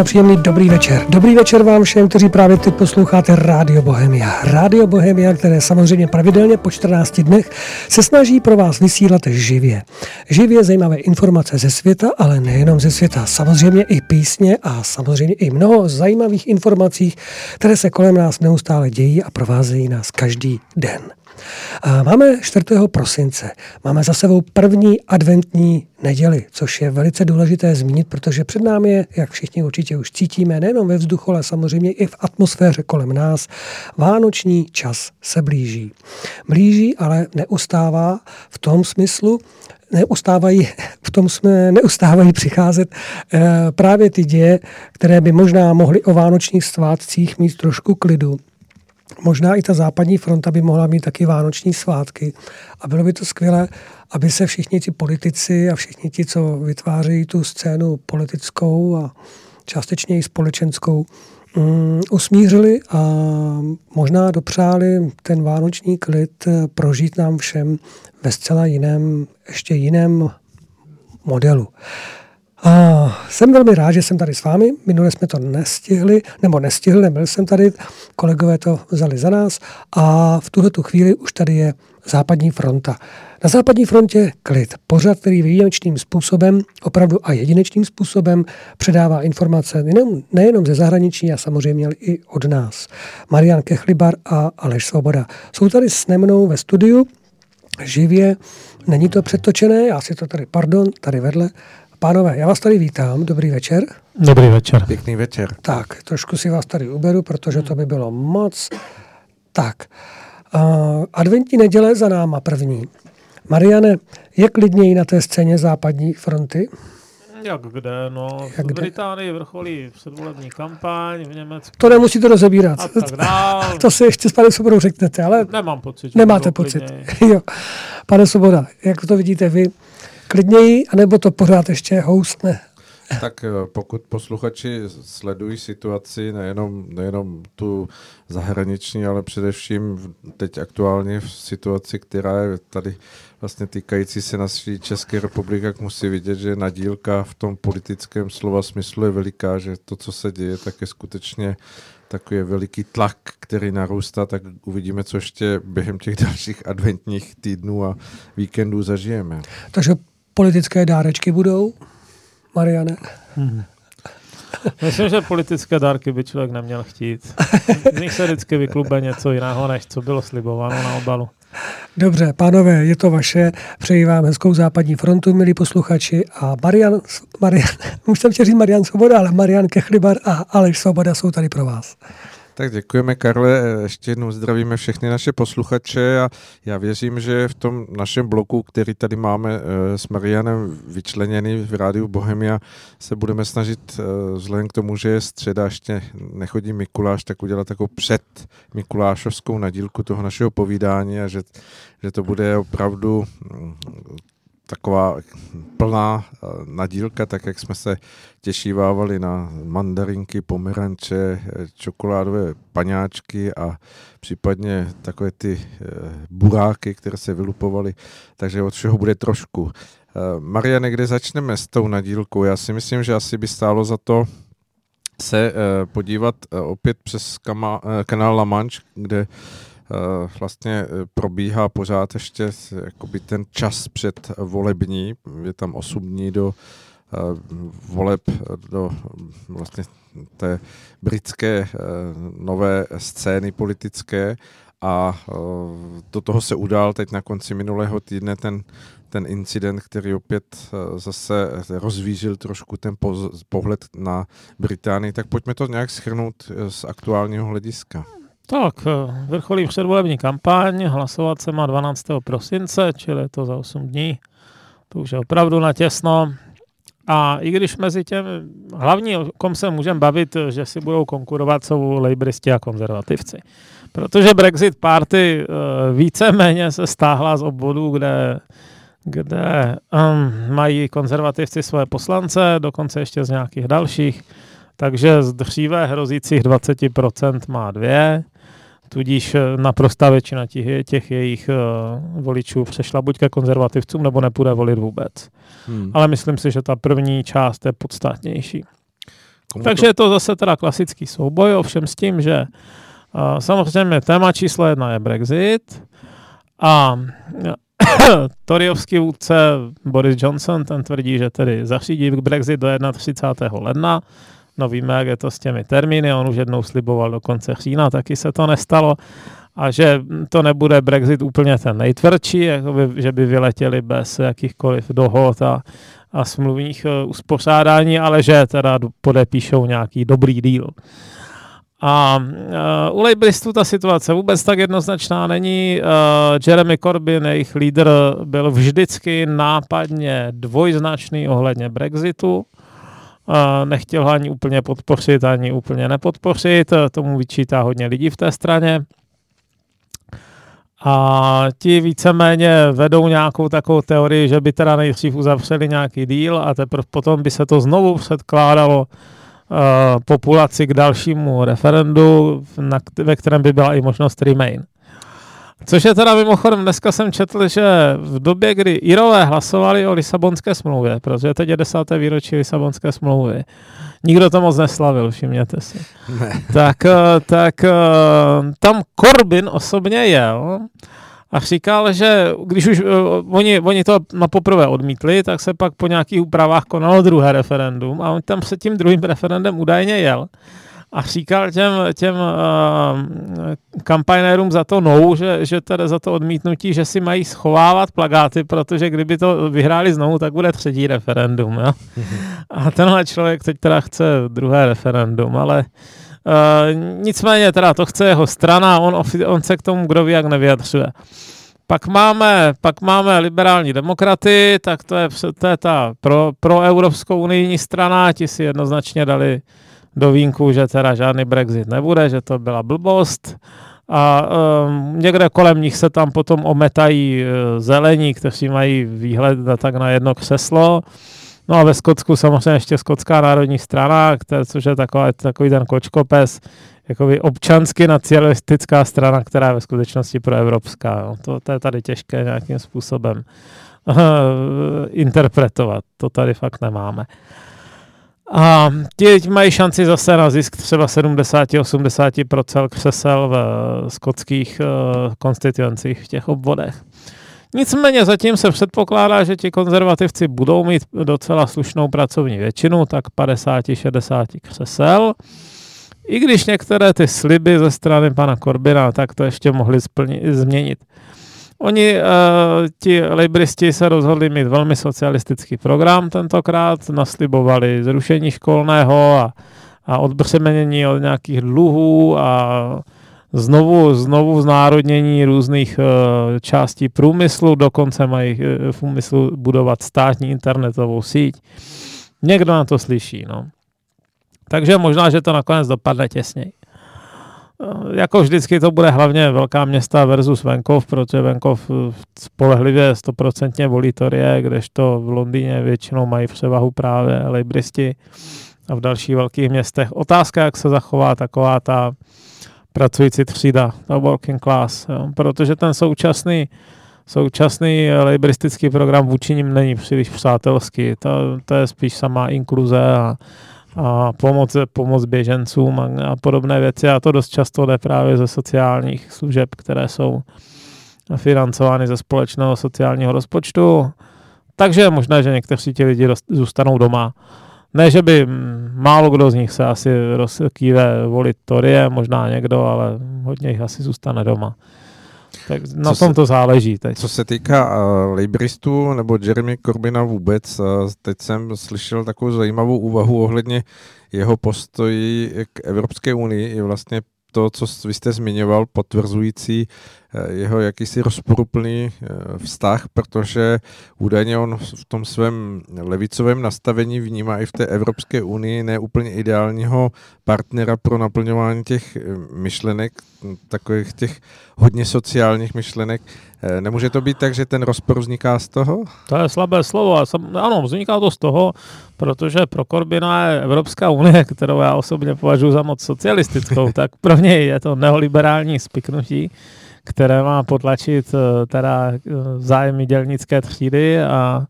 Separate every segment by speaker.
Speaker 1: A příjemný dobrý večer. Dobrý večer vám všem, kteří právě teď posloucháte Rádio Bohemia. Rádio Bohemia, které samozřejmě pravidelně po 14 dnech se snaží pro vás vysílat živě. Živě zajímavé informace ze světa, ale nejenom ze světa. Samozřejmě i písně a samozřejmě i mnoho zajímavých informací, které se kolem nás neustále dějí a provázejí nás každý den. A máme 4. prosince. Máme za sebou první adventní neděli, což je velice důležité zmínit, protože před námi je, jak všichni určitě už cítíme, nejenom ve vzduchu, ale samozřejmě i v atmosféře kolem nás, vánoční čas se blíží. Blíží, ale neustává v tom smyslu, neustávají, v tom jsme neustávají přicházet e, právě ty děje, které by možná mohly o vánočních svátcích mít trošku klidu. Možná i ta západní fronta by mohla mít taky vánoční svátky a bylo by to skvělé, aby se všichni ti politici a všichni ti, co vytvářejí tu scénu politickou a částečně i společenskou, um, usmířili a možná dopřáli ten vánoční klid eh, prožít nám všem ve zcela jiném, ještě jiném modelu. A jsem velmi rád, že jsem tady s vámi. Minule jsme to nestihli, nebo nestihli, nebyl jsem tady, kolegové to vzali za nás a v tuhle tu chvíli už tady je západní fronta. Na západní frontě klid. Pořad, který výjimečným způsobem, opravdu a jedinečným způsobem předává informace nejenom, nejenom ze zahraničí a samozřejmě i od nás. Marian Kechlibar a Aleš Svoboda. Jsou tady s mnou ve studiu živě. Není to přetočené, já si to tady, pardon, tady vedle Pánové, já vás tady vítám. Dobrý večer.
Speaker 2: Dobrý večer.
Speaker 3: Pěkný večer.
Speaker 1: Tak, trošku si vás tady uberu, protože to by bylo moc. Tak, uh, adventní neděle za náma první. Mariane, jak klidněji na té scéně západní fronty?
Speaker 2: Jak kde, no. Jak v? Británii vrcholí předvolební kampaň, v Německu.
Speaker 1: To nemusíte rozebírat.
Speaker 2: A tak dál.
Speaker 1: to si ještě s panem Svobodou řeknete, ale...
Speaker 2: Nemám pocit.
Speaker 1: Nemáte pocit. jo. Pane Svoboda, jak to vidíte vy? klidněji, anebo to pořád ještě houstne?
Speaker 3: Tak eh, pokud posluchači sledují situaci, nejenom, nejenom tu zahraniční, ale především teď aktuálně v situaci, která je tady vlastně týkající se naší České republiky, jak musí vidět, že nadílka v tom politickém slova smyslu je veliká, že to, co se děje, tak je skutečně takový veliký tlak, který narůstá, tak uvidíme, co ještě během těch dalších adventních týdnů a víkendů zažijeme.
Speaker 1: Takže politické dárečky budou, Mariane? Hmm.
Speaker 2: Myslím, že politické dárky by člověk neměl chtít. Z nich se vždycky vyklube něco jiného, než co bylo slibováno na obalu.
Speaker 1: Dobře, pánové, je to vaše. Přeji vám hezkou západní frontu, milí posluchači. A Marian, Marian už jsem chtěl říct Marian Svoboda, ale Marian Kechlibar a Aleš Svoboda jsou tady pro vás.
Speaker 3: Tak děkujeme, Karle. Ještě jednou zdravíme všechny naše posluchače a já věřím, že v tom našem bloku, který tady máme eh, s Marianem vyčleněný v rádiu Bohemia, se budeme snažit eh, vzhledem k tomu, že je středa, ještě nechodí Mikuláš, tak udělat takovou před Mikulášovskou nadílku toho našeho povídání a že, že to bude opravdu mm, taková plná eh, nadílka, tak jak jsme se těšívávali na mandarinky, pomeranče, eh, čokoládové paňáčky a případně takové ty eh, buráky, které se vylupovaly, takže od všeho bude trošku. Mariane, kde začneme s tou nadílkou? Já si myslím, že asi by stálo za to se podívat opět přes kanál La Manche, kde vlastně eh, probíhá pořád ještě jakoby ten čas před volební, je tam 8 dní do eh, voleb do vlastně té britské nové scény politické a do toho se udál teď na konci minulého týdne ten, ten incident, který opět zase rozvířil trošku ten pohled na Británii. Tak pojďme to nějak schrnout z aktuálního hlediska.
Speaker 2: Tak, eh, vrcholí předvolební kampaň, hlasovat se má 12. prosince, čili je to za 8 dní. To už je opravdu natěsno. A i když mezi těm hlavní, o kom se můžeme bavit, že si budou konkurovat, jsou lejbristi a konzervativci. Protože Brexit Party eh, víceméně se stáhla z obvodu, kde, kde um, mají konzervativci své poslance, dokonce ještě z nějakých dalších. Takže z dříve hrozících 20% má dvě Tudíž eh, naprostá většina těch, těch jejich uh, voličů přešla buď ke konzervativcům, nebo nepůjde volit vůbec. Hmm. Ale myslím si, že ta první část je podstatnější. Komu Takže to... je to zase teda klasický souboj, ovšem s tím, že uh, samozřejmě téma číslo jedna je Brexit a Toryovský vůdce Boris Johnson, ten tvrdí, že tedy zařídí Brexit do 31. ledna. No víme, jak je to s těmi termíny, on už jednou sliboval do konce října, taky se to nestalo. A že to nebude Brexit úplně ten nejtvrdší, jakoby, že by vyletěli bez jakýchkoliv dohod a, a smluvních uh, uspořádání, ale že teda podepíšou nějaký dobrý díl. A uh, u Labouristů ta situace vůbec tak jednoznačná není. Uh, Jeremy Corbyn, jejich lídr, byl vždycky nápadně dvojznačný ohledně Brexitu. Uh, nechtěl ho ani úplně podpořit, ani úplně nepodpořit. Tomu vyčítá hodně lidí v té straně. A ti víceméně vedou nějakou takovou teorii, že by teda nejdřív uzavřeli nějaký díl a teprve potom by se to znovu předkládalo Eh, populaci k dalšímu referendu, na, ve kterém by byla i možnost Remain. Což je teda mimochodem, dneska jsem četl, že v době, kdy Irové hlasovali o Lisabonské smlouvě, protože teď je desáté výročí Lisabonské smlouvy, nikdo to moc neslavil, všimněte si. Ne. Tak, eh, tak eh, tam Corbyn osobně jel a říkal, že když už uh, oni, oni to na poprvé odmítli, tak se pak po nějakých úpravách konalo druhé referendum a on tam se tím druhým referendem údajně jel a říkal těm, těm uh, kampaňérům za to nou, že, že teda za to odmítnutí, že si mají schovávat plagáty, protože kdyby to vyhráli znovu, tak bude třetí referendum. Jo? A tenhle člověk teď teda chce druhé referendum, ale uh, Uh, nicméně teda to chce jeho strana, on, on se k tomu kdo ví jak nevyjadřuje. Pak máme, pak máme liberální demokraty, tak to je, to je ta pro, pro Evropskou unijní strana, ti si jednoznačně dali do vínku, že teda žádný Brexit nebude, že to byla blbost. A um, někde kolem nich se tam potom ometají uh, zelení, kteří mají výhled na, tak na jedno křeslo. No a ve Skotsku samozřejmě ještě Skotská národní strana, která, což je taková, takový ten kočkopes, jakoby občansky nacionalistická strana, která je ve skutečnosti proevropská. No, to, to je tady těžké nějakým způsobem uh, interpretovat. To tady fakt nemáme. A ti mají šanci zase na zisk třeba 70-80% křesel v skotských uh, konstituencích v těch obvodech. Nicméně zatím se předpokládá, že ti konzervativci budou mít docela slušnou pracovní většinu, tak 50-60 křesel. I když některé ty sliby ze strany pana Korbina, tak to ještě mohli splnit, změnit. Oni, uh, ti libristi, se rozhodli mít velmi socialistický program tentokrát, naslibovali zrušení školného a, a odbřemenění od nějakých dluhů a znovu, znovu znárodnění různých uh, částí průmyslu, dokonce mají uh, v úmyslu budovat státní internetovou síť. Někdo na to slyší, no. Takže možná, že to nakonec dopadne těsněji. Uh, jako vždycky to bude hlavně velká města versus venkov, protože venkov spolehlivě stoprocentně volí Torie, kdežto v Londýně většinou mají převahu právě lejbristi a v dalších velkých městech. Otázka, jak se zachová taková ta pracující třída, ta working class, jo, protože ten současný současný liberistický program vůči ním není příliš přátelský. To, to je spíš samá inkluze a, a pomoc, pomoc běžencům a, a podobné věci. A to dost často jde právě ze sociálních služeb, které jsou financovány ze společného sociálního rozpočtu. Takže je možné, že někteří ti lidi zůstanou doma ne, že by málo kdo z nich se asi rozkýve volit Torie, možná někdo, ale hodně jich asi zůstane doma. Tak na co tom se, to záleží teď.
Speaker 3: Co se týká uh, Labouristů nebo Jeremy Corbina vůbec, uh, teď jsem slyšel takovou zajímavou úvahu ohledně jeho postoji k Evropské unii i vlastně to, co vy jste zmiňoval, potvrzující eh, jeho jakýsi rozporuplný eh, vztah, protože údajně on v tom svém levicovém nastavení vnímá i v té Evropské unii neúplně ideálního partnera pro naplňování těch eh, myšlenek, takových těch hodně sociálních myšlenek. Nemůže to být tak, že ten rozpor vzniká z toho?
Speaker 2: To je slabé slovo. Ano, vzniká to z toho, protože pro Korbina je Evropská unie, kterou já osobně považuji za moc socialistickou, tak pro něj je to neoliberální spiknutí, které má potlačit eh, teda eh, zájmy dělnické třídy a,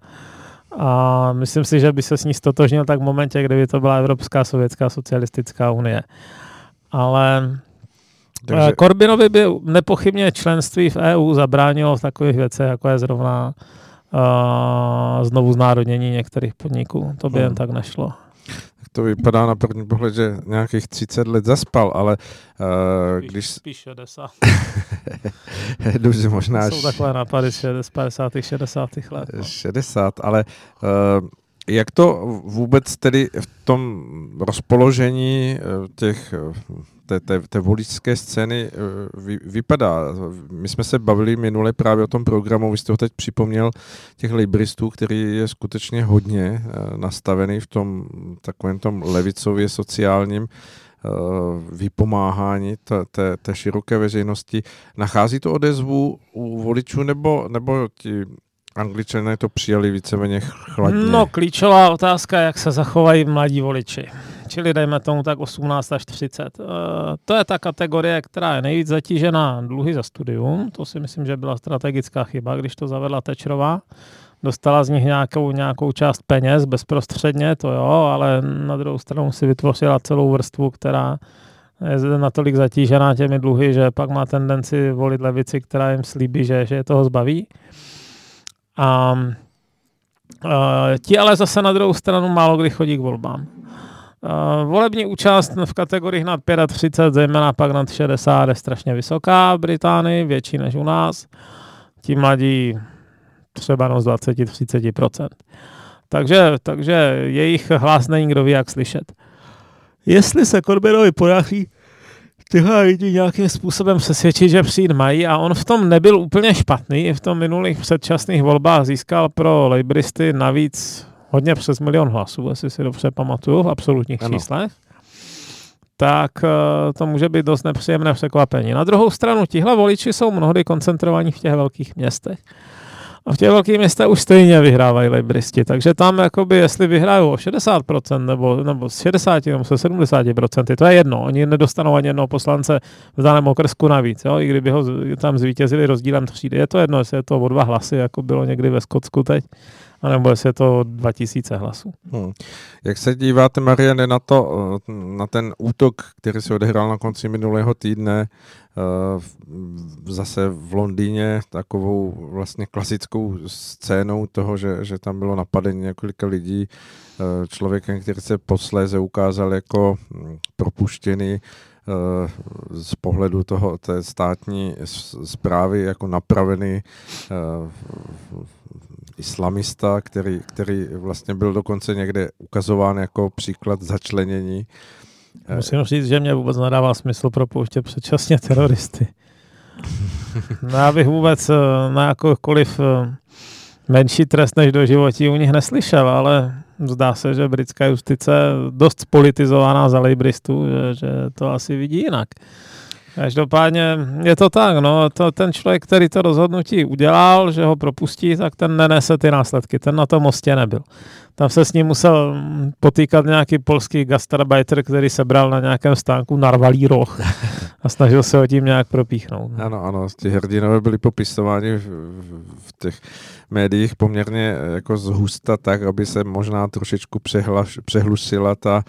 Speaker 2: A myslím si, že by se s ní stotožnil tak v momentě, kdyby to byla Evropská sovětská socialistická unie. Ale takže... Korbinovi by nepochybně členství v EU zabránilo v takových věcech, jako je zrovna uh, znovu znárodnění některých podniků. To by hmm. jen tak nešlo
Speaker 3: to vypadá na první pohled, že nějakých 30 let zaspal, ale
Speaker 2: uh, když... Spíš 60.
Speaker 3: Dobře, možná...
Speaker 2: Jsou takové nápady z 50. 60. let. No.
Speaker 3: 60, ale uh, jak to vůbec tedy v tom rozpoložení eh, těch té, té, té voličské scény vy, vypadá. My jsme se bavili minule právě o tom programu, vy jste ho teď připomněl, těch libristů, který je skutečně hodně nastavený v tom takovém tom levicově sociálním vypomáhání té, té, té široké veřejnosti. Nachází to odezvu u voličů nebo, nebo ti Angličané to přijali víceméně chladně.
Speaker 2: No, klíčová otázka, jak se zachovají mladí voliči. Čili dejme tomu tak 18 až 30. Uh, eh, to je ta kategorie, která je nejvíc zatížená dluhy za studium. To si myslím, že byla strategická chyba, když to zavedla Tečrová. Dostala z nich nějakou, nějakou část peněz bezprostředně, to jo, ale na druhou stranu si vytvořila celou vrstvu, která je natolik zatížená těmi dluhy, že pak má tendenci volit levici, která jim slíbí, že, že je toho zbaví. A, a ti ale zase na druhou stranu málo kdy chodí k volbám. A, volební účast v kategoriích nad 35, zejména pak nad 60, je strašně vysoká v Británii, větší než u nás. Ti mladí třeba z 20-30%. Takže, takže jejich hlas není kdo ví, jak slyšet. Jestli se Corbynovi podaří tyhle lidi nějakým způsobem přesvědčit, že přijít mají a on v tom nebyl úplně špatný. I v tom minulých předčasných volbách získal pro Labouristy navíc hodně přes milion hlasů, jestli si dobře pamatuju, v absolutních ano. číslech tak eh, to může být dost nepříjemné překvapení. Na druhou stranu, tihle voliči jsou mnohdy koncentrovaní v těch velkých městech. A v těch velkých městech už stejně vyhrávají lejbristi, takže tam, jakoby, jestli vyhrají o 60% nebo, nebo z 60 nebo se 70%, to je jedno. Oni nedostanou ani jednoho poslance v daném okrsku navíc, jo? i kdyby ho tam zvítězili rozdílem třídy. Je to jedno, jestli je to o dva hlasy, jako bylo někdy ve Skotsku teď, anebo jestli je to 2000 hlasů. Hmm.
Speaker 3: Jak se díváte, Mariane, na, to, na ten útok, který se odehrál na konci minulého týdne Eh, zase v Londýně takovou vlastně klasickou scénou toho, že, že tam bylo napadení několika lidí eh, člověkem, který se posléze ukázal jako hm, propuštěný eh, z pohledu toho, té státní zprávy jako napravený islamista, který, který vlastně byl dokonce někde ukazován jako příklad začlenění
Speaker 2: Eh, Musím říct, že mě vůbec nedává smysl propouštět předčasně teroristy. No, já bych vůbec eh, na jakoukoliv eh, menší trest než do životí u nich neslyšel, ale zdá se, že britská justice dost spolitizovaná za lejbristů, že, že to asi vidí jinak. Každopádně je to tak, no, to, ten člověk, který to rozhodnutí udělal, že ho propustí, tak ten nenese ty následky, ten na tom mostě nebyl. Tam se s ním musel potýkat nějaký polský gastarbeiter, který sebral na nějakém stánku narvalý roh a snažil se ho tím nějak propíchnout.
Speaker 3: Ano, ano, ti hrdinové byli popisováni v, v těch médiích poměrně jako zhusta tak, aby se možná trošičku přehlaš, přehlusila ta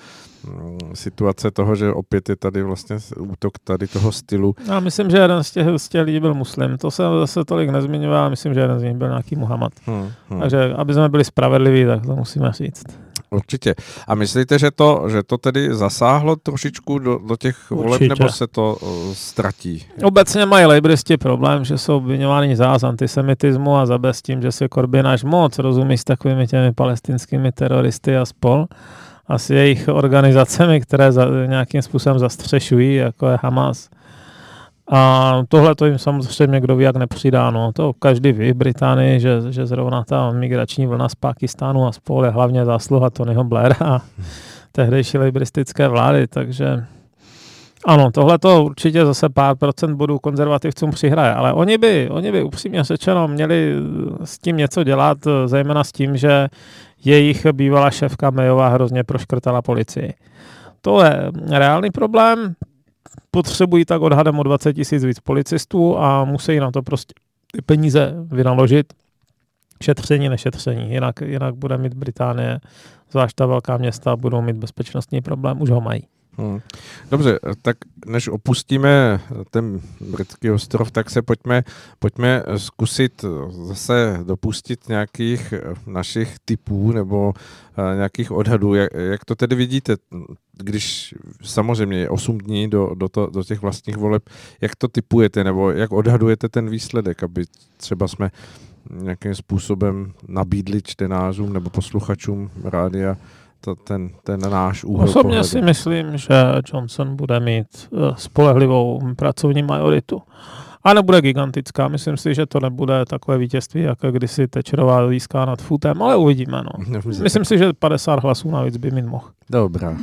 Speaker 3: mm, situace toho, že opět je tady vlastně útok tady toho stylu.
Speaker 2: Já myslím, že jeden z těch, z těch lidí byl muslim. To se zase tolik nezmiňoval, myslím, že jeden z nich byl nějaký Muhammad. Hmm, hmm. Takže aby jsme byli spravedliví, tak to musíme říct.
Speaker 3: Určitě. A myslíte, že to, že to tedy zasáhlo trošičku do, do těch voleb, nebo se to uh, ztratí?
Speaker 2: Obecně mají lejbristi problém, že jsou obvinováni za antisemitismu a za bez tím, že se Corbyn až moc rozumí s takovými těmi palestinskými teroristy a spol a s jejich organizacemi, které za, nějakým způsobem zastřešují, jako je Hamas. A tohle to jim samozřejmě kdo ví, jak nepřidá. No. To každý ví v Británii, že, že zrovna ta migrační vlna z Pakistánu a spol je hlavně zásluha Tonyho Blaira a tehdejší lejbristické vlády, takže ano, tohle to určitě zase pár procent bodů konzervativcům přihraje, ale oni by, oni by upřímně řečeno měli s tím něco dělat, zejména s tím, že jejich bývalá šéfka Mayová hrozně proškrtala policii. To je reálný problém, potřebují tak odhadem o 20 tisíc víc policistů a musí na to prostě ty peníze vynaložit. šetření, nešetření. Jinak, jinak bude mít Británie, zvlášť ta velká města, budou mít bezpečnostní problém, už ho mají.
Speaker 4: Hmm. Dobře, tak než opustíme ten britský ostrov, tak se pojďme, pojďme zkusit zase dopustit nějakých našich typů nebo eh, nějakých odhadů. Jak, jak to tedy vidíte, když samozřejmě je 8 dní do, do, to, do těch vlastních voleb, jak to typujete nebo jak odhadujete ten výsledek, aby třeba jsme nějakým způsobem nabídli čtenářům nebo posluchačům rádia to, ten, ten náš úhel
Speaker 2: Osobně
Speaker 4: pohledu.
Speaker 2: si myslím, že Johnson bude mít uh, spolehlivou pracovní majoritu. A nebude gigantická. Myslím si, že to nebude takové vítězství, jako kdysi Tečerová získá nad futem, ale uvidíme. No. Myslím si, že 50 hlasů navíc by mít mohl.
Speaker 4: Dobrá.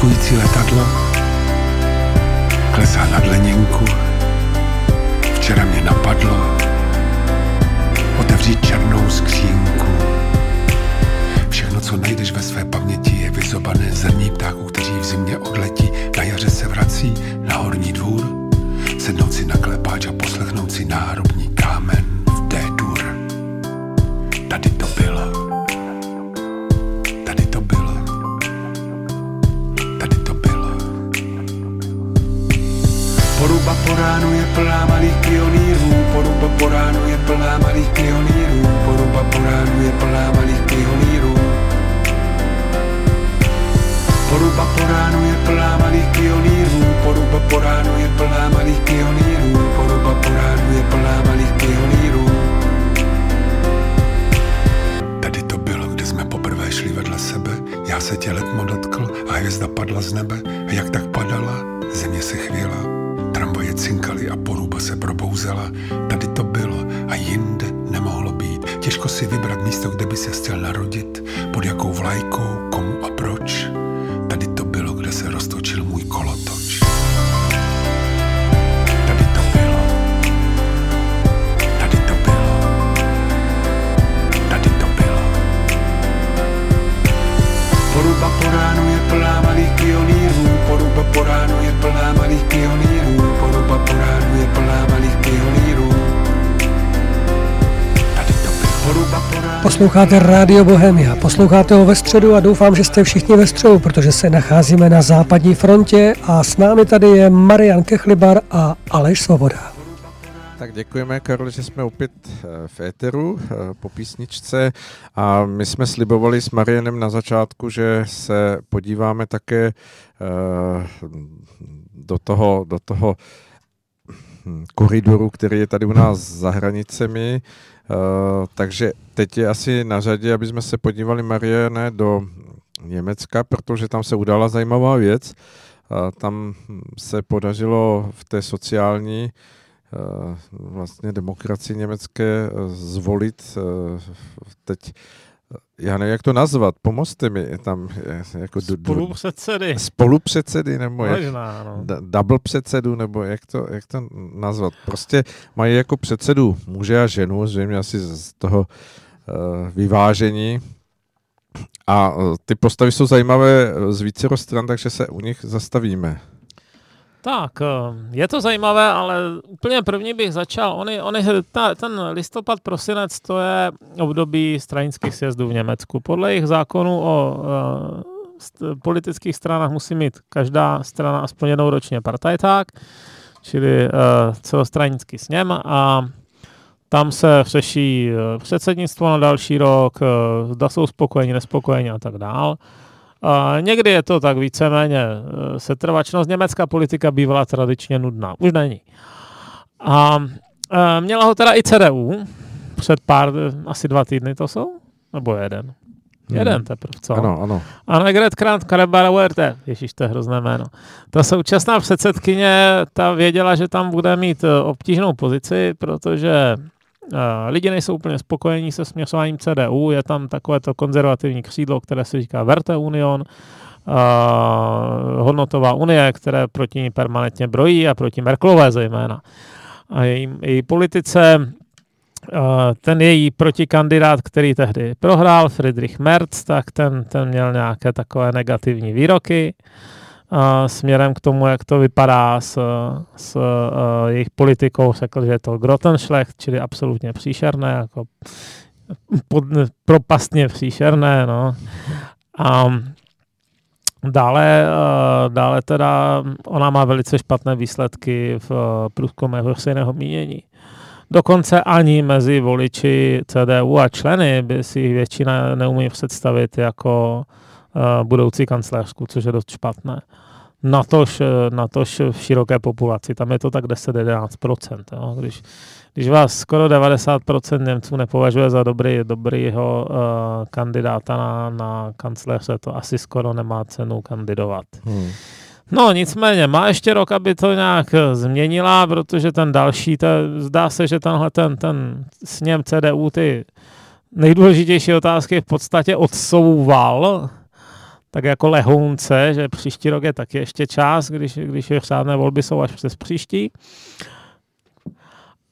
Speaker 4: Kračkující letadlo klesá na dleninku. Včera mě napadlo otevřít černou skřínku. Všechno, co najdeš ve své paměti, je vyzobané zrní ptáků, kteří v zimě odletí, na jaře se vrací na horní dvůr, sednout si na klepáč a poslechnout si náhrobní kámen v té dur. Tady to bylo.
Speaker 5: plná malých pionýrů, poruba po ránu je plná malých pionýrů, poruba po ránu je plná malých pionýrů. Poruba po ránu je plná malých pionýrů, poruba po ránu je plná malých pionýrů, poruba po ránu je plná malých pionýrů.
Speaker 4: Tady to bylo, kde jsme poprvé šli vedle sebe, já se tě letmo dotkl a hvězda padla z nebe, a jak tak padala, země se chvěla cinkali a poruba se probouzela. Tady to bylo a jinde nemohlo být. Těžko si vybrat místo, kde by se chtěl narodit, pod jakou vlajkou,
Speaker 1: Posloucháte Rádio Bohemia, posloucháte ho ve středu a doufám, že jste všichni ve středu, protože se nacházíme na západní frontě a s námi tady je Marian Kechlibar a Aleš Svoboda.
Speaker 4: Tak děkujeme, Karol, že jsme opět eh, v éteru eh, po písničce a my jsme slibovali s Marianem na začátku, že se podíváme také eh, do toho, do toho
Speaker 3: hm, koridoru, který je tady u nás za hranicemi. Takže teď je asi na řadě, aby jsme se podívali, Mariane, do Německa, protože tam se udala zajímavá věc. Tam se podařilo v té sociální vlastně demokracii německé zvolit teď já nevím, jak to nazvat, pomozte mi, tam jako
Speaker 2: spolupředsedy.
Speaker 3: Spolupředsedy, nebo jak, Možná, no. double předsedu, nebo jak to, jak to nazvat. Prostě mají jako předsedu muže a ženu, zřejmě asi z toho uh, vyvážení. A uh, ty postavy jsou zajímavé z více stran, takže se u nich zastavíme.
Speaker 2: Tak, eh, je to zajímavé, ale úplně první bych začal. Ony, ony, ta, ten listopad, prosinec, to je období stranických sjezdů v Německu. Podle jejich zákonů o st- politických stranách musí mít každá strana aspoň jednou ročně partajták, čili uh, celostranický sněm a tam se řeší předsednictvo na další rok, zda jsou spokojeni, nespokojeni a tak dále. A někdy je to tak víceméně eh, setrvačnost. Německá politika bývala tradičně nudná. Už není. A e, měla ho teda i CDU před pár, asi dva týdny to jsou? Nebo jeden? Hmm. Jeden teprve, co?
Speaker 3: Ano, ano.
Speaker 2: Annegret Kramp-Karrenbauer, ježíš, to je hrozné jméno. Ta současná předsedkyně, ta věděla, že tam bude mít eh, obtížnou pozici, protože Eh, lidi nejsou úplně spokojení se směřováním CDU, je tam takové to konzervativní křídlo, které se říká Verte Union, uh, hodnotová unie, které proti ní permanentně brojí a proti Merklové zejména. A její, její politice, uh, ten její protikandidát, který tehdy prohrál, Friedrich Merz, tak ten, ten měl nějaké takové negativní výroky. Směrem k tomu, jak to vypadá s, s uh, jejich politikou, řekl, že je to Grottenschlecht, čili absolutně příšerné, jako pod, propastně příšerné, no. A dále, uh, dále teda ona má velice špatné výsledky v uh, průzkumu veřejného mínění. Dokonce ani mezi voliči CDU a členy by si většina neumí představit jako uh, budoucí kancléřku, což je dost špatné. Natož, natož v široké populaci, tam je to tak 10-11%. Když, když vás skoro 90% Němců nepovažuje za dobrý, dobrýho uh, kandidáta na, na kancléře, to asi skoro nemá cenu kandidovat. Hmm. No nicméně, má ještě rok, aby to nějak změnila, protože ten další, to, zdá se, že tenhle ten, ten sněm CDU ty nejdůležitější otázky v podstatě odsouval, tak jako lehounce, že příští rok je taky ještě čas, když, když je řádné volby jsou až přes příští.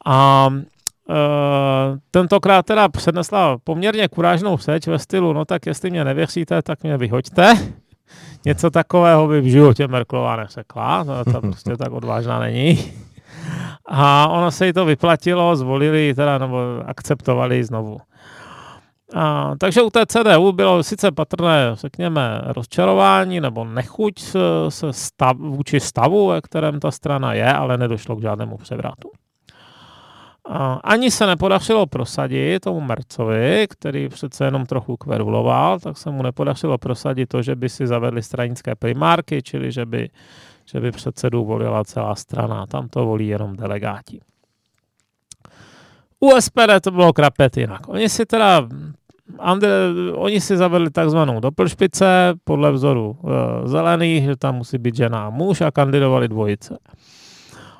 Speaker 2: A e, tentokrát teda přednesla poměrně kurážnou řeč ve stylu, no tak jestli mě nevěříte, tak mě vyhoďte. Něco takového by v životě Merklová neřekla, to, to prostě tak odvážná není. A ono se jí to vyplatilo, zvolili teda, nebo akceptovali znovu. A, takže u té CDU bylo sice patrné, řekněme, rozčarování nebo nechuť se stav, vůči stavu, ve kterém ta strana je, ale nedošlo k žádnému převratu. A, ani se nepodařilo prosadit tomu Mercovi, který přece jenom trochu kveruloval, tak se mu nepodařilo prosadit to, že by si zavedli stranické primárky, čili že by, že by předsedu volila celá strana. Tam to volí jenom delegáti. U SPD to bylo krapet jinak. Oni si teda, Andre, oni si zavedli takzvanou doplšpice podle vzoru e, zelených, že tam musí být žena a muž a kandidovali dvojice.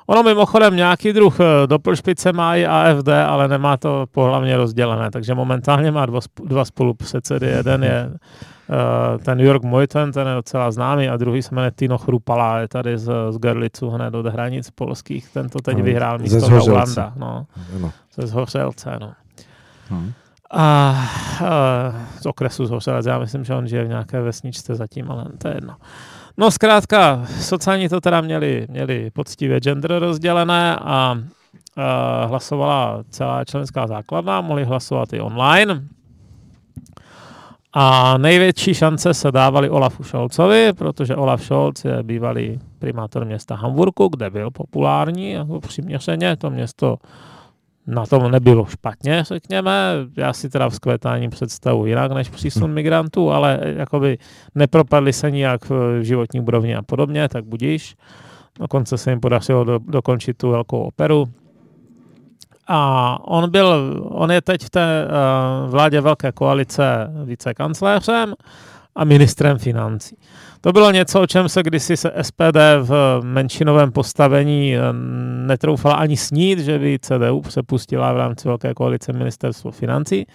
Speaker 2: Ono mimochodem nějaký druh e, doplšpice má i AFD, ale nemá to pohlavně rozdělené, takže momentálně má dva, dva spolupředsedy. Jeden je uh, ten Jörg Mojten, ten je docela známý, a druhý se jmenuje Tino Chrupala, je tady z, z Gerlicu hned od hranic polských, ten to teď no, vyhrál místo Holanda. No, no. Ze Zhořelce, no. Hmm. A, a z okresu Zhořelec, já myslím, že on žije v nějaké vesničce zatím, ale to je jedno. No zkrátka, sociální to teda měli, měli poctivě gender rozdělené a, a hlasovala celá členská základna, mohli hlasovat i online, a největší šance se dávali Olafu Scholzovi, protože Olaf Scholz je bývalý primátor města Hamburgu, kde byl populární, jako přiměřeně. To město na tom nebylo špatně, řekněme. Já si teda vzkvétání představu jinak než přísun migrantů, ale jakoby nepropadli se nijak v životní úrovni a podobně, tak budíš. Dokonce se jim podařilo do, dokončit tu velkou operu. A on byl, on je teď v té uh, vládě velké koalice vicekancléřem a ministrem financí. To bylo něco, o čem se kdysi se SPD v menšinovém postavení eh, netroufala ani snít, že by CDU přepustila v rámci velké koalice ministerstvo financí.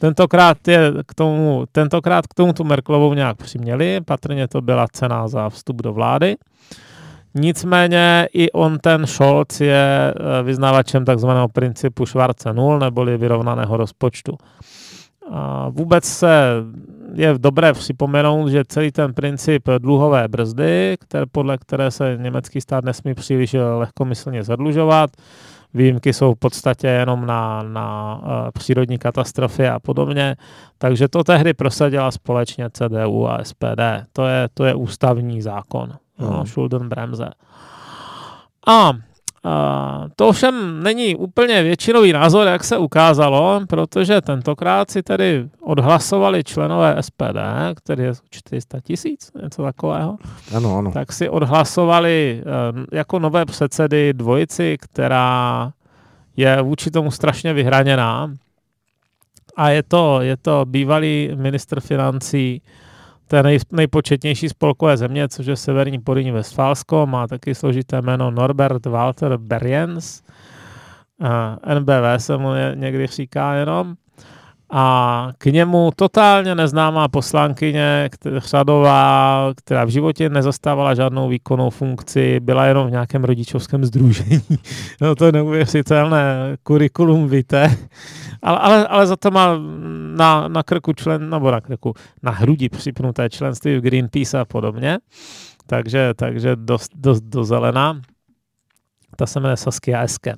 Speaker 2: Tentokrát, je k tomu, tentokrát k tomu tu Merklovou nějak přiměli, patrně to byla cena za vstup do vlády. Nicméně i on, ten Scholz, je eh, vyznávačem takzvaného principu Schwarze nul, neboli vyrovnaného rozpočtu. A vůbec se je dobré připomenout, že celý ten princip dluhové brzdy, které, podle které se německý stát nesmí příliš lehkomyslně zadlužovat, výjimky jsou v podstatě jenom na, na uh, přírodní katastrofy a podobně, takže to tehdy prosadila společně CDU a SPD. To je, to je ústavní zákon, hmm. no, Schuldenbremse. A to ovšem není úplně většinový názor, jak se ukázalo, protože tentokrát si tedy odhlasovali členové SPD, který je 400 tisíc, něco takového.
Speaker 3: Ano, ano.
Speaker 2: Tak si odhlasovali eh, jako nové předsedy dvojici, která je vůči tomu strašně vyhraněná. A je to, je to bývalý ministr financí té nej, nejpočetnější spolkové země, což je severní Poryní Westfálsko, má taky složité jméno Norbert Walter Berjens. NBV se mu někdy říká jenom. A k němu totálně neznámá poslankyně Chřadová, která v životě nezastávala žádnou výkonnou funkci, byla jenom v nějakém rodičovském združení. No to je neuvěřitelné kurikulum vitae. Ale, ale, ale za to má na, na krku člen, nebo na krku, na hrudi připnuté členství v Greenpeace a podobně. Takže, takže dost, dost do zelená. Ta se jmenuje Saskia Esken.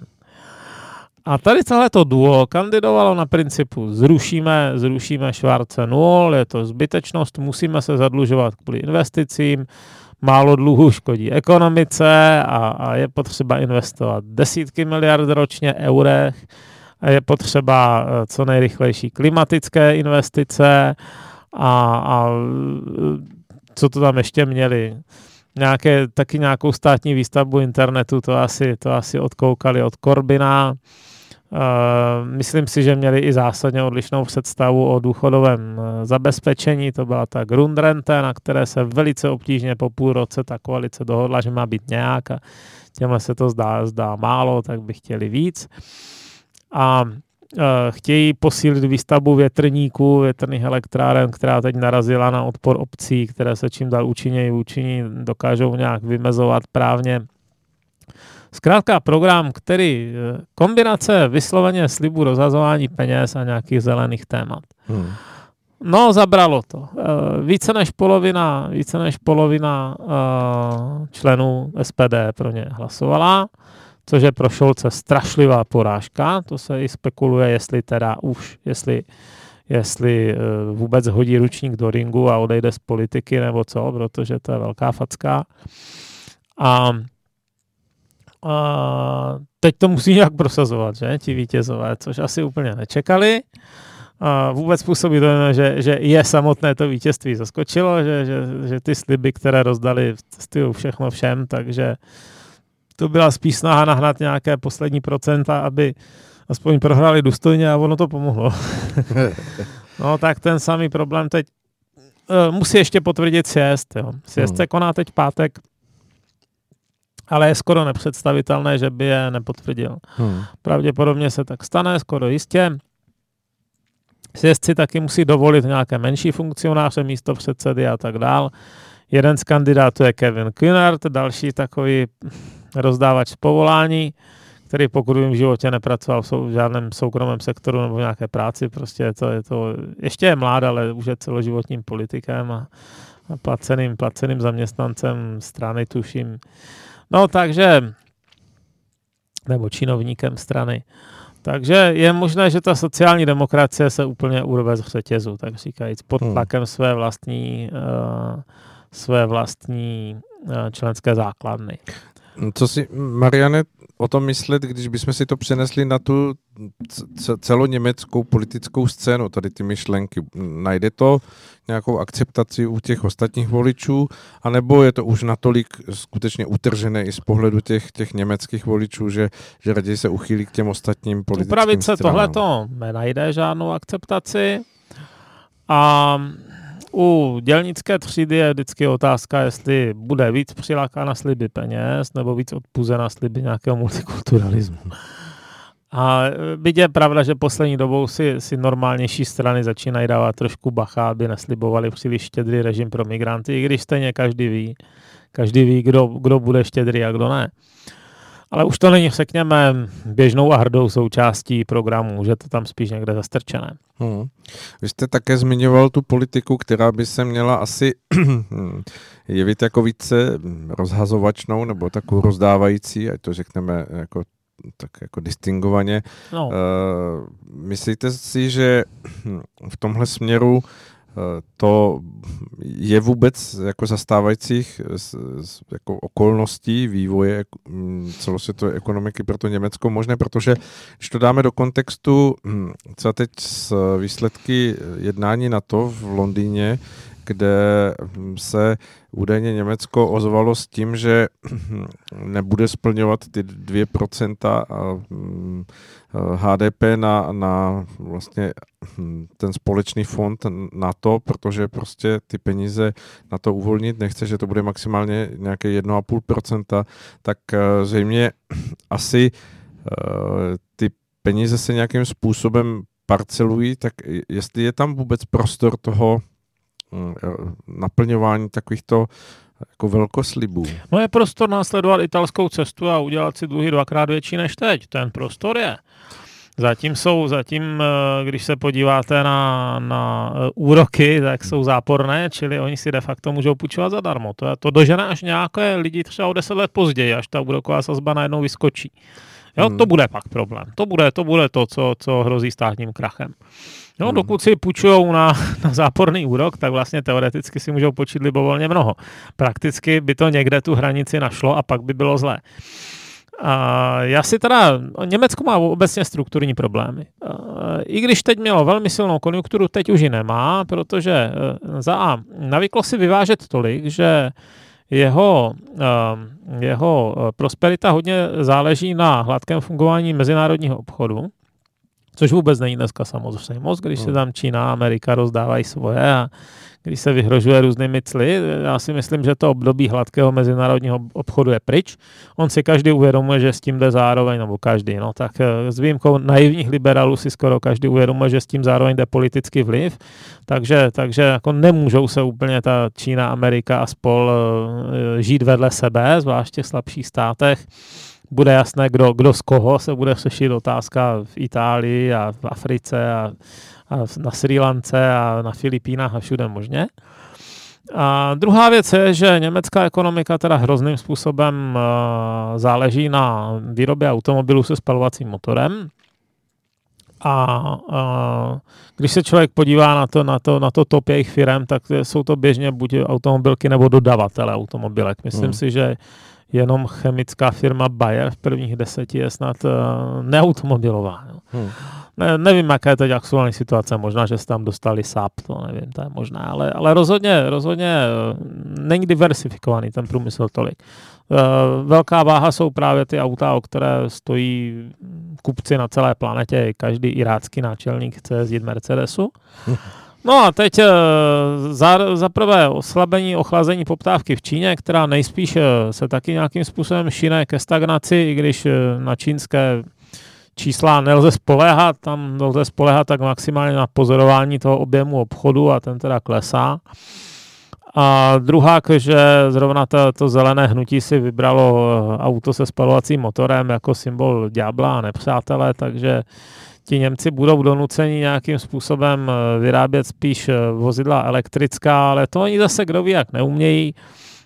Speaker 2: A tady tohleto duo kandidovalo na principu zrušíme, zrušíme Švárce nul, je to zbytečnost, musíme se zadlužovat kvůli investicím, málo dluhů škodí ekonomice a, a je potřeba investovat desítky miliard ročně eurech a je potřeba eh, co nejrychlejší klimatické investice a, a co to tam ještě měli nějaké, taky nějakou státní výstavbu internetu, to asi, to asi odkoukali od Korbina. Uh, myslím si, že měli i zásadně odlišnou představu o důchodovém uh, zabezpečení. To byla ta Grundrente, na které se velice obtížně po půl roce ta koalice dohodla, že má být nějak a těmhle se to zdá, zdá málo, tak by chtěli víc. A uh, chtějí posílit výstavbu větrníků, větrných elektráren, která teď narazila na odpor obcí, které se čím dál účinněji účinní dokážou nějak vymezovat právně Zkrátka program, který eh, kombinace vysloveně slibu rozhazování peněz a nějakých zelených témat. Hmm. No, zabralo to. Eh, více než polovina, více než polovina uh, členů SPD pro ně hlasovala, což je pro Šolce strašlivá porážka. To se i spekuluje, jestli teda už, jestli, jestli vůbec hodí ručník do ringu a odejde z politiky nebo co, protože to je velká facka. A a teď to musí nějak prosazovat, že, ti vítězové, což asi úplně nečekali. A vůbec působí to, že, že je samotné to vítězství zaskočilo, že, že, že ty sliby, které rozdali, stylu všechno všem, takže to byla spíš snaha nahnat nějaké poslední procenta, aby aspoň prohráli důstojně a ono to pomohlo. no tak ten samý problém teď uh, musí ještě potvrdit sjezd. Jo. Sjezd hmm. se koná teď pátek ale je skoro nepředstavitelné, že by je nepotvrdil. Hmm. Pravděpodobně se tak stane, skoro jistě. Sjezdci taky musí dovolit nějaké menší funkcionáře, místo předsedy a tak dál. Jeden z kandidátů je Kevin Kühnert, další takový rozdávač z povolání, který pokud v životě nepracoval v, žádném soukromém sektoru nebo v nějaké práci, prostě je to, je to ještě je mlád, ale už je celoživotním politikem a, a placeným, placeným zaměstnancem strany, tuším. No takže, nebo činovníkem strany. Takže je možné, že ta sociální demokracie se úplně urve z řetězu, tak říkajíc, pod hmm. tlakem své vlastní, uh, své vlastní uh, členské základny.
Speaker 3: Co si, Mariane, o tom myslet, když bychom si to přenesli na tu celoněmeckou politickou scénu, tady ty myšlenky. Najde to nějakou akceptaci u těch ostatních voličů, anebo je to už natolik skutečně utržené i z pohledu těch, těch německých voličů, že, že raději se uchýlí k těm ostatním politickým
Speaker 2: Upravit se
Speaker 3: tohle
Speaker 2: to nenajde žádnou akceptaci. A u dělnické třídy je vždycky otázka, jestli bude víc přilákána sliby peněz nebo víc odpuzena sliby nějakého multikulturalismu. A byť je pravda, že poslední dobou si, si normálnější strany začínají dávat trošku bacha, aby neslibovali příliš štědrý režim pro migranty, i když stejně každý ví, každý ví, kdo, kdo bude štědrý a kdo ne. Ale už to není, řekněme, běžnou a hrdou součástí programu, že to tam spíš někde zastrčené.
Speaker 3: Hmm. Vy jste také zmiňoval tu politiku, která by se měla asi jevit jako více rozhazovačnou nebo takovou rozdávající, ať to řekneme jako tak jako distingovaně. No. Uh, myslíte si, že v tomhle směru to je vůbec jako zastávajících jako okolností vývoje mm, celosvětové ekonomiky pro to Německo možné, protože když to dáme do kontextu, hm, co teď s výsledky jednání na to v Londýně, kde se údajně Německo ozvalo s tím, že nebude splňovat ty 2% HDP na, na vlastně ten společný fond na to, protože prostě ty peníze na to uvolnit nechce, že to bude maximálně nějaké 1,5%, tak eh, zřejmě asi eh, ty peníze se nějakým způsobem parcelují, tak jestli je tam vůbec prostor toho hm, naplňování takovýchto jako velkoslibů.
Speaker 2: No je prostor následovat italskou cestu a udělat si dluhy dvakrát větší než teď. Ten prostor je. Zatím jsou, zatím, eh, když se podíváte na, na eh, úroky, tak jsou záporné, čili oni si de facto můžou půjčovat zadarmo. To, je, to dožene až nějaké lidi třeba o deset let později, až ta úroková sazba najednou vyskočí. Jo, hmm. to bude pak problém. To bude, to bude to, co, co hrozí státním krachem. No, hmm. dokud si půjčují na, na záporný úrok, tak vlastně teoreticky si můžou počít libovolně mnoho. Prakticky by to někde tu hranici našlo a pak by bylo zlé. A já si teda, Německo má obecně strukturní problémy. I když teď mělo velmi silnou konjunkturu, teď už ji nemá, protože e, za A navyklo si vyvážet tolik, že jeho, e, jeho e, prosperita hodně záleží na hladkém fungování mezinárodního obchodu, což vůbec není dneska samozřejmě když se tam Čína a Amerika rozdávají svoje a když se vyhrožuje různými cly. Já si myslím, že to období hladkého mezinárodního obchodu je pryč. On si každý uvědomuje, že s tím jde zároveň, nebo každý, no tak eh, s výjimkou naivních liberálů si skoro každý uvědomuje, že s tím zároveň jde politický vliv, takže, takže jako nemůžou se úplně ta Čína, Amerika a spol eh, žít vedle sebe, zvlášť v těch slabších státech bude jasné, kdo, kdo z koho se bude řešit otázka v Itálii a v Africe a a na Sri Lance a na Filipínách a všude možně. A druhá věc je, že německá ekonomika teda hrozným způsobem uh, záleží na výrobě automobilů se spalovacím motorem. A uh, když se člověk podívá na to, na to, na to top jejich firm, tak jsou to běžně buď automobilky nebo dodavatele automobilek. Myslím hmm. si, že jenom chemická firma Bayer v prvních deseti je snad uh, neautomobilová. Hmm. Ne, nevím, jaká je teď aktuální situace, možná, že se tam dostali SAP, to nevím, to je možná, ale, ale rozhodně, rozhodně eh, není diversifikovaný ten průmysl tolik. Eh, velká váha jsou právě ty auta, o které stojí kupci na celé planetě, každý irácký náčelník chce jezdit Mercedesu. No a teď eh, za, za prvé oslabení, ochlazení poptávky v Číně, která nejspíš se taky nějakým způsobem šine ke stagnaci, i když na čínské čísla nelze spoléhat, tam nelze spoléhat tak maximálně na pozorování toho objemu obchodu a ten teda klesá. A druhá, že zrovna to, to zelené hnutí si vybralo eh, auto se spalovacím motorem jako symbol ďábla a nepřátelé, takže ti Němci budou donuceni nějakým způsobem eh, vyrábět spíš eh, vozidla elektrická, ale to oni zase kdo ví, jak neumějí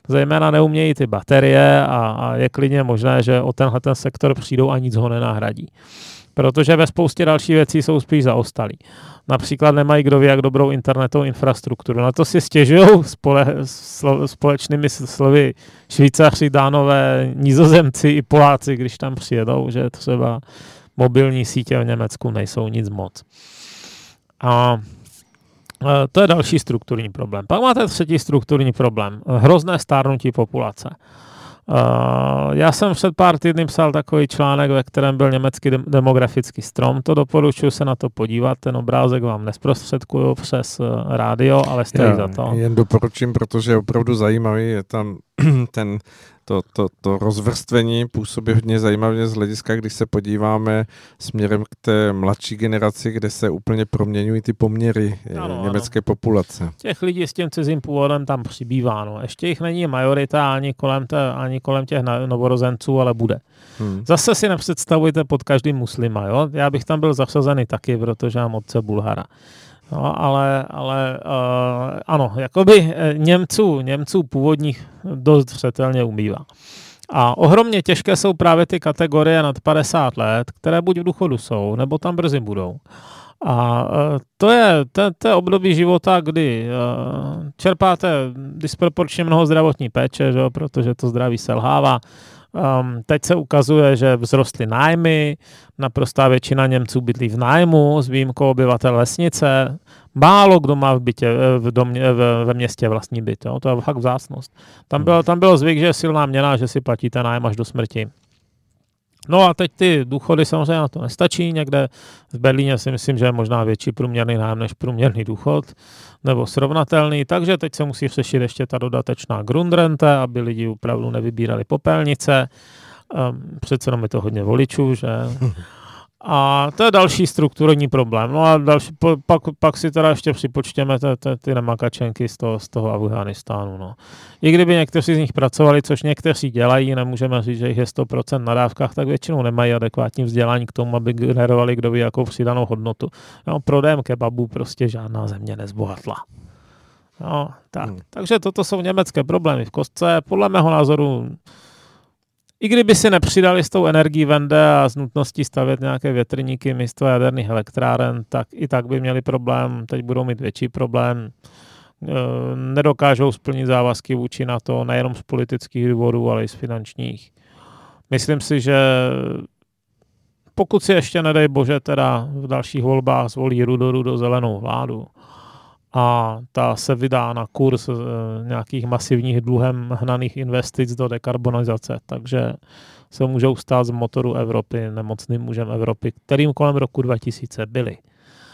Speaker 2: zejména neumějí ty baterie a, a je klidně možné, že o tenhle ten sektor přijdou a nic ho nenahradí. protože ve spoustě dalších věcí jsou spíš zaostalí. Například nemají kdo ví, jak dobrou internetovou infrastrukturu. Na to si stěžují spole, slo, společnými slovy Švýcaři, Dánové, Nizozemci i Poláci, když tam přijedou, že třeba mobilní sítě v Německu nejsou nic moc. A e, to je další strukturní problém. Pak máte třetí strukturní problém. Hrozné stárnutí populace. Uh, já jsem před pár týdny psal takový článek, ve kterém byl německý demografický strom. To doporučuji se na to podívat. Ten obrázek vám nesprostředkuju přes uh, rádio, ale stojí já, za to.
Speaker 3: Jen doporučím, protože je opravdu zajímavý. Je tam ten to, to, to rozvrstvení působí hodně zajímavě z hlediska, když se podíváme směrem k té mladší generaci, kde se úplně proměňují ty poměry eh, ano, německé ano. populace.
Speaker 2: Těch lidí s tím cizím původem tam přibývá. No. Ještě jich není majorita ani kolem, te, ani kolem těch novorozenců, ale bude. Hmm. Zase si nepředstavujte pod každým muslima. Jo? Já bych tam byl zasazený taky, protože mám otce Bulhara. No, ale, ale uh, ano, jakoby eh, Němců, Němců původních dost zřetelně umývá. A ohromně těžké jsou právě ty kategorie nad 50 let, které buď v důchodu jsou, nebo tam brzy budou. A uh, to je, to, to je období života, kdy čerpáte disproporčně mnoho zdravotní péče, že, protože to zdraví selhává. Um, teď se ukazuje, že vzrostly nájmy, naprostá většina Němců bydlí v nájmu, s výjimkou obyvatel vesnice. Málo kdo má v bytě, v domě, v, ve městě vlastní byt, jo? to je fakt vzácnost. Tam bylo, tam bylo zvyk, že je silná měna, že si platíte nájem až do smrti. No a teď ty důchody samozřejmě na to nestačí. Někde v Berlíně si myslím, že je možná větší průměrný nájem než průměrný důchod, nebo srovnatelný, takže teď se musí řešit ještě ta dodatečná grundrente, aby lidi opravdu nevybírali popelnice. Um, přece jenom je to hodně voličů, že? A to je další strukturní problém. No a další, pak, pak si teda ještě připočtěme ty, ty, ty nemakačenky z toho, z toho Afganistánu. No. I kdyby někteří z nich pracovali, což někteří dělají, nemůžeme říct, že jich je 100% na dávkách, tak většinou nemají adekvátní vzdělání k tomu, aby generovali kdo ví jakou přidanou hodnotu. No, prodejem kebabu prostě žádná země nezbohatla. No, tak. Hmm. Takže toto jsou německé problémy v kostce. Podle mého názoru i kdyby si nepřidali s tou energií vende a s nutností stavět nějaké větrníky místo jaderných elektráren, tak i tak by měli problém, teď budou mít větší problém. E, nedokážou splnit závazky vůči na to, nejenom z politických důvodů, ale i z finančních. Myslím si, že pokud si ještě nedej bože teda v dalších volbách zvolí rudo, do zelenou vládu, a ta se vydá na kurz eh, nějakých masivních dluhem hnaných investic do dekarbonizace, takže se můžou stát z motoru Evropy nemocným mužem Evropy, kterým kolem roku 2000 byli.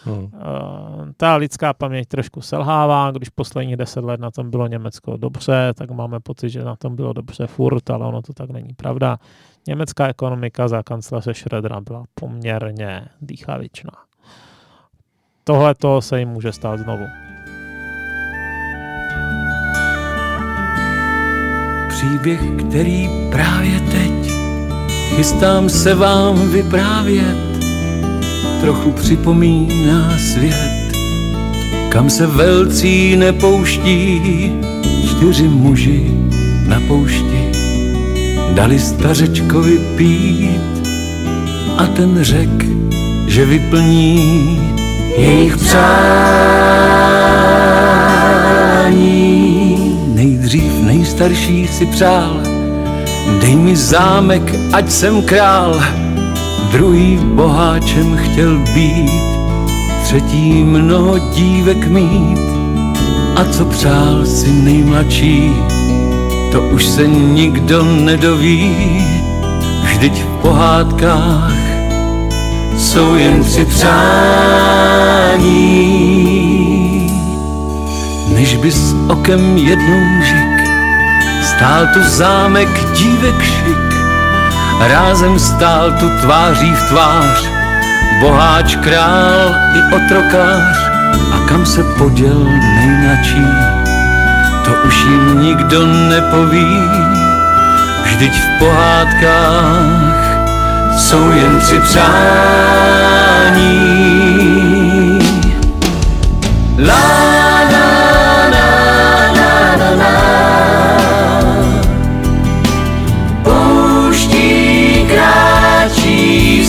Speaker 2: Hmm. Eh, ta lidská paměť trošku selhává, když posledních deset let na tom bylo Německo dobře, tak máme pocit, že na tom bylo dobře furt, ale ono to tak není pravda. Německá ekonomika za kancléře Schrödera byla poměrně dýchavičná. Tohle to se jim může stát znovu.
Speaker 6: Příběh, který právě teď chystám se vám vyprávět, trochu připomíná svět, kam se velcí nepouští, čtyři muži na poušti dali stařečkovi pít a ten řek, že vyplní jejich přání. Nejstarší si přál, dej mi zámek, ať jsem král. Druhý boháčem chtěl být, třetí mnoho dívek mít. A co přál si nejmladší, to už se nikdo nedoví. Vždyť v pohádkách jsou jen tři přání. Než bys okem jednou žik, stál tu zámek dívek šik, rázem stál tu tváří v tvář, boháč, král i otrokář, a kam se poděl nejmladší, to už jim nikdo nepoví, vždyť v pohádkách jsou jen tři přání. La,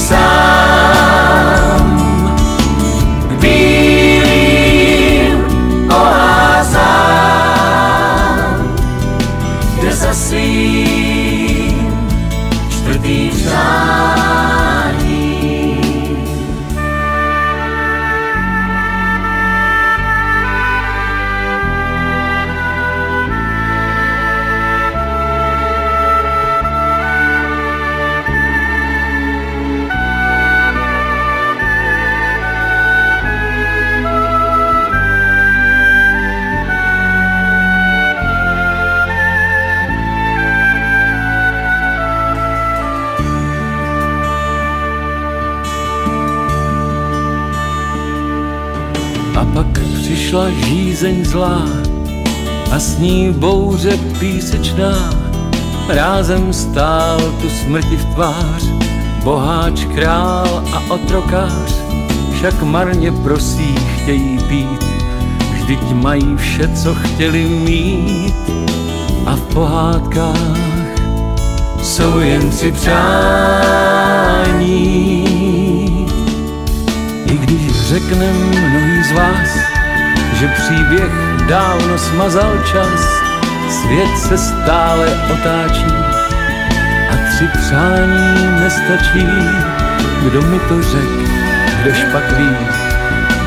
Speaker 6: sun. Zlá a s ní bouře písečná. Rázem stál tu smrti v tvář, boháč, král a otrokář, však marně prosí chtějí pít, vždyť mají vše, co chtěli mít a v pohádkách jsou jen si přání. I když řekne mnohý z vás, že příběh dávno smazal čas, svět se stále otáčí a tři přání nestačí. Kdo mi to řek, kdož pak ví,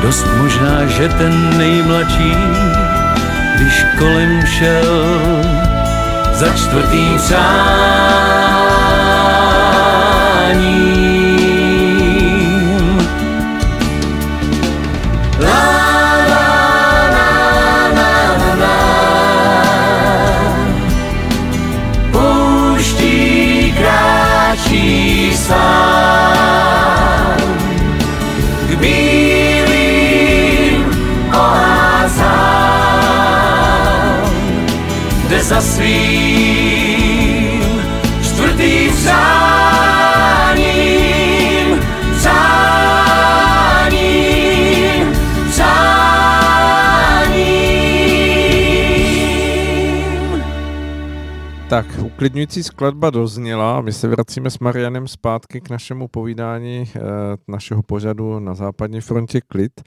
Speaker 6: dost možná, že ten nejmladší, když kolem šel za čtvrtým přáním.
Speaker 3: Uklidňující skladba dozněla. My se vracíme s Marianem zpátky k našemu povídání eh, našeho pořadu na západní frontě Klid.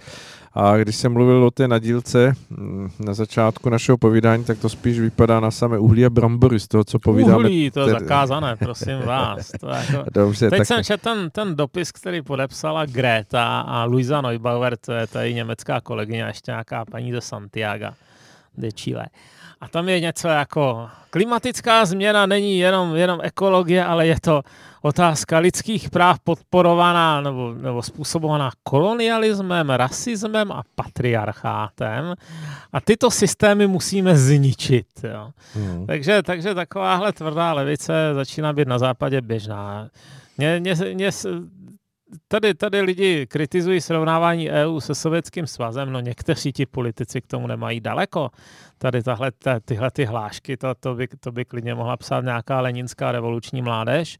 Speaker 3: A když jsem mluvil o té nadílce mm, na začátku našeho povídání, tak to spíš vypadá na samé uhlí a brambory z toho, co povídáme.
Speaker 2: Uhlí, to je zakázané, prosím vás. To jako...
Speaker 3: Dobře,
Speaker 2: Teď
Speaker 3: tak
Speaker 2: jsem četl ten, ten dopis, který podepsala Greta a Luisa Neubauer, to je ta její německá kolegyně, a ještě nějaká paní ze Santiago de Chile. A tam je něco jako klimatická změna není jenom, jenom ekologie, ale je to otázka lidských práv podporovaná nebo, nebo způsobovaná kolonialismem, rasismem a patriarchátem. A tyto systémy musíme zničit. Jo.
Speaker 3: hmm.
Speaker 2: Takže, takže takováhle tvrdá levice začíná být na západě běžná. Mě, mě, mě, tady, tady lidi kritizují srovnávání EU se Sovětským svazem, no někteří ti politici k tomu nemají daleko. Tady tahle, ta, tyhle ty hlášky, to, to, by, to by klidně mohla psát nějaká leninská revoluční mládež.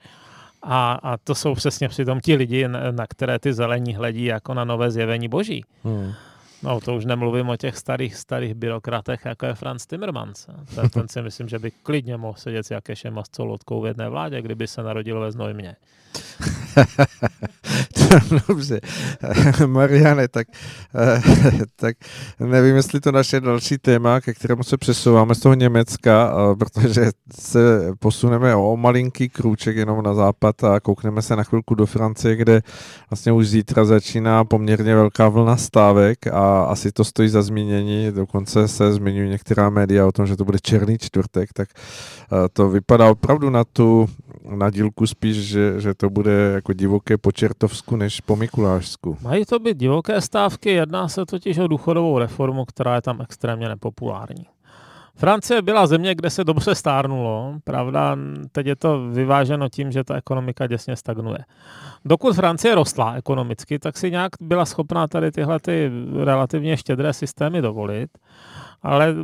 Speaker 2: A, a to jsou přesně přitom ti lidi, na, na které ty zelení hledí jako na nové zjevení boží.
Speaker 3: Hmm.
Speaker 2: No to už nemluvím o těch starých, starých byrokratech, jako je Franz Timmermans. Ten, ten si myslím, že by klidně mohl sedět s Jakešem a s Colotkou v jedné vládě, kdyby se narodil ve Znojmě.
Speaker 3: Dobře. Mariane, tak, eh, tak nevím, jestli to naše další téma, ke kterému se přesouváme z toho Německa, eh, protože se posuneme o malinký krůček jenom na západ a koukneme se na chvilku do Francie, kde vlastně už zítra začíná poměrně velká vlna stávek a asi to stojí za zmínění. Dokonce se zmiňují některá média o tom, že to bude černý čtvrtek, tak eh, to vypadá opravdu na tu na dílku spíš, že, že to bude jako divoké po Čertovsku než po Mikulášsku.
Speaker 2: Mají to být divoké stávky, jedná se totiž o důchodovou reformu, která je tam extrémně nepopulární. Francie byla země, kde se dobře stárnulo, pravda, teď je to vyváženo tím, že ta ekonomika děsně stagnuje. Dokud Francie rostla ekonomicky, tak si nějak byla schopná tady tyhle ty relativně štědré systémy dovolit, ale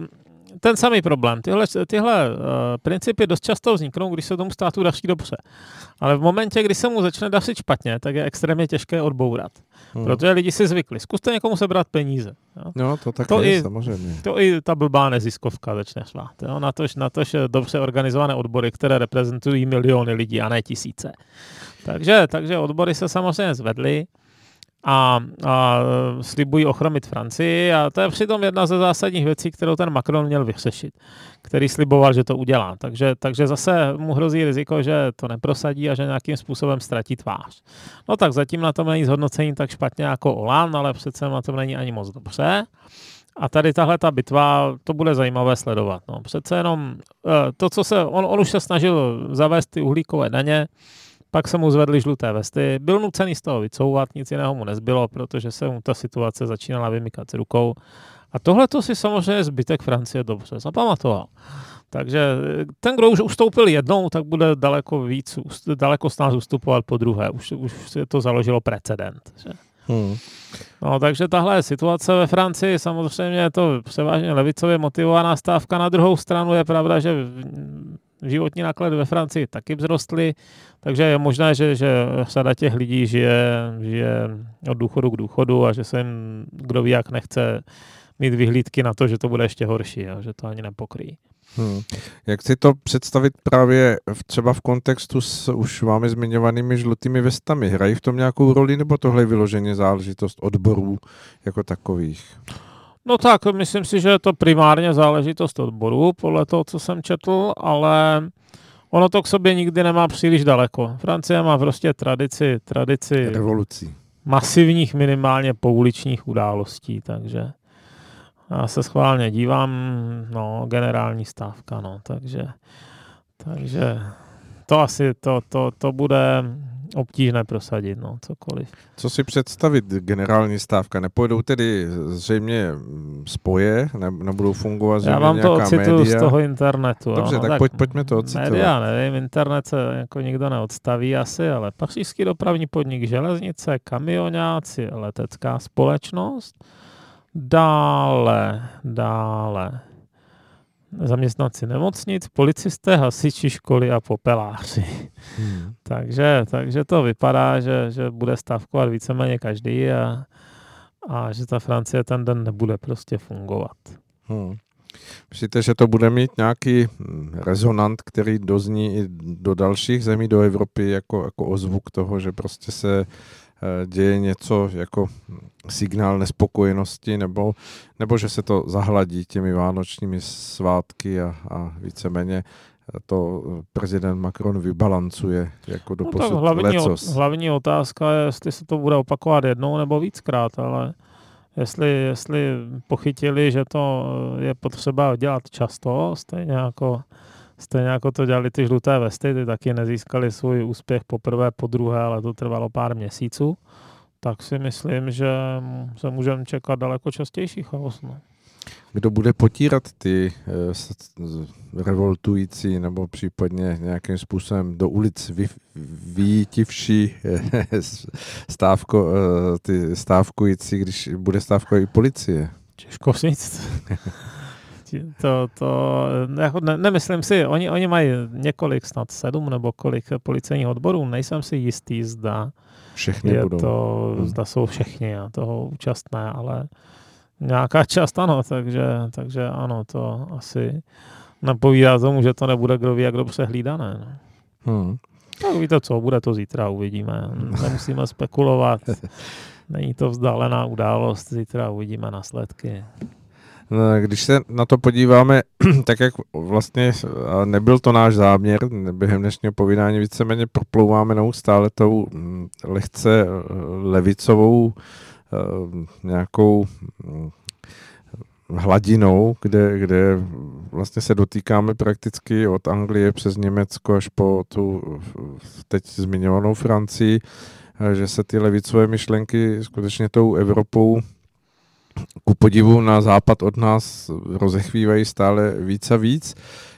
Speaker 2: ten samý problém. Tyhle, tyhle uh, principy dost často vzniknou, když se tomu státu daří dobře. Ale v momentě, kdy se mu začne dařit špatně, tak je extrémně těžké odbourat.
Speaker 3: Hmm.
Speaker 2: Protože lidi si zvykli. Zkuste někomu sebrat peníze. Jo?
Speaker 3: No, to tak
Speaker 2: To
Speaker 3: je,
Speaker 2: i-
Speaker 3: samozřejmě.
Speaker 2: To i ta blbá neziskovka začne švát. Jo? Natož, natož dobře organizované odbory, které reprezentují miliony lidí a ne tisíce. Takže, takže odbory se samozřejmě zvedly a, a slibují ochromit Francii a to je přitom jedna ze zásadních věcí, kterou ten Macron měl vyřešit, který sliboval, že to udělá. Takže, takže zase mu hrozí riziko, že to neprosadí a že nějakým způsobem ztratí tvář. No tak zatím na tom není zhodnocení tak špatně jako Olan, ale přece na tom není ani moc dobře. A tady tahle ta bitva, to bude zajímavé sledovat. No. Přece jenom eh, to, co se, on, on už se snažil zavést ty uhlíkové daně, pak se mu zvedly žluté vesty, byl nucený z toho vycouvat, nic jiného mu nezbylo, protože se mu ta situace začínala vymykat z rukou. A tohle to si samozřejmě zbytek Francie dobře zapamatoval. Takže eh, ten, kdo už ustoupil jednou, tak bude daleko víc, daleko nás ustupovat po druhé. Už, už se to založilo precedent. Že? Hmm. No, takže tahle situace ve Francii. Samozřejmě je to převážně levicově motivovaná stávka. Na druhou stranu je pravda, že životní náklady ve Francii taky vzrostly, takže je možné, že, že sada těch lidí žije, žije od důchodu k důchodu a že se jim, kdo ví, jak nechce mít vyhlídky na to, že to bude ještě horší a že to ani nepokryjí.
Speaker 3: Hmm. Jak si to představit právě v, třeba v kontextu s už vámi zmiňovanými žlutými vestami? Hrají v tom nějakou roli nebo tohle je vyloženě záležitost odborů jako takových?
Speaker 2: No tak, myslím si, že je to primárně záležitost odborů, podle toho, co jsem četl, ale ono to k sobě nikdy nemá příliš daleko. Francie má prostě tradici, tradici
Speaker 3: revolucí.
Speaker 2: Masivních minimálně pouličních událostí, takže já se schválně dívám, no, generální stávka, no, takže, takže to asi, to, to, to bude obtížné prosadit, no, cokoliv.
Speaker 3: Co si představit, generální stávka? Nepůjdou tedy zřejmě spoje, ne, nebudou fungovat
Speaker 2: Já vám to ocituju z toho internetu.
Speaker 3: Dobře,
Speaker 2: no,
Speaker 3: tak, tak pojď, pojďme to ocitovat.
Speaker 2: Média, nevím, internet se jako nikdo neodstaví asi, ale pařížský dopravní podnik železnice, kamionáci, letecká společnost, Dále, dále. Zaměstnanci nemocnic, policisté, hasiči, školy a popeláři. Hmm. takže, takže to vypadá, že, že bude stavkovat víceméně každý a, a že ta Francie ten den nebude prostě fungovat. Hmm.
Speaker 3: Myslíte, že to bude mít nějaký hm, rezonant, který dozní i do dalších zemí, do Evropy, jako, jako ozvuk toho, že prostě se děje něco jako signál nespokojenosti, nebo, nebo že se to zahladí těmi vánočními svátky a, a víceméně to prezident Macron vybalancuje jako do no,
Speaker 2: hlavní, lecos. hlavní otázka je, jestli se to bude opakovat jednou nebo víckrát, ale jestli, jestli pochytili, že to je potřeba dělat často, stejně jako Stejně jako to dělali ty žluté vesty, ty taky nezískali svůj úspěch poprvé, po druhé, ale to trvalo pár měsíců, tak si myslím, že se můžeme čekat daleko častější chaos. No.
Speaker 3: Kdo bude potírat ty uh, revoltující nebo případně nějakým způsobem do ulic vy, vyjítivší stávko, uh, ty stávkující, když bude stávkovat i policie?
Speaker 2: Těžko říct. to, to jako ne, nemyslím si, oni, oni mají několik, snad sedm nebo kolik policejních odborů, nejsem si jistý, zda
Speaker 3: všechny je budou.
Speaker 2: To, hmm. zda jsou všechny a toho účastné, ale nějaká část ano, takže, takže ano, to asi napovídá tomu, že to nebude kdo ví, jak kdo přehlídané. No. Hmm. Tak víte co, bude to zítra, uvidíme. Nemusíme spekulovat. Není to vzdálená událost, zítra uvidíme následky.
Speaker 3: No, když se na to podíváme, tak jak vlastně nebyl to náš záměr, během dnešního povídání víceméně proplouváme neustále tou mm, lehce eh, levicovou eh, nějakou mm, hladinou, kde, kde vlastně se dotýkáme prakticky od Anglie přes Německo až po tu teď zmiňovanou Francii, eh, že se ty levicové myšlenky skutečně tou Evropou ku podivu na západ od nás rozechvívají stále víc a víc.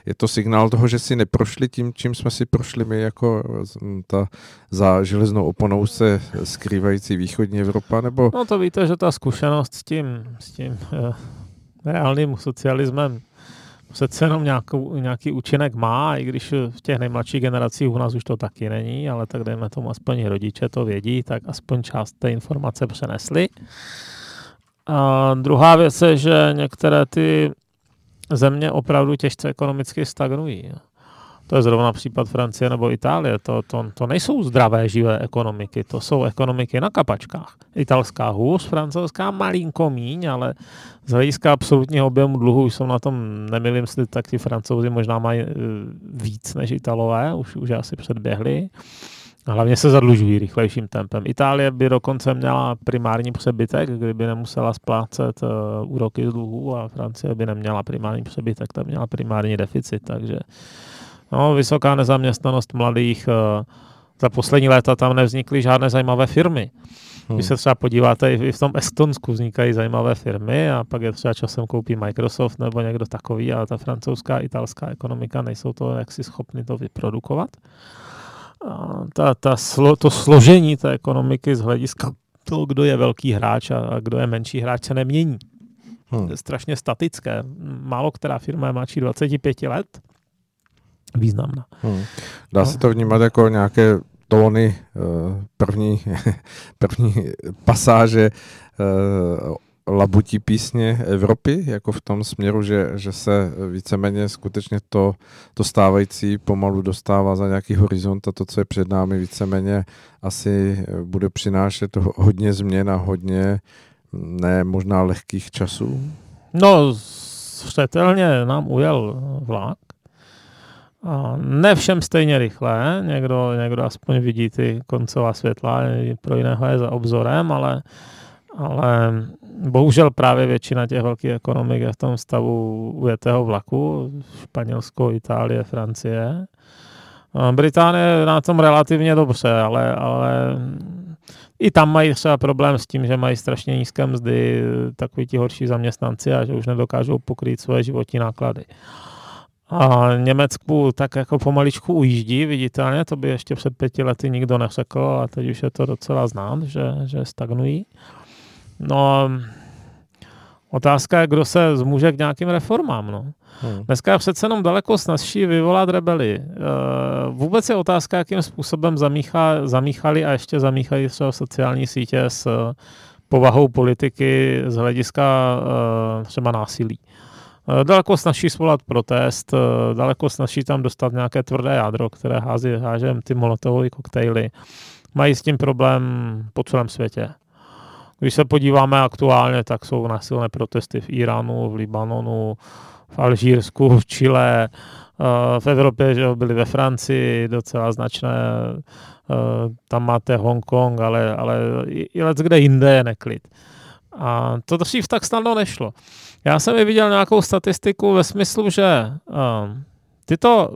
Speaker 3: Je to signál toho, že si neprošli tím, čím jsme si prošli my jako ta za železnou oponou se skrývající východní Evropa, nebo...
Speaker 2: No to víte, že ta zkušenost s tím, s tím uh, reálným socialismem přece jenom nějakou, nějaký účinek má, i když v těch nejmladších generacích u nás už to taky není, ale tak dejme tomu aspoň rodiče to vědí, tak aspoň část té informace přenesli. A druhá věc je, že některé ty země opravdu těžce ekonomicky stagnují. To je zrovna případ Francie nebo Itálie. To, to, to nejsou zdravé, živé ekonomiky, to jsou ekonomiky na kapačkách. Italská hůř, francouzská malinko míň, ale z hlediska absolutního objemu dluhu jsou na tom, nemilím si, tak ti francouzi možná mají e, víc než Italové, už, už asi předběhli. Hlavně se zadlužují rychlejším tempem. Itálie by dokonce měla primární přebytek, kdyby nemusela splácet uh, úroky z dluhů a Francie by neměla primární přebytek, ta měla primární deficit, takže no, vysoká nezaměstnanost mladých, uh, za poslední léta tam nevznikly žádné zajímavé firmy. Hmm. Když se třeba podíváte, i v tom Estonsku vznikají zajímavé firmy a pak je třeba časem koupí Microsoft nebo někdo takový, ale ta francouzská, italská ekonomika nejsou to jaksi schopni to vyprodukovat ta, ta slo, to složení té ekonomiky z hlediska to, kdo je velký hráč a kdo je menší hráč, se nemění. Hmm. Je strašně statické. Málo která firma je mladší 25 let. Významná. Hmm.
Speaker 3: Dá no. se to vnímat jako nějaké tóny eh, první, první pasáže eh, labutí písně Evropy, jako v tom směru, že, že se víceméně skutečně to, to stávající pomalu dostává za nějaký horizont a to, co je před námi, víceméně asi bude přinášet hodně změn a hodně ne možná lehkých časů?
Speaker 2: No, vřetelně nám ujel vlak. A ne všem stejně rychle, někdo, někdo aspoň vidí ty koncová světla, pro jiného je za obzorem, ale, ale bohužel právě většina těch velkých ekonomik je v tom stavu ujetého vlaku, Španělsko, Itálie, Francie. Británie na tom relativně dobře, ale, ale i tam mají třeba problém s tím, že mají strašně nízké mzdy, takový ti horší zaměstnanci a že už nedokážou pokrýt svoje životní náklady. A Německu tak jako pomaličku ujíždí viditelně, to by ještě před pěti lety nikdo neřekl a teď už je to docela znát, že, že stagnují. No, otázka je, kdo se zmůže k nějakým reformám. No. Hmm. Dneska je přece jenom daleko snazší vyvolat rebeli. E, vůbec je otázka, jakým způsobem zamíchá, zamíchali a ještě zamíchají třeba sociální sítě s povahou politiky z hlediska e, třeba násilí. E, daleko snaží svolat protest, daleko snaží tam dostat nějaké tvrdé jádro, které hází, hážem ty molotovové koktejly. Mají s tím problém po celém světě. Když se podíváme aktuálně, tak jsou násilné protesty v Iránu, v Libanonu, v Alžírsku, v Chile, eh, v Evropě, že byli ve Francii docela značné, eh, tam máte Hongkong, ale, ale i let kde jinde je neklid. A to dřív tak snadno nešlo. Já jsem i viděl nějakou statistiku ve smyslu, že uh, tyto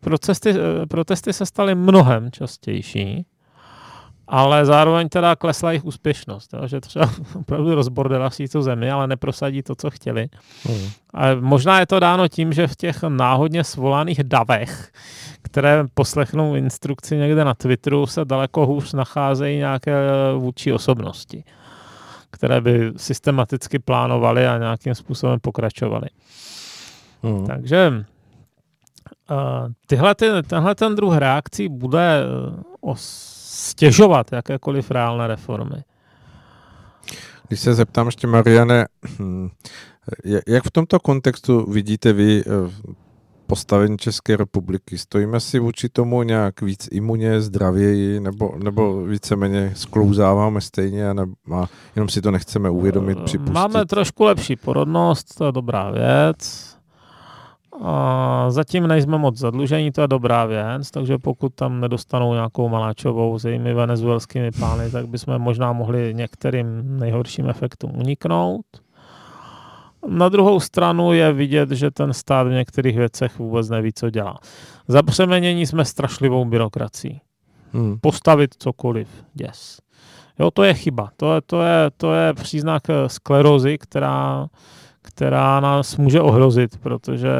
Speaker 2: procesy, protesty se staly mnohem častější ale zároveň teda klesla jejich úspěšnost, jo, že třeba opravdu rozbordela si tu zemi, ale neprosadí to, co chtěli. Hmm. A možná je to dáno tím, že v těch náhodně svolaných davech, které poslechnou instrukci někde na Twitteru, se daleko hůř nacházejí nějaké vůči osobnosti, které by systematicky plánovaly a nějakým způsobem pokračovaly. Hmm. Takže uh, tyhle, ty, tenhle ten druh reakcí bude uh, os stěžovat jakékoliv reálné reformy.
Speaker 3: Když se zeptám ještě, Mariane, hm, jak v tomto kontextu vidíte vy eh, postavení České republiky? Stojíme si vůči tomu nějak víc imuně, zdravěji, nebo, nebo víceméně sklouzáváme stejně a, ne, a jenom si to nechceme uvědomit, eh, připustit?
Speaker 2: Máme trošku lepší porodnost, to je dobrá věc. A zatím nejsme moc zadlužení, to je dobrá věc, takže pokud tam nedostanou nějakou maláčovou s jejími venezuelskými pány, tak bychom možná mohli některým nejhorším efektům uniknout. Na druhou stranu je vidět, že ten stát v některých věcech vůbec neví, co dělá. Zapřeměnění jsme strašlivou byrokracií. Hmm. Postavit cokoliv, yes. Jo, to je chyba. To je, to je, to je příznak sklerozy, která která nás může ohrozit, protože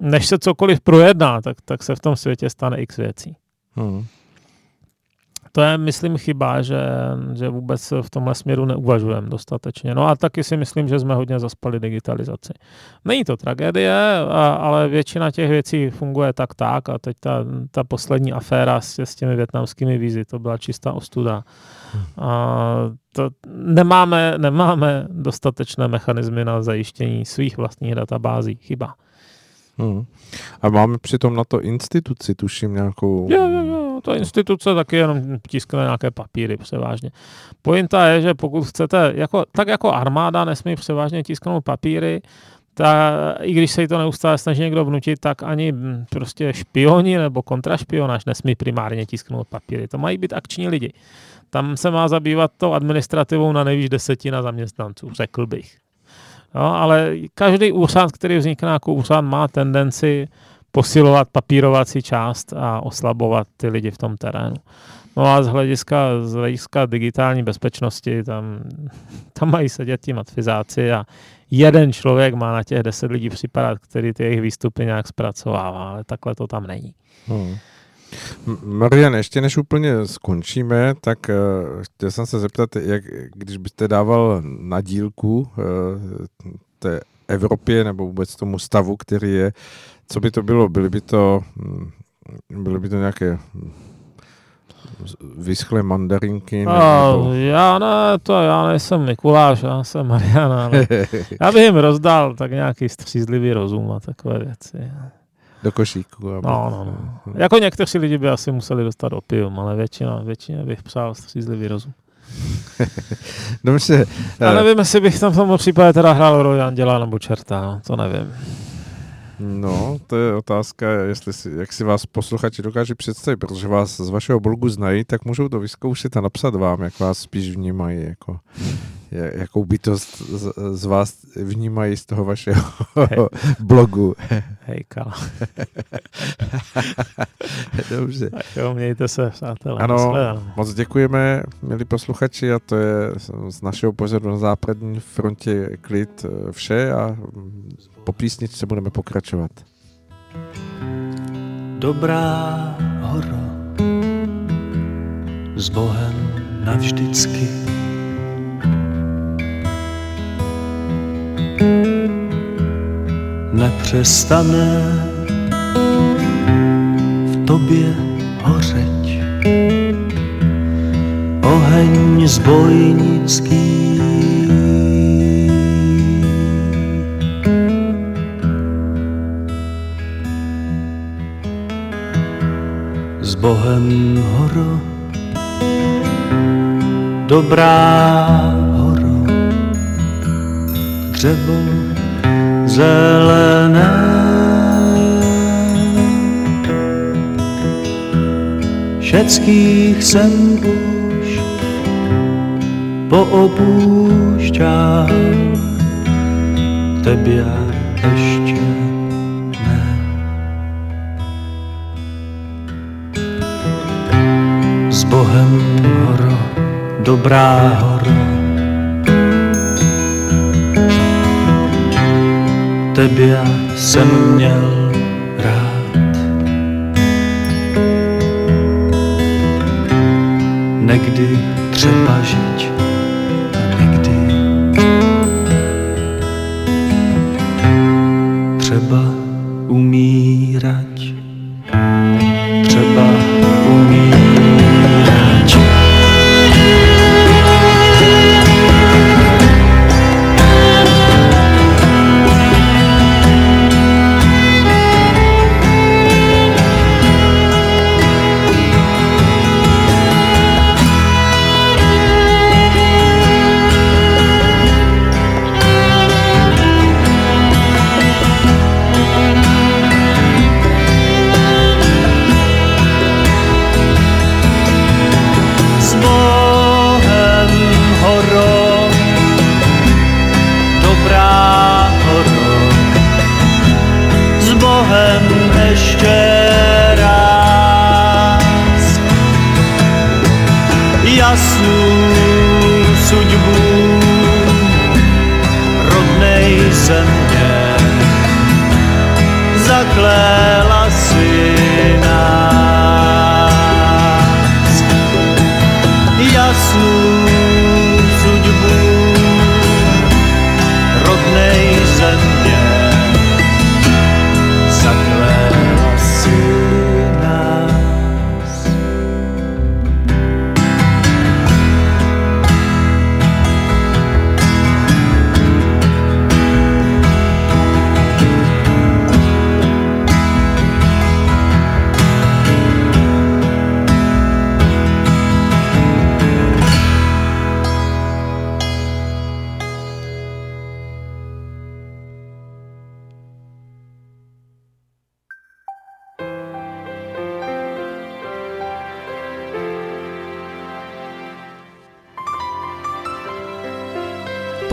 Speaker 2: než se cokoliv projedná, tak, tak se v tom světě stane x věcí. Hmm. To je, myslím, chyba, že, že vůbec v tomhle směru neuvažujeme dostatečně. No a taky si myslím, že jsme hodně zaspali digitalizaci. Není to tragédie, ale většina těch věcí funguje tak tak a teď ta, ta poslední aféra s, s těmi větnamskými vízy, to byla čistá ostuda. A to nemáme, nemáme dostatečné mechanismy na zajištění svých vlastních databází. Chyba.
Speaker 3: Hmm. A máme přitom na to instituci, tuším nějakou...
Speaker 2: Jo, jo, to instituce taky jenom tiskne nějaké papíry převážně. Pointa je, že pokud chcete, jako, tak jako armáda nesmí převážně tisknout papíry, ta, i když se jí to neustále snaží někdo vnutit, tak ani prostě špioni nebo kontrašpionáž nesmí primárně tisknout papíry. To mají být akční lidi. Tam se má zabývat to administrativou na nejvíc desetina zaměstnanců, řekl bych. No, ale každý úřad, který vznikne jako úřad, má tendenci posilovat papírovací část a oslabovat ty lidi v tom terénu. No a z hlediska, z hlediska digitální bezpečnosti tam, tam mají sedět ti matfizáci a jeden člověk má na těch deset lidí připadat, který ty jejich výstupy nějak zpracovává, ale takhle to tam není. Hmm.
Speaker 3: Marian, ještě než úplně skončíme, tak uh, chtěl jsem se zeptat, jak, když byste dával na dílku uh, té Evropě nebo vůbec tomu stavu, který je, co by to bylo? Byly by to, hm, byly by to nějaké vyschlé mandarinky?
Speaker 2: No, já ne, to já nejsem Mikuláš, já jsem Mariana, ale já bych jim rozdal tak nějaký střízlivý rozum a takové věci.
Speaker 3: Do košíku.
Speaker 2: Aby... No, no, no. Jako někteří lidi by asi museli dostat opium, ale většina, většině bych přál střízlivý rozum.
Speaker 3: Dobře.
Speaker 2: Já nevím, jestli bych tam v tom případě teda hrál roli Anděla nebo Čerta, no, to nevím.
Speaker 3: No, to je otázka, jestli si, jak si vás posluchači dokáží představit, protože vás z vašeho blogu znají, tak můžou to vyzkoušet a napsat vám, jak vás spíš vnímají, jako, jakou bytost z, z vás vnímají z toho vašeho hey. blogu.
Speaker 2: Hejka.
Speaker 3: Dobře.
Speaker 2: Tak jo, mějte se, přátelé.
Speaker 3: Ano, moc děkujeme, milí posluchači, a to je z našeho pořadu na západní frontě klid eh, vše a po písničce budeme pokračovat.
Speaker 6: Dobrá horo, s Bohem navždycky. Nepřestane v tobě hořeť. Oheň zbojnický. Bohem horo, dobrá dřevo zelené. Všetkých jsem už poopúšťal, tebě ještě Bohem horo, dobrá horo. Tebě jsem měl rád. Někdy třeba žiť, někdy třeba umírat.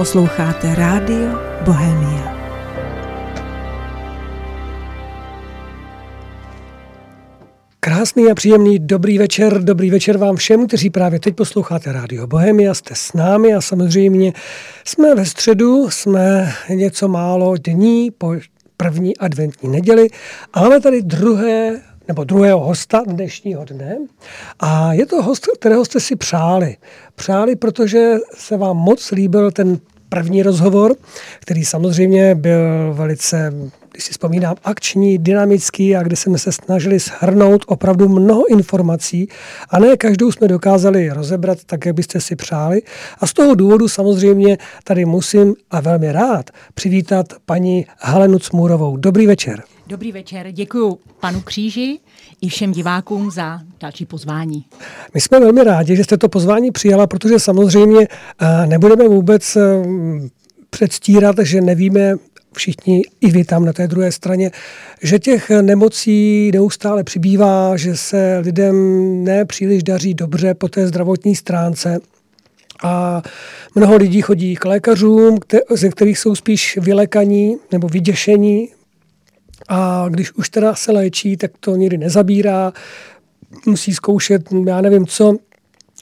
Speaker 7: Posloucháte Rádio Bohemia.
Speaker 1: Krásný a příjemný dobrý večer, dobrý večer vám všem, kteří právě teď posloucháte Rádio Bohemia, jste s námi a samozřejmě jsme ve středu, jsme něco málo dní po první adventní neděli a máme tady druhé nebo druhého hosta dnešního dne. A je to host, kterého jste si přáli. Přáli, protože se vám moc líbil ten první rozhovor, který samozřejmě byl velice když si vzpomínám, akční, dynamický a kde jsme se snažili shrnout opravdu mnoho informací a ne každou jsme dokázali rozebrat tak, jak byste si přáli. A z toho důvodu samozřejmě tady musím a velmi rád přivítat paní Halenu Cmůrovou. Dobrý večer.
Speaker 8: Dobrý večer, děkuji panu Kříži i všem divákům za další pozvání.
Speaker 1: My jsme velmi rádi, že jste to pozvání přijala, protože samozřejmě eh, nebudeme vůbec eh, předstírat, že nevíme všichni, i vy tam na té druhé straně, že těch nemocí neustále přibývá, že se lidem nepříliš daří dobře po té zdravotní stránce. A mnoho lidí chodí k lékařům, ze kterých jsou spíš vylekaní nebo vyděšení. A když už teda se léčí, tak to nikdy nezabírá. Musí zkoušet, já nevím co,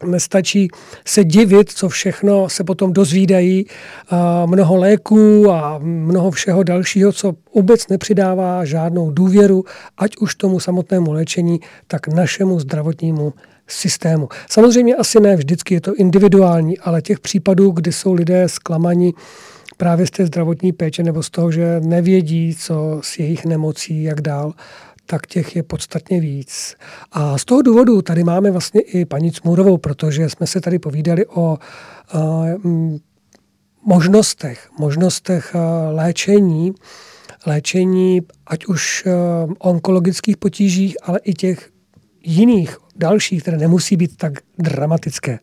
Speaker 1: Nestačí se divit, co všechno se potom dozvídají, mnoho léků a mnoho všeho dalšího, co vůbec nepřidává žádnou důvěru, ať už tomu samotnému léčení, tak našemu zdravotnímu systému. Samozřejmě asi ne vždycky je to individuální, ale těch případů, kdy jsou lidé zklamaní právě z té zdravotní péče nebo z toho, že nevědí, co s jejich nemocí, jak dál, tak těch je podstatně víc. A z toho důvodu tady máme vlastně i paní Cmůrovou, protože jsme se tady povídali o uh, možnostech, možnostech uh, léčení, léčení ať už uh, onkologických potížích, ale i těch jiných, dalších, které nemusí být tak dramatické.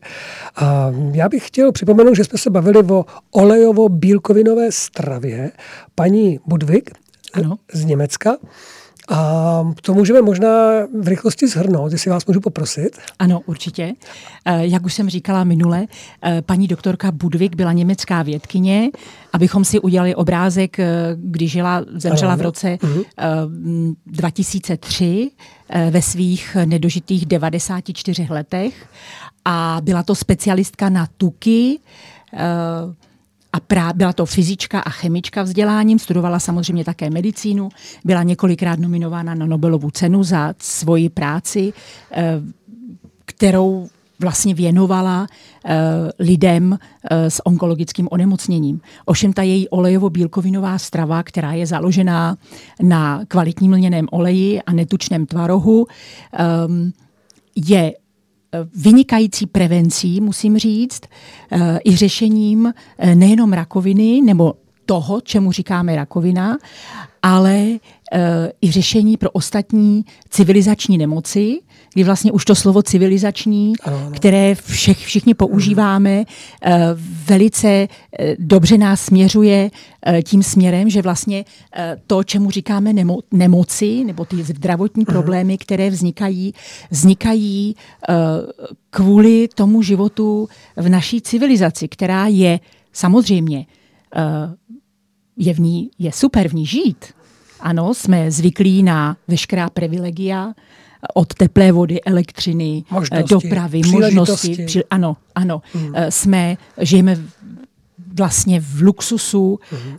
Speaker 1: A já bych chtěl připomenout, že jsme se bavili o olejovo-bílkovinové stravě paní Budvig ano. z Německa. A to můžeme možná v rychlosti zhrnout, jestli vás můžu poprosit.
Speaker 8: Ano, určitě. Eh, jak už jsem říkala minule, eh, paní doktorka Budvik byla německá vědkyně, abychom si udělali obrázek, eh, když žila, zemřela v roce uh-huh. 2003 ve svých nedožitých 94 letech a byla to specialistka na tuky, a prá, byla to fyzička a chemička vzděláním, studovala samozřejmě také medicínu, byla několikrát nominována na Nobelovu cenu za svoji práci, eh, kterou vlastně věnovala uh, lidem uh, s onkologickým onemocněním. Ovšem ta její olejovo-bílkovinová strava, která je založená na kvalitním lněném oleji a netučném tvarohu, um, je vynikající prevencí, musím říct, eh, i řešením eh, nejenom rakoviny nebo toho, čemu říkáme rakovina, ale Eh, i řešení pro ostatní civilizační nemoci, kdy vlastně už to slovo civilizační, ano, ano. které všech, všichni používáme, eh, velice eh, dobře nás směřuje tím směrem, že vlastně to, čemu říkáme nemo, nemoci nebo ty zdravotní mhm. problémy, které vznikají, vznikají kvůli tomu životu v naší civilizaci, která je samozřejmě je v ní, je super v ní žít, ano, jsme zvyklí na veškerá privilegia, od teplé vody, elektřiny, možnosti, dopravy, možnosti. Při, ano, ano. Hmm. Jsme, žijeme vlastně v luxusu, hmm.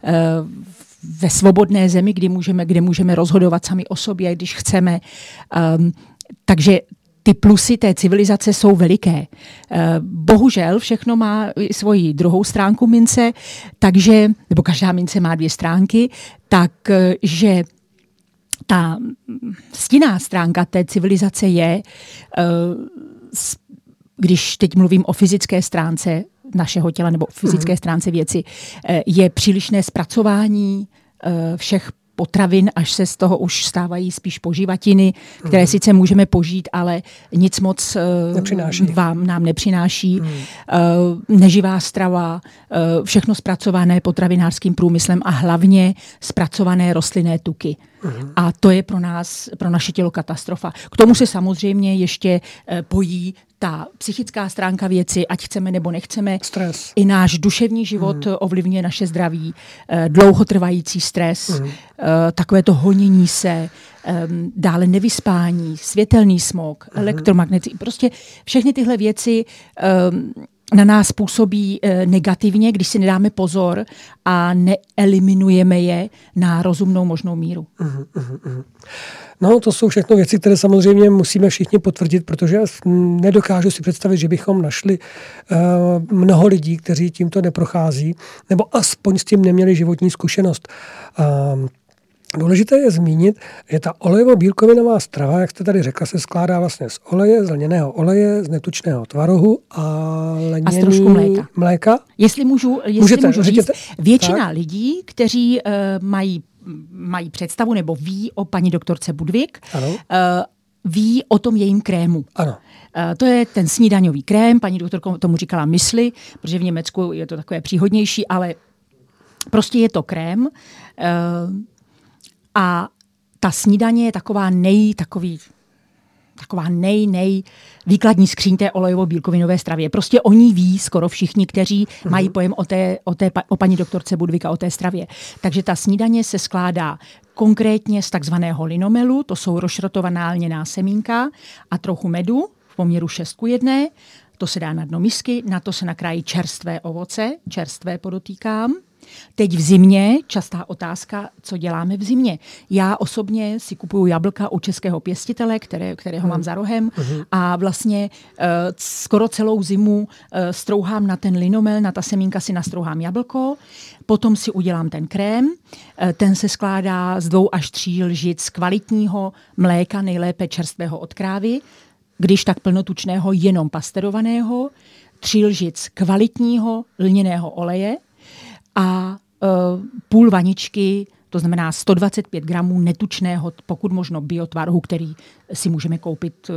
Speaker 8: ve svobodné zemi, kdy můžeme, kde můžeme rozhodovat sami o sobě, když chceme. Um, takže ty plusy té civilizace jsou veliké. Eh, bohužel všechno má svoji druhou stránku mince, takže, nebo každá mince má dvě stránky, takže eh, ta stinná stránka té civilizace je, eh, když teď mluvím o fyzické stránce našeho těla nebo fyzické mhm. stránce věci, je přílišné zpracování všech potravin, až se z toho už stávají spíš poživatiny, které mm. sice můžeme požít, ale nic moc uh, nepřináší. vám nám nepřináší. Mm. Uh, neživá strava, uh, všechno zpracované potravinářským průmyslem a hlavně zpracované rostlinné tuky. Mm. A to je pro nás, pro naše tělo katastrofa. K tomu se samozřejmě ještě uh, pojí ta psychická stránka věci, ať chceme nebo nechceme.
Speaker 1: Stres.
Speaker 8: I náš duševní život mm. ovlivňuje naše zdraví. Eh, dlouhotrvající stres, mm. takové to honění se, ehm, dále nevyspání, světelný smog, mm. elektromagnetický, prostě všechny tyhle věci ehm, na nás působí e, negativně, když si nedáme pozor a neeliminujeme je na rozumnou možnou míru. Uh-huh, uh-huh.
Speaker 1: No, to jsou všechno věci, které samozřejmě musíme všichni potvrdit, protože nedokážu si představit, že bychom našli uh, mnoho lidí, kteří tímto neprochází, nebo aspoň s tím neměli životní zkušenost. Uh, Důležité je zmínit, že ta olejovo-bílkovinová strava, jak jste tady řekla, se skládá vlastně z oleje, z lněného oleje, z netučného tvarohu a lněný
Speaker 8: a z trošku mléka.
Speaker 1: mléka.
Speaker 8: Jestli můžu, jestli
Speaker 1: Můžete,
Speaker 8: můžu říct,
Speaker 1: řekněte.
Speaker 8: většina
Speaker 1: Tak.
Speaker 8: lidí, kteří uh, mají, mají představu nebo ví o paní doktorce Budvik,
Speaker 1: Ano.
Speaker 8: uh, ví o tom jejím krému.
Speaker 1: Ano.
Speaker 8: Eh, To je ten snídaňový krém, paní doktorka tomu říkala mysli, protože v Německu je to takové příhodnější, ale prostě je to krém. A ta snídaně je taková nej, takový, taková nej, nej výkladní skříň té olejovo-bílkovinové stravě. Prostě oni ví skoro všichni, kteří mm-hmm. mají pojem o, té, o, té, o paní doktorce Budvika, o té stravě. Takže ta snídaně se skládá konkrétně z takzvaného linomelu, to jsou rošrotovaná lněná semínka a trochu medu v poměru 6 k 1. To se dá na dno misky, na to se nakrájí čerstvé ovoce, čerstvé podotýkám. Teď v zimě, častá otázka, co děláme v zimě. Já osobně si kupuju jablka u českého pěstitele, které, kterého mám za rohem a vlastně uh, skoro celou zimu uh, strouhám na ten linomel, na ta semínka si nastrouhám jablko, potom si udělám ten krém, uh, ten se skládá z dvou až tří lžic kvalitního mléka, nejlépe čerstvého od krávy, když tak plnotučného jenom pasterovaného, tři lžic kvalitního lněného oleje, a uh, půl vaničky, to znamená 125 gramů netučného, pokud možno biotvarohu, který si můžeme koupit uh,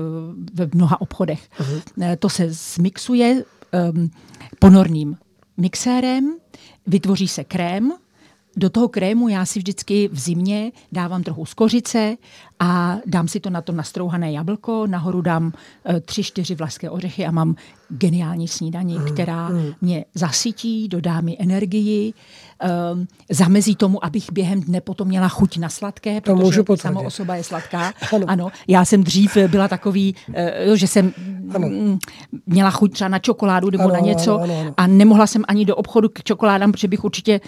Speaker 8: ve mnoha obchodech. Uh-huh. To se zmixuje um, ponorným mixérem, vytvoří se krém, do toho krému já si vždycky v zimě dávám trochu z kořice a dám si to na to nastrouhané jablko, nahoru dám e, tři, čtyři vlašské ořechy a mám geniální snídaní,
Speaker 1: Mm,
Speaker 8: která mě zasytí, dodá mi energii, um, zamezí tomu, abych během dne potom měla chuť na sladké,
Speaker 1: To
Speaker 8: protože
Speaker 1: potvrdit.
Speaker 8: sama o sobě je sladká.
Speaker 1: Ano.
Speaker 8: Ano. Já jsem dřív byla takový, uh, že jsem
Speaker 1: Ano.
Speaker 8: mm, měla chuť třeba na čokoládu nebo
Speaker 1: Ano,
Speaker 8: na něco
Speaker 1: ano, ano, ano.
Speaker 8: a nemohla jsem ani do obchodu k čokoládám, protože bych určitě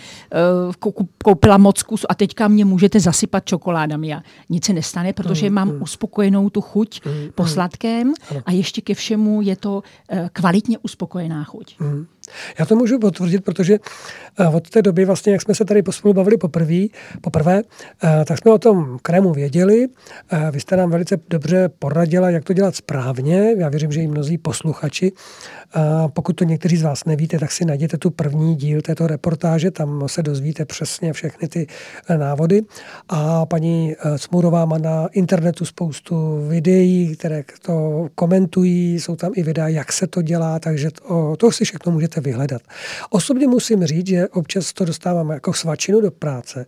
Speaker 8: uh, kou- koupila moc kus a teďka mě můžete zasypat čokoládami a nic se nestane, protože mám uspokojenou tu chuť po sladkém. A ještě ke všemu je to uh, kvalitně uspokojená chuť.
Speaker 1: Já to můžu potvrdit, protože eh, od té doby, vlastně, jak jsme se tady pospolu bavili poprvé, poprvé, eh, tak jsme o tom krému věděli. Eh, Vy jste nám velice dobře poradila, jak to dělat správně. Já věřím, že i mnozí posluchači. Pokud to někteří z vás nevíte, tak si najděte tu první díl této reportáže, tam se dozvíte přesně všechny ty návody. A paní Smurová má na internetu spoustu videí, které to komentují, jsou tam i videa, jak se to dělá, takže to, to si všechno můžete vyhledat. Osobně musím říct, že občas to dostávám jako svačinu do práce.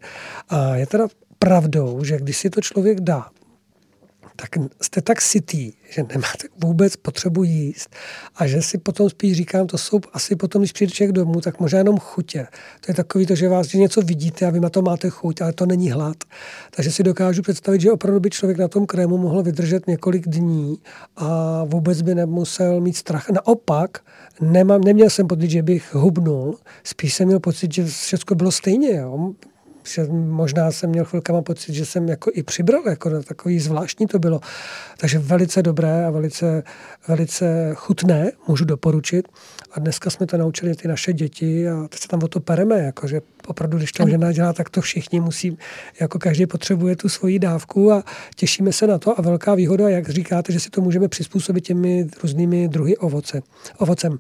Speaker 1: A je teda pravdou, že když si to člověk dá, tak jste tak sytý, že nemáte vůbec potřebu jíst a že si potom spíš říkám, to jsou asi potom, když přijde člověk domů, tak možná jenom chutě. To je takový to, že vás že něco vidíte a vy na to máte chuť, ale to není hlad. Takže si dokážu představit, že opravdu by člověk na tom krému mohl vydržet několik dní a vůbec by nemusel mít strach. Naopak, nemám, neměl jsem pocit, že bych hubnul, spíš jsem měl pocit, že všechno bylo stejně. Jo že možná jsem měl chvilkama pocit, že jsem jako i přibral, jako takový zvláštní to bylo. Takže velice dobré a velice, velice chutné, můžu doporučit. A dneska jsme to naučili ty naše děti a teď se tam o to pereme, jako že opravdu, když to žena dělá, tak to všichni musí, jako každý potřebuje tu svoji dávku a těšíme se na to. A velká výhoda, jak říkáte, že si to můžeme přizpůsobit těmi různými druhy ovoce, ovocem.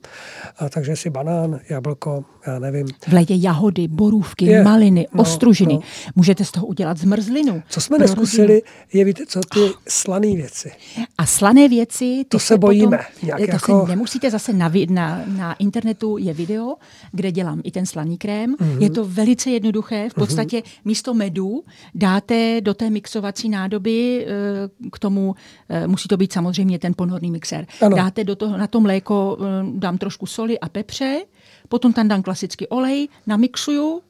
Speaker 1: A takže si banán, jablko, já nevím.
Speaker 8: V létě jahody, borůvky,
Speaker 1: Je,
Speaker 8: maliny,
Speaker 1: no,
Speaker 8: ostružiny.
Speaker 1: no.
Speaker 8: Můžete z toho udělat zmrzlinu.
Speaker 1: Co jsme
Speaker 8: Pro
Speaker 1: neskusili, je víte co, ty slané věci.
Speaker 8: A slané věci, ty
Speaker 1: To se bojíme, nějak
Speaker 8: to
Speaker 1: jako-
Speaker 8: se nemusíte zase na, vi- na, na internetu je video, kde dělám i ten slaný krém.
Speaker 1: Mhm.
Speaker 8: Mm-hmm. Je to velice jednoduché. V podstatě mm-hmm. místo medu dáte do té mixovací nádoby, eh, k tomu eh, musí to být samozřejmě ten ponorný mixér.
Speaker 1: Ano.
Speaker 8: Dáte do toho, na to mléko, eh, dám trošku soli a pepře, potom tam dám klasický olej, namixuju,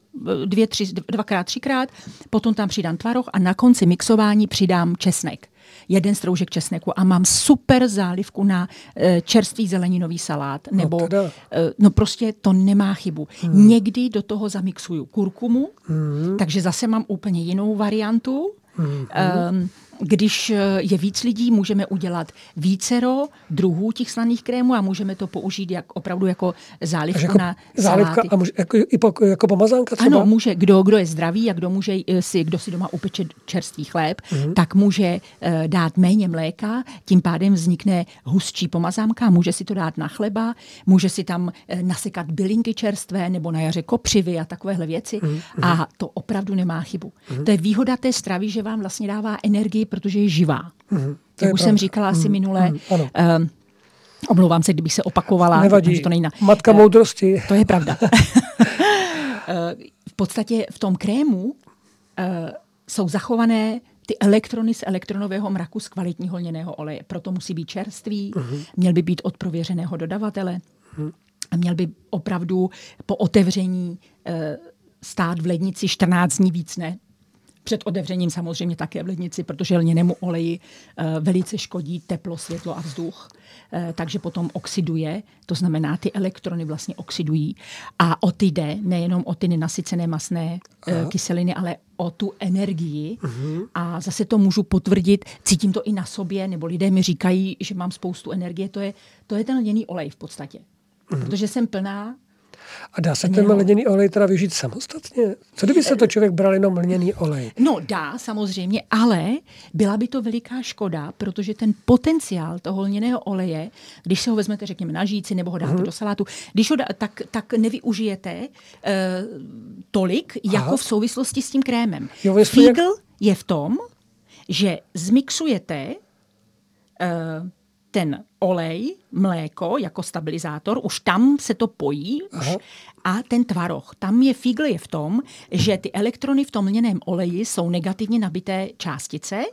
Speaker 8: dvě, tři, dvakrát, třikrát, potom tam přidám tvaroh a na konci mixování přidám česnek jeden stroužek česneku a mám super zálivku na e, čerstvý zeleninový salát. Nebo,
Speaker 1: no,
Speaker 8: no prostě to nemá chybu. Hmm. Někdy do toho zamixuju kurkumu, hmm. takže zase mám úplně jinou variantu. Hmm. Um, když eh, je víc lidí, můžeme udělat vícero druhů těch slaných krémů a můžeme to použít jak, opravdu jako zálivku
Speaker 1: jako
Speaker 8: na
Speaker 1: zálivka
Speaker 8: saláty.
Speaker 1: a může, jako, i po, jako pomazánka třeba?
Speaker 8: Ano, může. Kdo, kdo je zdravý a kdo může eh, si, kdo si doma upeče čerstvý chléb, mm-hmm. tak může uh, dát méně mléka, tím pádem vznikne hustší pomazánka, může si to dát na chleba, může si tam uh, nasekat bylinky čerstvé nebo na jaře kopřivy a takovéhle věci mm-hmm. a to opravdu nemá chybu. Mm-hmm. To je výhoda té stravy, že vám vlastně dává energii protože je živá. Mm, Jak už jsem říkala asi mm, minule, mm, ano. Uh, omlouvám se, kdybych se opakovala.
Speaker 1: Nevadí,
Speaker 8: to nejna,
Speaker 1: matka uh, moudrosti.
Speaker 8: To je pravda. uh, v podstatě v tom krému uh, jsou zachované ty elektrony z elektronového mraku z kvalitního lněného oleje. Proto musí být čerstvý, uh-huh. měl by být od prověřeného dodavatele uh-huh. a měl by opravdu po otevření uh, stát v lednici 14 dní víc ne, před otevřením samozřejmě také v lednici, protože lněnému oleji uh, velice škodí teplo, světlo a vzduch, uh, takže potom oxiduje, to znamená, ty elektrony vlastně oxidují. A o ty jde nejenom o ty nenasycené masné uh, kyseliny, ale o tu energii. Uh-huh. A zase to můžu potvrdit, cítím to i na sobě, nebo lidé mi říkají, že mám spoustu energie, to je, to je ten lněný olej v podstatě. Uh-huh. Protože jsem plná
Speaker 1: a dá se ten lněný olej teda využít samostatně? Co kdyby se to člověk bral jenom lněný olej?
Speaker 8: No dá samozřejmě, ale byla by to veliká škoda, protože ten potenciál toho lněného oleje, když se ho vezmete, řekněme, na žíci nebo ho dáte hmm. do salátu, když ho dá, tak, tak nevyužijete uh, tolik, Aha. jako v souvislosti s tím krémem. Jo, Fígl jak... je v tom, že zmixujete uh, ten olej, mléko jako stabilizátor, už tam se to pojí už, a ten tvaroh. Tam je fígl je v tom, že ty elektrony v tom lněném oleji jsou negativně nabité částice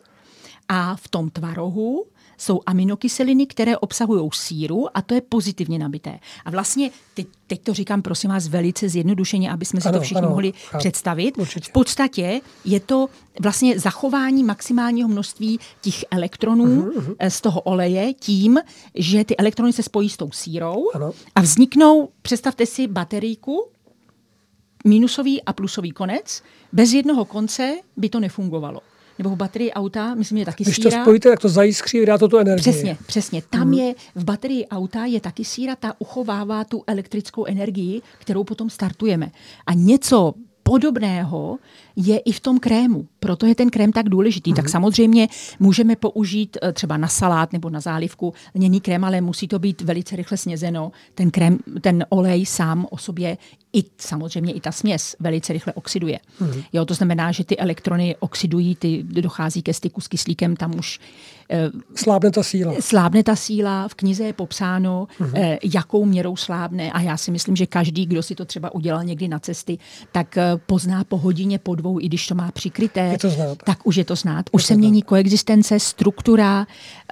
Speaker 8: a v tom tvarohu jsou aminokyseliny, které obsahují síru a to je pozitivně nabité. A vlastně, teď, teď to říkám prosím vás velice zjednodušeně, aby jsme si ano, to všichni ano, mohli chápu, představit.
Speaker 1: Určitě.
Speaker 8: V podstatě je to vlastně zachování maximálního množství těch elektronů uh-huh, uh-huh. z toho oleje tím, že ty elektrony se spojí s tou sírou ano. a vzniknou, představte si baterijku, minusový a plusový konec. Bez jednoho konce by to nefungovalo nebo v baterii auta, myslím, je taky
Speaker 1: Když
Speaker 8: síra.
Speaker 1: to spojíte, tak to zajiskří, dá to tu energii.
Speaker 8: Přesně, přesně. Tam mm. je v baterii auta je taky síra, ta uchovává tu elektrickou energii, kterou potom startujeme. A něco podobného je i v tom krému. Proto je ten krém tak důležitý. Mm-hmm. Tak mhm. samozřejmě můžeme použít eh, třeba na salát nebo na zálivku lněný krém, ale musí to být velice rychle snězeno. Ten krém, ten olej sám o sobě i samozřejmě i ta směs velice rychle oxiduje. Mm-hmm. Jo, to znamená, že ty elektrony oxidují, ty dochází ke styku s kyslíkem, tam už
Speaker 1: eh, slábne ta síla.
Speaker 8: Slábne ta síla, v knize je popsáno, mm-hmm. eh, jakou měrou slábne a já si myslím, že každý, kdo si to třeba udělal někdy na cesty, tak eh, pozná po hodině, po dvou, i když to má přikryté,
Speaker 1: je to znát.
Speaker 8: tak už je to znát. Už je se mění znát. koexistence, struktura,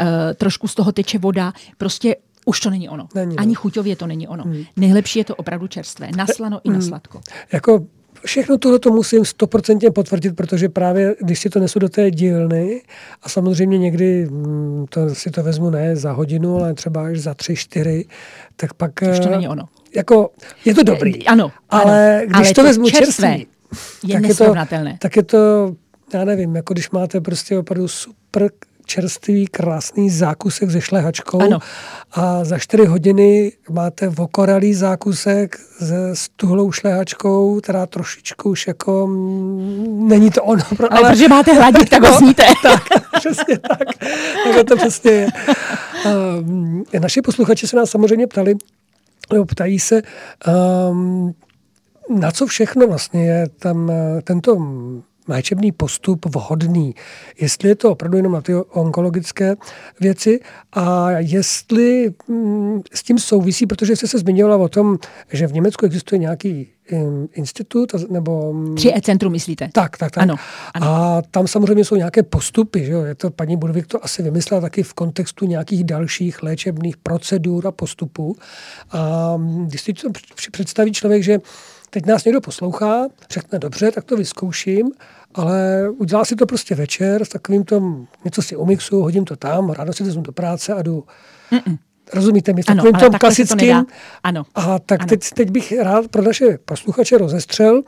Speaker 8: uh, trošku z toho teče voda, prostě už to není ono. Není, Ani chuťově to není ono. Hmm. Nejlepší je to opravdu čerstvé, naslano hmm. i na sladko.
Speaker 1: Jako všechno tohle to musím stoprocentně potvrdit, protože právě když si to nesu do té dílny a samozřejmě někdy mm, to si to vezmu ne za hodinu, ale třeba až za tři, čtyři, tak pak...
Speaker 8: Už to není ono.
Speaker 1: Jako, je to dobrý.
Speaker 8: Ano,
Speaker 1: ale
Speaker 8: ano,
Speaker 1: když
Speaker 8: ale
Speaker 1: to vezmu
Speaker 8: čerstvé,
Speaker 1: čerstvý,
Speaker 8: je tak je,
Speaker 1: to, tak je to, já nevím, jako když máte prostě opravdu super čerstvý, krásný zákusek se šlehačkou
Speaker 8: ano.
Speaker 1: a za čtyři hodiny máte vokoralý zákusek se stuhlou šlehačkou, která trošičku už jako mm, není to ono.
Speaker 8: Ale, ale protože máte hladík, tak ho sníte.
Speaker 1: tak, přesně tak. Tak to přesně je. Um, naši posluchači se nás samozřejmě ptali, ptají se, um, na co všechno vlastně je tam tento léčebný postup vhodný. Jestli je to opravdu jenom na ty onkologické věci a jestli mm, s tím souvisí, protože jste se zmiňovala o tom, že v Německu existuje nějaký um, institut nebo...
Speaker 8: Mm, Při e-centru myslíte?
Speaker 1: Tak, tak, tak.
Speaker 8: Ano, ano.
Speaker 1: A tam samozřejmě jsou nějaké postupy, že jo? Je to, paní Budvik to asi vymyslela taky v kontextu nějakých dalších léčebných procedur a postupů. A mm, když si to představí člověk, že teď nás někdo poslouchá, řekne dobře, tak to vyzkouším, ale udělá si to prostě večer s takovým tom, něco si umixu, hodím to tam, ráno si vezmu do práce a jdu. Mm-mm. Rozumíte mi?
Speaker 8: Ano,
Speaker 1: Takovým
Speaker 8: ale
Speaker 1: tom
Speaker 8: to
Speaker 1: klasickým.
Speaker 8: nedá. Ano.
Speaker 1: A tak
Speaker 8: Ano.
Speaker 1: teď, teď bych rád pro naše posluchače rozestřel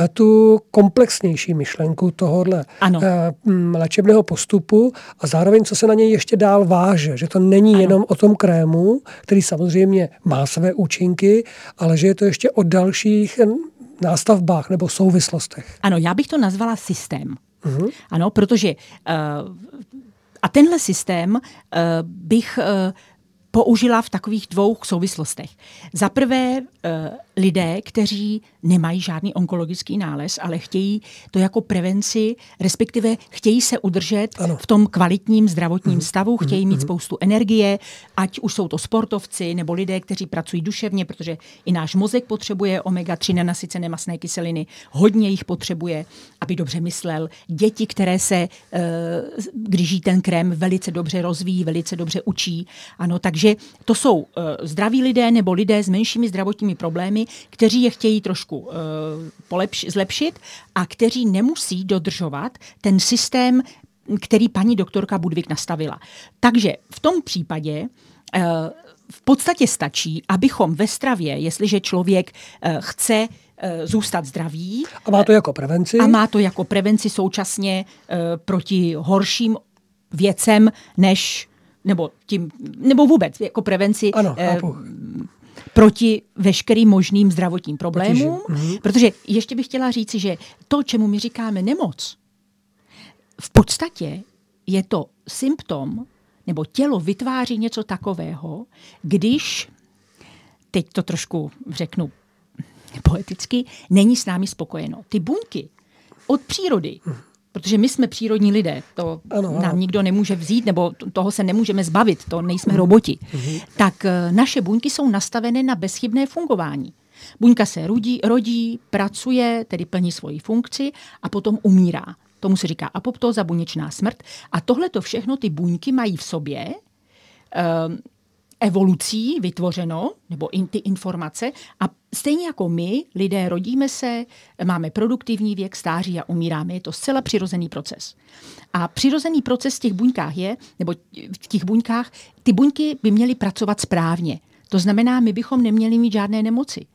Speaker 1: eh, tu komplexnější myšlenku tohohle
Speaker 8: Ano.
Speaker 1: eh, mm, léčebného postupu a zároveň, co se na něj ještě dál váže. Že to není ano. jenom o tom krému, který samozřejmě má své účinky, ale že je to ještě o dalších eh, nástavbách nebo souvislostech.
Speaker 8: Ano, já bych to nazvala systém.
Speaker 1: Mhm.
Speaker 8: Ano, protože uh, a tenhle systém uh, bych uh, použila v takových dvou souvislostech. Za prvé uh, lidé, kteří nemají žádný onkologický nález, ale chtějí to jako prevenci, respektive chtějí se udržet
Speaker 1: Ano.
Speaker 8: v tom kvalitním zdravotním stavu, chtějí mít spoustu energie, ať už jsou to sportovci nebo lidé, kteří pracují duševně, protože i náš mozek potřebuje omega-3 nenasycené masné kyseliny, hodně jich potřebuje, aby dobře myslel. Děti, které se, eh, když jí ten krém, velice dobře rozvíjí, velice dobře učí. Ano, takže to jsou eh, zdraví lidé nebo lidé s menšími zdravotními problémy, kteří je chtějí trošku eh, polepš- zlepšit a kteří nemusí dodržovat ten systém, který paní doktorka Budvik nastavila. Takže v tom případě eh, v podstatě stačí, abychom ve stravě, jestliže člověk eh, chce zůstat zdravý
Speaker 1: A má to jako prevenci.
Speaker 8: a má to jako prevenci současně proti horším věcem, než nebo, tím, nebo vůbec jako prevenci
Speaker 1: Ano, chápu.
Speaker 8: Proti veškerým možným zdravotním problémům,
Speaker 1: Potížím. Mhm.
Speaker 8: protože ještě bych chtěla říci, že to, čemu my říkáme nemoc, v podstatě je to symptom, nebo tělo vytváří něco takového, když, teď to trošku řeknu poeticky, není s námi spokojeno. Ty buňky od přírody, protože my jsme přírodní lidé, to
Speaker 1: Ano, ano.
Speaker 8: nám nikdo nemůže vzít, nebo toho se nemůžeme zbavit, to nejsme roboti, tak eh, naše buňky jsou nastavené na bezchybné fungování. Buňka se rodí, rodí, pracuje, tedy plní svoji funkci a potom umírá. Tomu se říká apoptóza, buněčná smrt. A tohle to všechno ty buňky mají v sobě, ehm, evolucí vytvořeno, nebo in, ty informace. A stejně jako my, lidé, rodíme se, máme produktivní věk, stáří a umíráme. Je to zcela přirozený proces. A přirozený proces v těch buňkách je, nebo v těch buňkách, ty buňky by měly pracovat správně. To znamená, my bychom neměli mít žádné nemoci.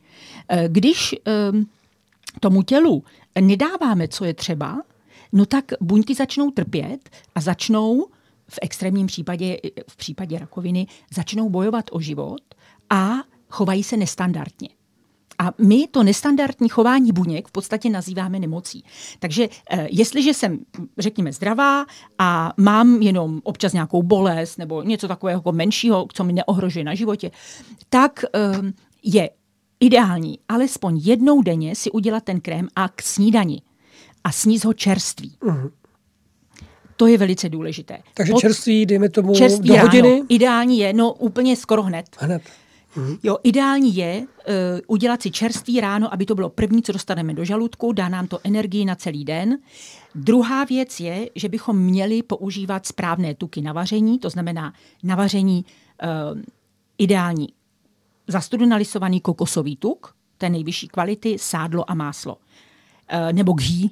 Speaker 8: Eh, Když ehm, tomu tělu nedáváme, co je třeba, no tak buňky začnou trpět a začnou v extrémním případě, v případě rakoviny, začnou bojovat o život a chovají se nestandardně. A my to nestandardní chování buněk v podstatě nazýváme nemocí. Takže eh, jestliže jsem, řekněme, zdravá a mám jenom občas nějakou bolest nebo něco takového jako menšího, co mi neohrožuje na životě, tak eh, je ideální alespoň jednou denně si udělat ten krém a k snídani. A sníst ho čerstvý. To je velice důležité.
Speaker 1: Takže
Speaker 8: Pod-
Speaker 1: čerství, dejme tomu,
Speaker 8: čerstvý
Speaker 1: do
Speaker 8: ráno.
Speaker 1: hodiny.
Speaker 8: Ideální je, no úplně skoro hned.
Speaker 1: Hned.
Speaker 8: Jo, ideální je uh, udělat si čerstvý ráno, aby to bylo první, co dostaneme do žaludku, dá nám to energii na celý den. Druhá věc je, že bychom měli používat správné tuky na vaření, to znamená na vaření uh, ideální zastudenalisovaný kokosový tuk, té nejvyšší kvality, sádlo a máslo. Uh, nebo ghee,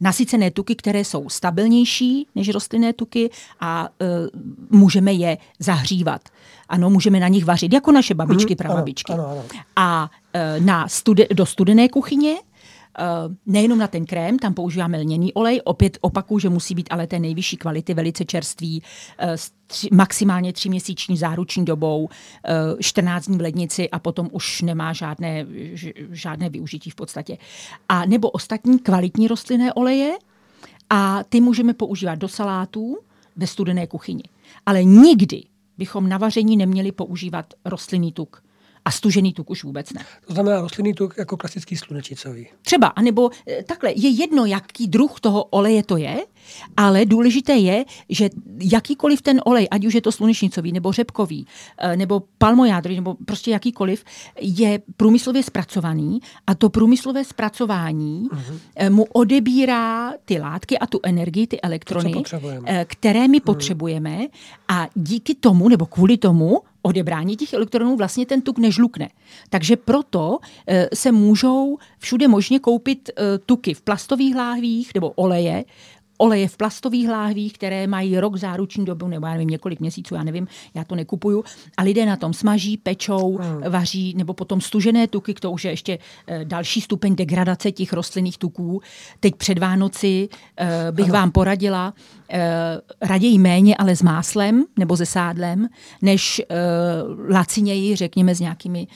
Speaker 8: nasycené tuky, které jsou stabilnější než rostlinné tuky a uh, můžeme je zahřívat. Ano, můžeme na nich vařit, jako naše babičky, pravabičky.
Speaker 1: ano, ano.
Speaker 8: A uh, na studi- do studené kuchyně nejenom na ten krém, tam používáme lněný olej, opět opakuju, že musí být ale té nejvyšší kvality, velice čerstvý, uh, s tři, maximálně tříměsíční záruční dobou, uh, 14 dní v lednici a potom už nemá žádné, žádné využití v podstatě. A nebo ostatní kvalitní rostlinné oleje a ty můžeme používat do salátů ve studené kuchyni. Ale nikdy bychom na vaření neměli používat rostlinný tuk. A stužený tuk už vůbec ne.
Speaker 1: To znamená rostlinný tuk jako klasický slunečnicový.
Speaker 8: Třeba, anebo eh, takhle, je jedno, jaký druh toho oleje to je, ale důležité je, že jakýkoliv ten olej, ať už je to slunečnicový, nebo řepkový, eh, nebo palmojádrový, nebo prostě jakýkoliv, je průmyslově zpracovaný a to průmyslové zpracování uh-huh. mu odebírá ty látky a tu energii, ty elektrony, eh, které my potřebujeme a díky tomu, nebo kvůli tomu, odebrání těch elektronů vlastně ten tuk nežlukne. Takže proto e, se můžou všude možně koupit e, tuky v plastových láhvích nebo oleje, oleje v plastových láhvích, které mají rok záruční dobu, nebo já nevím, několik měsíců, já nevím, já to nekupuju. A lidé na tom smaží, pečou, hmm. vaří, nebo potom stužené tuky, to už je ještě e, další stupeň degradace těch rostlinných tuků. Teď před Vánoci bych ano. vám poradila, Eh, raději méně, ale s máslem nebo se sádlem, než uh, laciněji, řekněme, s nějakými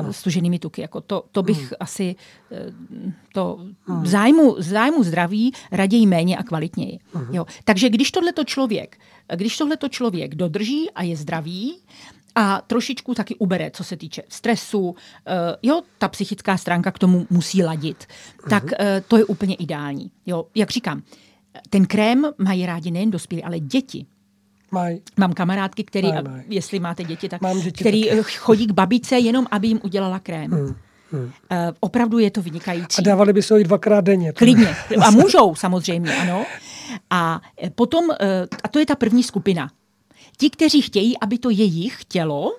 Speaker 8: uh, stuženými tuky. Jako to, to bych hmm. asi uh, to hmm. zájmu, zájmu zdraví raději méně a kvalitněji. Hmm. Jo. Takže když tohleto člověk, když tohleto člověk dodrží a je zdravý, a trošičku taky ubere, co se týče stresu. Uh, jo, ta psychická stránka k tomu musí ladit. Tak uh, to je úplně ideální. Jo, jak říkám, ten krém mají rádi nejen dospělí, ale děti.
Speaker 1: Maj.
Speaker 8: Mám kamarádky, který, maj, maj. jestli máte děti, tak Mám děti který taky. chodí k babice jenom, aby jim udělala krém. Hmm. Hmm. Uh, opravdu je to vynikající.
Speaker 1: A dávali by se ho i dvakrát denně.
Speaker 8: Klidně. A můžou samozřejmě, ano. A eh, potom, uh, a to je ta první skupina. Ti, kteří chtějí, aby to jejich tělo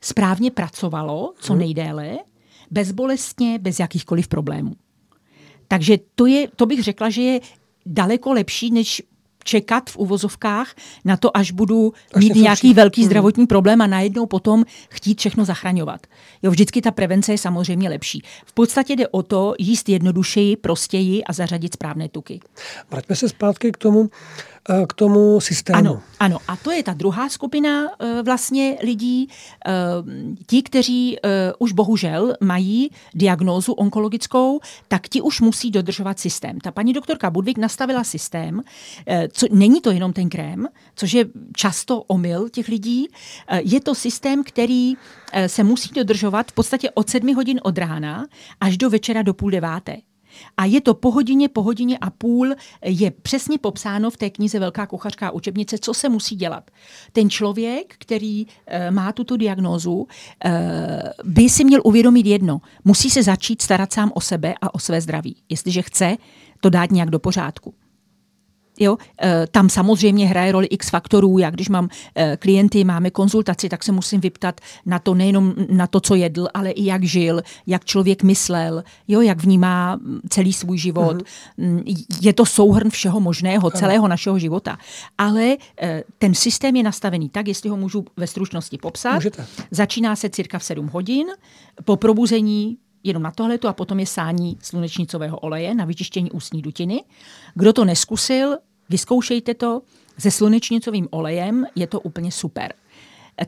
Speaker 8: správně pracovalo, co hmm. nejdéle, bezbolestně, bez jakýchkoliv problémů. Takže to, je, to bych řekla, že je daleko lepší, než čekat v uvozovkách na to, až budu až mít nějaký velký hmm. zdravotní problém a najednou potom chtít všechno zachraňovat. Jo, vždycky ta prevence je samozřejmě lepší. V podstatě jde o to jíst jednodušeji, prostěji a zařadit správné tuky.
Speaker 1: Vraťme se zpátky k tomu, k tomu systému.
Speaker 8: Ano, ano. A to je ta druhá skupina uh, vlastně lidí, uh, ti, kteří už bohužel mají diagnózu onkologickou, tak ti už musí dodržovat systém. Ta paní doktorka Budvik nastavila systém, co, není to jenom ten krém, což je často omyl těch lidí, je to systém, který se musí dodržovat v podstatě od sedmi hodin od rána až do večera do půl deváté. A je to po hodině, po hodině a půl je přesně popsáno v té knize Velká kuchařská učebnice, co se musí dělat. Ten člověk, který e, má tuto diagnózu, e, by si měl uvědomit jedno. Musí se začít starat sám o sebe a o své zdraví, jestliže chce to dát nějak do pořádku. Jo? E, tam samozřejmě hraje roli x faktorů. Já když mám e, klienty, máme konzultaci, tak se musím vyptat na to nejenom na to, co jedl, ale i jak žil, jak člověk myslel, jo? jak vnímá celý svůj život. Mm-hmm. Je to souhrn všeho možného, celého našeho života. Ale e, ten systém je nastavený tak, jestli ho můžu ve stručnosti popsat.
Speaker 1: Můžete.
Speaker 8: Začíná se cirka v 7 hodin. Po probuzení jenom na tohletu a potom je sání slunečnicového oleje na vyčištění ústní dutiny. Kdo to neskusil, vyzkoušejte to se slunečnicovým olejem, je to úplně super.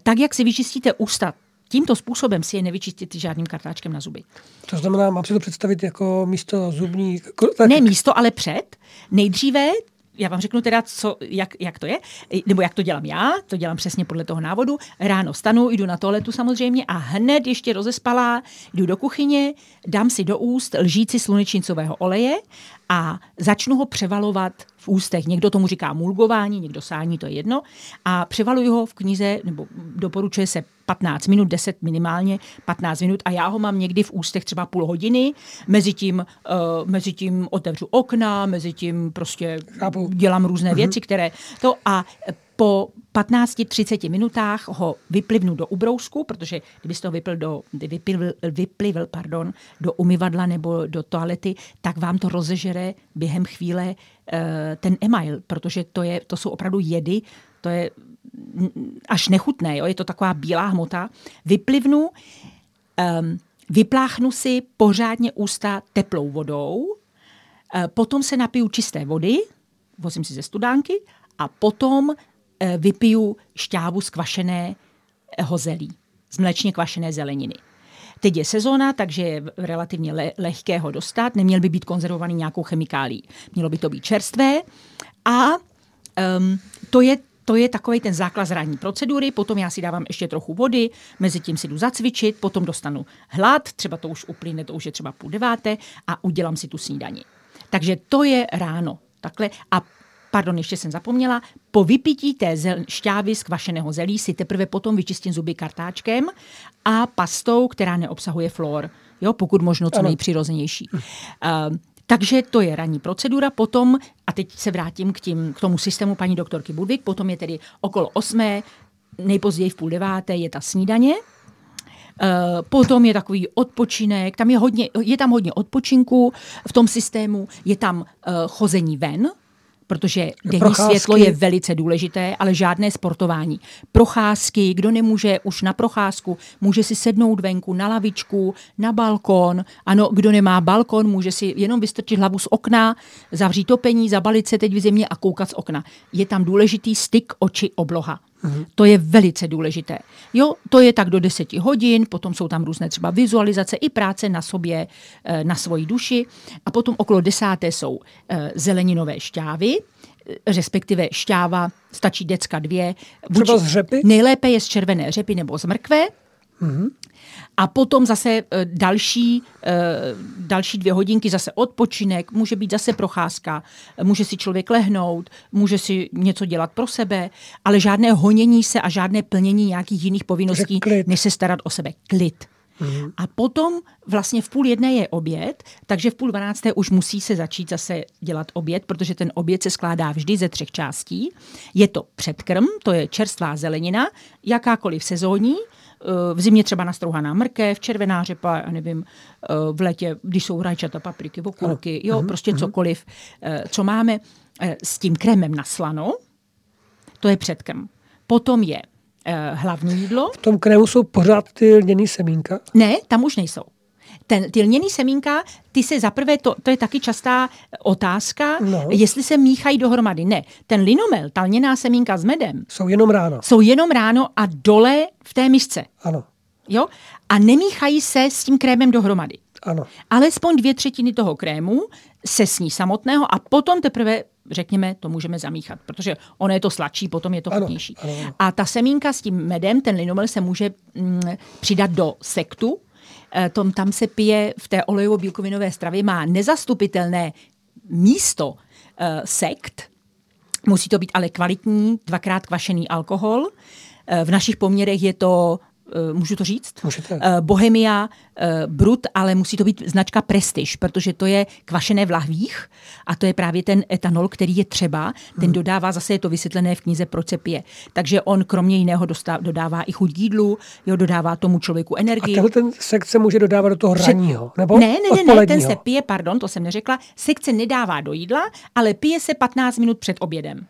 Speaker 8: Tak, jak si vyčistíte ústa Tímto způsobem si je nevyčistíte žádným kartáčkem na zuby.
Speaker 1: To znamená, mám si to představit jako místo zubní...
Speaker 8: Tak... Ne místo, ale před. Nejdříve já vám řeknu teda, co, jak, jak to je, nebo jak to dělám já, to dělám přesně podle toho návodu. Ráno stanu, jdu na toaletu samozřejmě a hned ještě rozespalá, jdu do kuchyně, dám si do úst lžíci slunečnicového oleje a začnu ho převalovat v ústech. Někdo tomu říká mulgování, někdo sání, to je jedno. A převaluju ho v knize, nebo doporučuje se 15 minut, 10 minimálně, 15 minut a já ho mám někdy v ústech třeba půl hodiny, mezi tím, uh, mezi tím otevřu okna, mezi tím prostě Chápu. dělám různé mhm. věci, které to a po 15-30 minutách ho vyplivnu do ubrousku, protože kdybyste ho vypil do, vyplivl, vyplivl pardon, do umyvadla nebo do toalety, tak vám to rozežere během chvíle uh, ten email, protože to, je, to jsou opravdu jedy, to je až nechutné, jo? je to taková bílá hmota. Vyplivnu, um, vypláchnu si pořádně ústa teplou vodou, uh, potom se napiju čisté vody, vozím si ze studánky a potom Eh, vypiju šťávu z kvašeného zelí, z mlečně kvašené zeleniny. Teď je sezóna, takže je relativně le- lehké ho dostat, neměl by být konzervovaný nějakou chemikálí. Mělo by to být čerstvé a um, to je to je takový ten základ ranní procedury, potom já si dávám ještě trochu vody, mezi tím si jdu zacvičit, potom dostanu hlad, třeba to už uplyne, to už je třeba půl deváté a udělám si tu snídani. Takže to je ráno. Takhle. A pardon, ještě jsem zapomněla, po vypití té zel, šťávy z kvašeného zelí si teprve potom vyčistím zuby kartáčkem a pastou, která neobsahuje flor. Jo, pokud možno co nejpřirozenější. Uh, takže to je ranní procedura. Potom, a teď se vrátím k, tím, k tomu systému paní doktorky Budvik, potom je tedy okolo 8 nejpozději v půl deváté je ta snídaně, Uh, potom je takový odpočinek, tam je, hodně, je tam hodně odpočinku v tom systému, je tam uh, chození ven, protože denní
Speaker 1: Procházky.
Speaker 8: světlo je velice důležité, ale žádné sportování. Procházky, kdo nemůže už na procházku, může si sednout venku na lavičku, na balkon. Ano, kdo nemá balkon, může si jenom vystrčit hlavu z okna, zavřít topení, zabalit se teď v zimě a koukat z okna. Je tam důležitý styk oči obloha. To je velice důležité. Jo, to je tak do 10 hodin, potom jsou tam různé třeba vizualizace i práce na sobě, eh, na svoji duši. A potom okolo desáté jsou eh, zeleninové šťávy, eh, respektive šťáva, stačí decka dvě.
Speaker 1: Třeba z řepy?
Speaker 8: Nejlépe je z červené řepy nebo z mrkve. A potom zase eh, další, eh, další dvě hodinky, zase odpočinek, může být zase procházka, může si člověk lehnout, může si něco dělat pro sebe, ale žádné honění se a žádné plnění nějakých jiných povinností, než se starat o sebe. Klid. A potom vlastně v půl jedné je oběd, takže v půl dvanácté už musí se začít zase dělat oběd, protože ten oběd se skládá vždy ze třech částí. Je to předkrm, to je čerstvá zelenina, jakákoliv sezónní, v zimě třeba nastrouhaná mrkev, červená řepa, nevím, eh, v létě, když jsou rajčata, papriky, okurky, jo, prostě cokoliv, eh, co máme eh, s tím krémem na slano, to je předkrm. Potom je eh, hlavní jídlo,
Speaker 1: V tom krému jsou pořád ty lněný semínka.
Speaker 8: ne, tam už nejsou. Ten, ty lněný semínka, ty se zaprvé, to, to je taky častá otázka,
Speaker 1: No.
Speaker 8: jestli se míchají dohromady. Ne, ten linomel, ta lněná semínka s medem,
Speaker 1: Jsou jenom ráno.
Speaker 8: jsou jenom ráno a dole v té misce.
Speaker 1: Ano,
Speaker 8: Jo? A nemíchají se s tím krémem dohromady.
Speaker 1: ano.
Speaker 8: Alespoň dvě třetiny toho krému se sní samotného a potom teprve řekněme, to můžeme zamíchat, protože ono je to sladší, potom je to chutnější. A ta semínka s tím medem, ten linomel se může mm, přidat do sektu. E, tom, tam se pije v té olejovo-bílkovinové stravě, má nezastupitelné místo e, sekt. Musí to být ale kvalitní, dvakrát kvašený alkohol. E, v našich poměrech je to, můžu to říct?
Speaker 1: Můžete.
Speaker 8: Eh, Bohemia eh, Brut, ale musí to být značka Prestige, protože to je kvašené v lahvích a to je právě ten etanol, který je třeba.
Speaker 1: Hmm.
Speaker 8: Ten dodává, zase je to vysvětlené v knize Proč se pije. Takže on kromě jiného dostá, dodává i chuť jídlu, jo, dodává tomu člověku
Speaker 1: A
Speaker 8: energii.
Speaker 1: tenhle ten sekt se může dodávat do toho
Speaker 8: Před-
Speaker 1: ranního, nebo
Speaker 8: ne, ne, ne, ne, ten se pije, pardon, to jsem neřekla, sekce nedává do jídla, ale pije se 15 minut před obědem.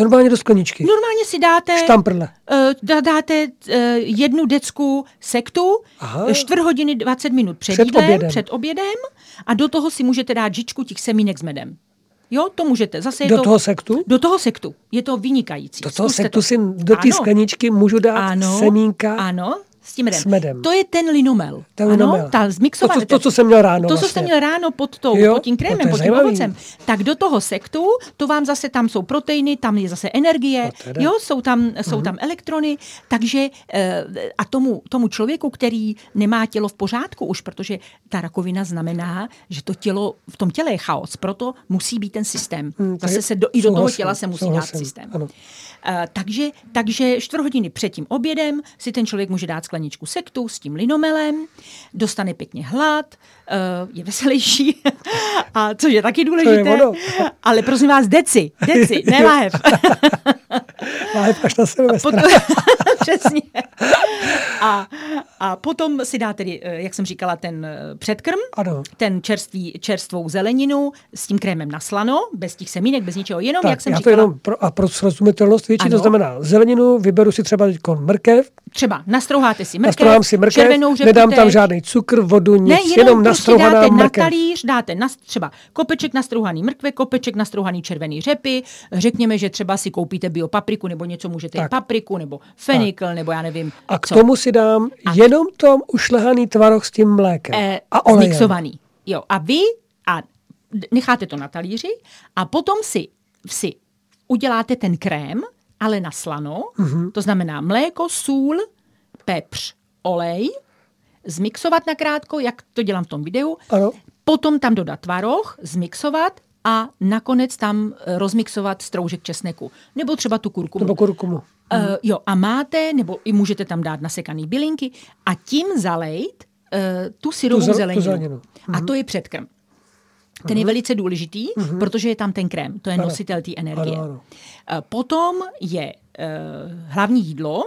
Speaker 1: Normálně do skleničky.
Speaker 8: Normálně si dáte...
Speaker 1: Štamprle.
Speaker 8: eh, dá- dáte eh, jednu decku sektu,
Speaker 1: Aha.
Speaker 8: čtvrt hodiny 20 minut před,
Speaker 1: Před
Speaker 8: jídlem,
Speaker 1: obědem.
Speaker 8: před obědem a do toho si můžete dát žičku těch semínek s medem. Jo, to můžete. Zase
Speaker 1: Do
Speaker 8: to,
Speaker 1: toho sektu?
Speaker 8: Do toho sektu. Je to vynikající.
Speaker 1: Do toho
Speaker 8: Zkuste
Speaker 1: sektu
Speaker 8: to.
Speaker 1: si do té skleničky můžu dát
Speaker 8: ano,
Speaker 1: semínka.
Speaker 8: Ano, s tím medem.
Speaker 1: s medem.
Speaker 8: To je ten linomel.
Speaker 1: Ten linomel.
Speaker 8: Ano, ta zmixovaná.
Speaker 1: To, co- to, co jsem měl ráno
Speaker 8: To, co
Speaker 1: vlastně.
Speaker 8: jste měl ráno pod, tou,
Speaker 1: Jo,
Speaker 8: pod tím
Speaker 1: no
Speaker 8: krémem,
Speaker 1: je
Speaker 8: pod tím ovocem, tak do toho sektu, to vám zase tam jsou proteiny, tam je zase energie,
Speaker 1: No teda.
Speaker 8: jo, jsou tam, jsou tam elektrony, takže eh, a tomu, tomu člověku, který nemá tělo v pořádku už, protože ta rakovina znamená, že to tělo, v tom těle je chaos, proto musí být ten systém.
Speaker 1: Hmm,
Speaker 8: Zase se do, i do toho těla se musí
Speaker 1: souhlasím,
Speaker 8: dát systém.
Speaker 1: ano.
Speaker 8: Eh, takže, takže čtvrt hodiny před tím obědem si ten člověk může dát skleničku sektu s tím linomelem, dostane pěkně hlad, eh, je veselější, a což je taky důležité.
Speaker 1: ono.
Speaker 8: Ale prosím vás, deci, deci, ne láhev.
Speaker 1: Láhev až na Silvestra.
Speaker 8: Potom, přesně. A, a potom si dá tedy, eh, jak jsem říkala, ten eh, předkrm,
Speaker 1: Ano.
Speaker 8: ten čerstvý, čerstvou zeleninu s tím krémem na slano, bez těch semínek, bez ničeho, jenom, jak
Speaker 1: Tak,
Speaker 8: jsem
Speaker 1: já to
Speaker 8: říkala,
Speaker 1: jenom pro, a pro srozumitelnost větší, to
Speaker 8: Ano.
Speaker 1: znamená zeleninu, vyberu si třeba teď mrkev,
Speaker 8: třeba nastrouháte si mrkev,
Speaker 1: nastrouhám si mrkev,
Speaker 8: červenou řepu
Speaker 1: nedám tam žádný cukr, vodu, nic,
Speaker 8: Ne,
Speaker 1: jenom,
Speaker 8: jenom prostě
Speaker 1: nastrouhaná
Speaker 8: dáte na
Speaker 1: mrkev.
Speaker 8: talíř, dáte na, třeba kopeček nastrouhaný mrkve, kopeček nastrouhaný červený řepy, řekněme, že třeba si koupíte biopapriku nebo něco, můžete
Speaker 1: Tak.
Speaker 8: papriku nebo fenikl, nebo já nevím
Speaker 1: A k
Speaker 8: co.
Speaker 1: tomu si dám jenom tom ušlehaný tvaroh s tím mlékem.
Speaker 8: eh,
Speaker 1: a olejem.
Speaker 8: zmixovaný. Jo, a vy a necháte to na talíři a potom si, si uděláte ten krém, ale na slano,
Speaker 1: Mhm.
Speaker 8: to znamená mléko, sůl, pepř, olej, zmixovat nakrátko, jak to dělám v tom videu,
Speaker 1: Ano.
Speaker 8: potom tam dodat tvaroh, zmixovat a nakonec tam eh, rozmixovat stroužek česneku. Nebo třeba tu kurkumu.
Speaker 1: Nebo kurkumu.
Speaker 8: Uh, jo, a máte, nebo i můžete tam dát nasekaný bylinky a tím zalejt uh, tu syrovou
Speaker 1: Tu zel- tu
Speaker 8: zeleninu.
Speaker 1: zeleninu.
Speaker 8: A to je předkrm. Ten je velice důležitý, protože je tam ten krém, to je
Speaker 1: Ano.
Speaker 8: nositel té energie.
Speaker 1: Ano, ano.
Speaker 8: Eh, Potom je hlavní jídlo,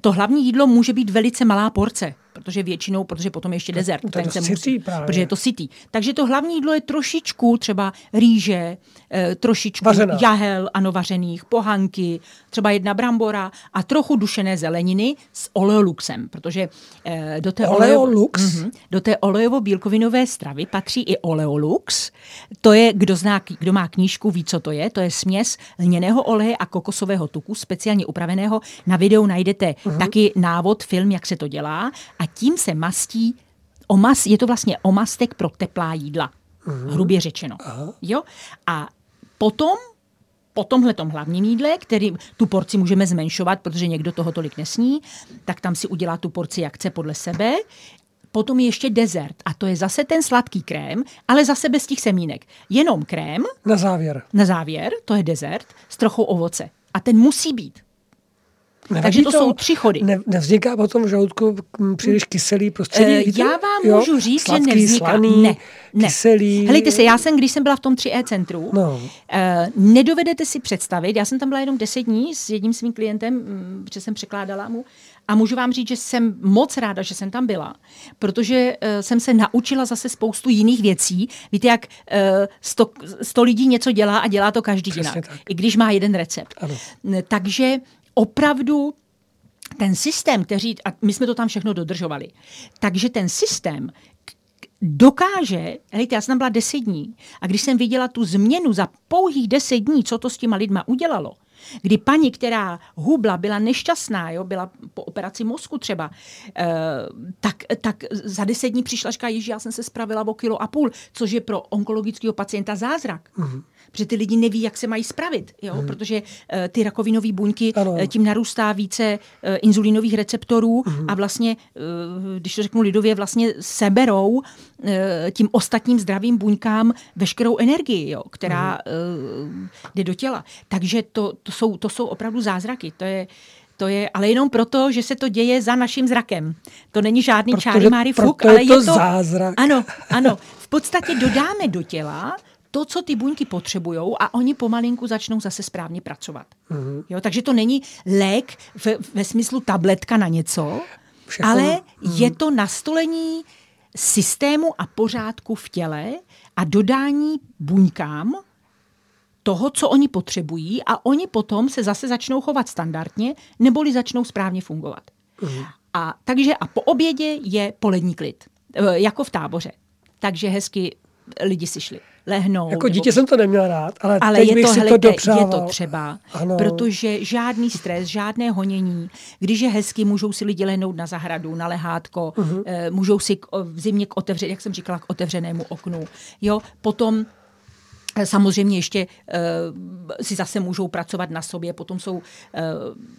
Speaker 8: to hlavní jídlo může být velice malá porce, protože většinou, protože potom je ještě dezert.
Speaker 1: to
Speaker 8: ten se
Speaker 1: dost
Speaker 8: musí,
Speaker 1: právě.
Speaker 8: protože je to sytý. Takže to hlavní jídlo je trošičku třeba rýže, eh, trošičku
Speaker 1: Vařená.
Speaker 8: jahel, ano, vařených, pohanky, třeba jedna brambora a trochu dušené zeleniny s oleoluxem, protože eh, do té
Speaker 1: Oleolux?
Speaker 8: Mhm. do té olejovo-bílkovinové stravy patří i oleolux. To je, kdo, zná, kdo má knížku, ví, co to je. To je směs lněného oleje a kokosového tuku, speciálně upraveného. Na videu najdete
Speaker 1: Mhm.
Speaker 8: taky návod, film, jak se to dělá. A tím se mastí, omas, je to vlastně omastek pro teplá jídla.
Speaker 1: Mhm.
Speaker 8: Hrubě řečeno. Jo? A potom po tomhle hlavním jídle, který tu porci můžeme zmenšovat, protože někdo toho tolik nesní, tak tam si udělá tu porci, jak chce podle sebe. Potom je ještě dezert a to je zase ten sladký krém, ale zase bez těch semínek. Jenom krém
Speaker 1: Na závěr.
Speaker 8: na závěr, to je dezert, s trochou ovoce. A ten musí být.
Speaker 1: Nevadí
Speaker 8: Takže to jsou tři chody.
Speaker 1: Ne, nevzniká potom v žaludku příliš kyselý prostředí?
Speaker 8: Eh,
Speaker 1: Víte?
Speaker 8: Já vám
Speaker 1: Jo?
Speaker 8: můžu říct,
Speaker 1: Sladký,
Speaker 8: že nevzniká.
Speaker 1: Slaný,
Speaker 8: ne, ne.
Speaker 1: Kyselý.
Speaker 8: Helejte se, já jsem, když jsem byla v tom 3E centru,
Speaker 1: No.
Speaker 8: eh, nedovedete si představit, já jsem tam byla jenom 10 dní s jedním svým klientem, mm, protože jsem překládala mu, a můžu vám říct, že jsem moc ráda, že jsem tam byla, protože eh, jsem se naučila zase spoustu jiných věcí. Víte, jak eh, sto, sto lidí něco dělá a dělá to každý
Speaker 1: Přesně
Speaker 8: jinak,
Speaker 1: tak.
Speaker 8: i když má jeden recept.
Speaker 1: Ano.
Speaker 8: Takže opravdu ten systém, který, a my jsme to tam všechno dodržovali, takže ten systém dokáže, hejte, já jsem byla deset dní a když jsem viděla tu změnu za pouhých deset dní, co to s těma lidma udělalo, kdy paní, která hubla, byla nešťastná, jo, byla po operaci mozku třeba, eh, tak, tak za deset dní přišla, říká, já jsem se spravila o kilo a půl, což je pro onkologického pacienta zázrak. Mm. Protože ty lidi neví, jak se mají spravit, jo? Mm. protože eh, ty rakovinové buňky
Speaker 1: Ano.
Speaker 8: eh, tím narůstá více uh, inzulínových receptorů
Speaker 1: Mhm.
Speaker 8: a vlastně, uh, když to řeknu lidově, vlastně seberou uh, tím ostatním zdravým buňkám veškerou energii, jo, která
Speaker 1: Mhm.
Speaker 8: uh, jde do těla. Takže to, to, jsou, to jsou opravdu zázraky. To je, to je, ale jenom proto, že se to děje za naším zrakem. To není žádný čáry máry fuk,
Speaker 1: proto je
Speaker 8: ale
Speaker 1: to
Speaker 8: je to
Speaker 1: zázrak.
Speaker 8: Ano, ano. V podstatě dodáme do těla to, co ty buňky potřebují a oni pomalinku začnou zase správně pracovat.
Speaker 1: Mhm.
Speaker 8: Jo, takže to není lék ve, ve smyslu tabletka na něco,
Speaker 1: Všechno-
Speaker 8: ale je to nastolení systému a pořádku v těle a dodání buňkám toho, co oni potřebují a oni potom se zase začnou chovat standardně, neboli začnou správně fungovat. A takže a po obědě je polední klid, e, jako v táboře. Takže hezky lidi si šli lehnout.
Speaker 1: Jako
Speaker 8: nebo
Speaker 1: dítě jsem to neměl rád, ale,
Speaker 8: ale
Speaker 1: teď
Speaker 8: je
Speaker 1: bych
Speaker 8: to,
Speaker 1: si
Speaker 8: helejte,
Speaker 1: to dopřával.
Speaker 8: je to třeba,
Speaker 1: Ano.
Speaker 8: protože žádný stres, žádné honění, když je hezky, můžou si lidi lehnout na zahradu, na lehátko, uh-huh. můžou si k, v zimě k otevře, jak jsem říkala, k otevřenému oknu. Jo, potom Samozřejmě ještě uh, si zase můžou pracovat na sobě, potom jsou, uh,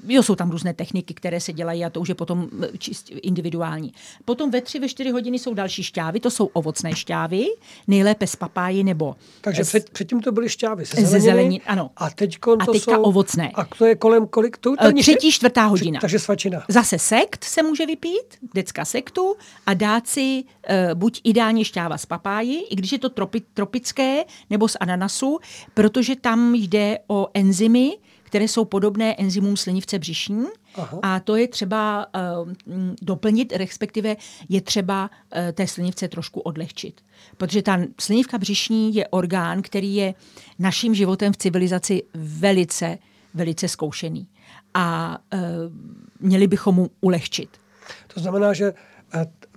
Speaker 8: jo, jsou tam různé techniky, které se dělají a to už je potom eh, čist individuální. Potom ve tři, ve čtyři hodiny jsou další šťávy, to jsou ovocné šťávy, nejlépe z papáji nebo
Speaker 1: Takže
Speaker 8: z-
Speaker 1: před, předtím to byly šťávy ze
Speaker 8: Ze
Speaker 1: zeleniny.
Speaker 8: zelenin, ano.
Speaker 1: A, teďko
Speaker 8: A
Speaker 1: to
Speaker 8: teďka
Speaker 1: jsou,
Speaker 8: ovocné.
Speaker 1: A to je kolem kolik?
Speaker 8: Eh,
Speaker 1: není-
Speaker 8: třetí, čtvrtá hodina.
Speaker 1: Takže svačina.
Speaker 8: Zase sekt se může vypít, decka sektu a dát si uh, buď ideálně šťáva z papáji, i když je to tropi, tropické, nebo z ananasu, protože tam jde o enzymy, které jsou podobné enzymům slinivce břišní.
Speaker 1: Aha.
Speaker 8: A to je třeba uh, doplnit, respektive je třeba uh, té slinivce trošku odlehčit. Protože ta slinivka břišní je orgán, který je naším životem v civilizaci velice, velice zkoušený. A uh, měli bychom mu ulehčit.
Speaker 1: To znamená, že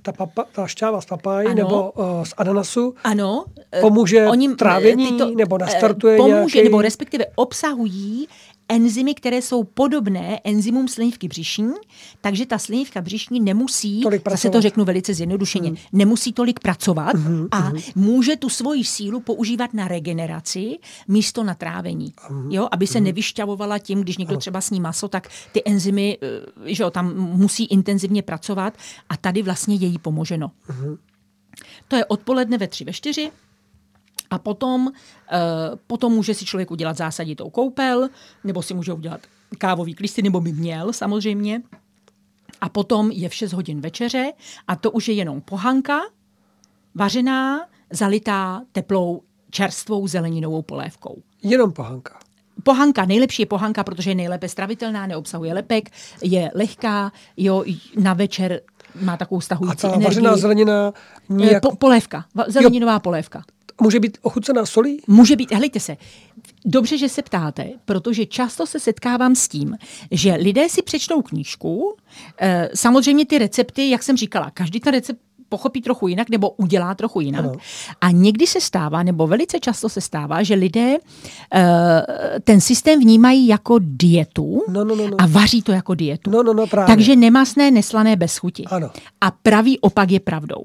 Speaker 1: ta, papa, ta šťáva z papáji
Speaker 8: Ano.
Speaker 1: nebo uh, z ananasu
Speaker 8: Ano. eh,
Speaker 1: Pomůže
Speaker 8: eh,
Speaker 1: trávení nebo
Speaker 8: eh,
Speaker 1: nastartuje
Speaker 8: pomůže,
Speaker 1: nějaký-
Speaker 8: nebo respektive obsahují enzymy, které jsou podobné enzymům slinivky břišní, takže ta slinivka břišní nemusí,
Speaker 1: Tolik
Speaker 8: zase to řeknu velice zjednodušeně, hmm. nemusí tolik pracovat hmm. a může tu svoji sílu používat na regeneraci místo na trávení. Jo, aby se nevyšťavovala tím, když někdo třeba sní maso, tak ty enzymy, eh, že jo, tam musí intenzivně pracovat a tady vlastně je jí pomoženo. To je odpoledne ve tři, ve čtyři. A potom, uh, potom může si člověk udělat zásaditou koupel, nebo si může udělat kávový klísty, nebo by měl samozřejmě. A potom je v 6 hodin večeře a to už je jenom pohanka, vařená, zalitá teplou čerstvou zeleninovou polévkou.
Speaker 1: jenom pohanka.
Speaker 8: Pohanka, nejlepší je pohanka, protože je nejlépe stravitelná, neobsahuje lepek, je lehká, jo, na večer má takovou
Speaker 1: A
Speaker 8: stahující
Speaker 1: ta
Speaker 8: energii.
Speaker 1: vařená zelenina
Speaker 8: Eh,
Speaker 1: nijak,
Speaker 8: Po, polévka, zeleninová polévka.
Speaker 1: Může být ochucená solí?
Speaker 8: Může být, helejte se, dobře, že se ptáte, protože často se setkávám s tím, že lidé si přečtou knížku, eh, samozřejmě ty recepty, jak jsem říkala, každý ten recept pochopí trochu jinak nebo udělá trochu jinak.
Speaker 1: Ano.
Speaker 8: A někdy se stává, nebo velice často se stává, že lidé eh, ten systém vnímají jako dietu
Speaker 1: No, no, no, no.
Speaker 8: a vaří to jako dietu.
Speaker 1: No, no, no, právě.
Speaker 8: Takže nemasné, neslané bez chuti.
Speaker 1: Ano.
Speaker 8: A pravý opak je pravdou.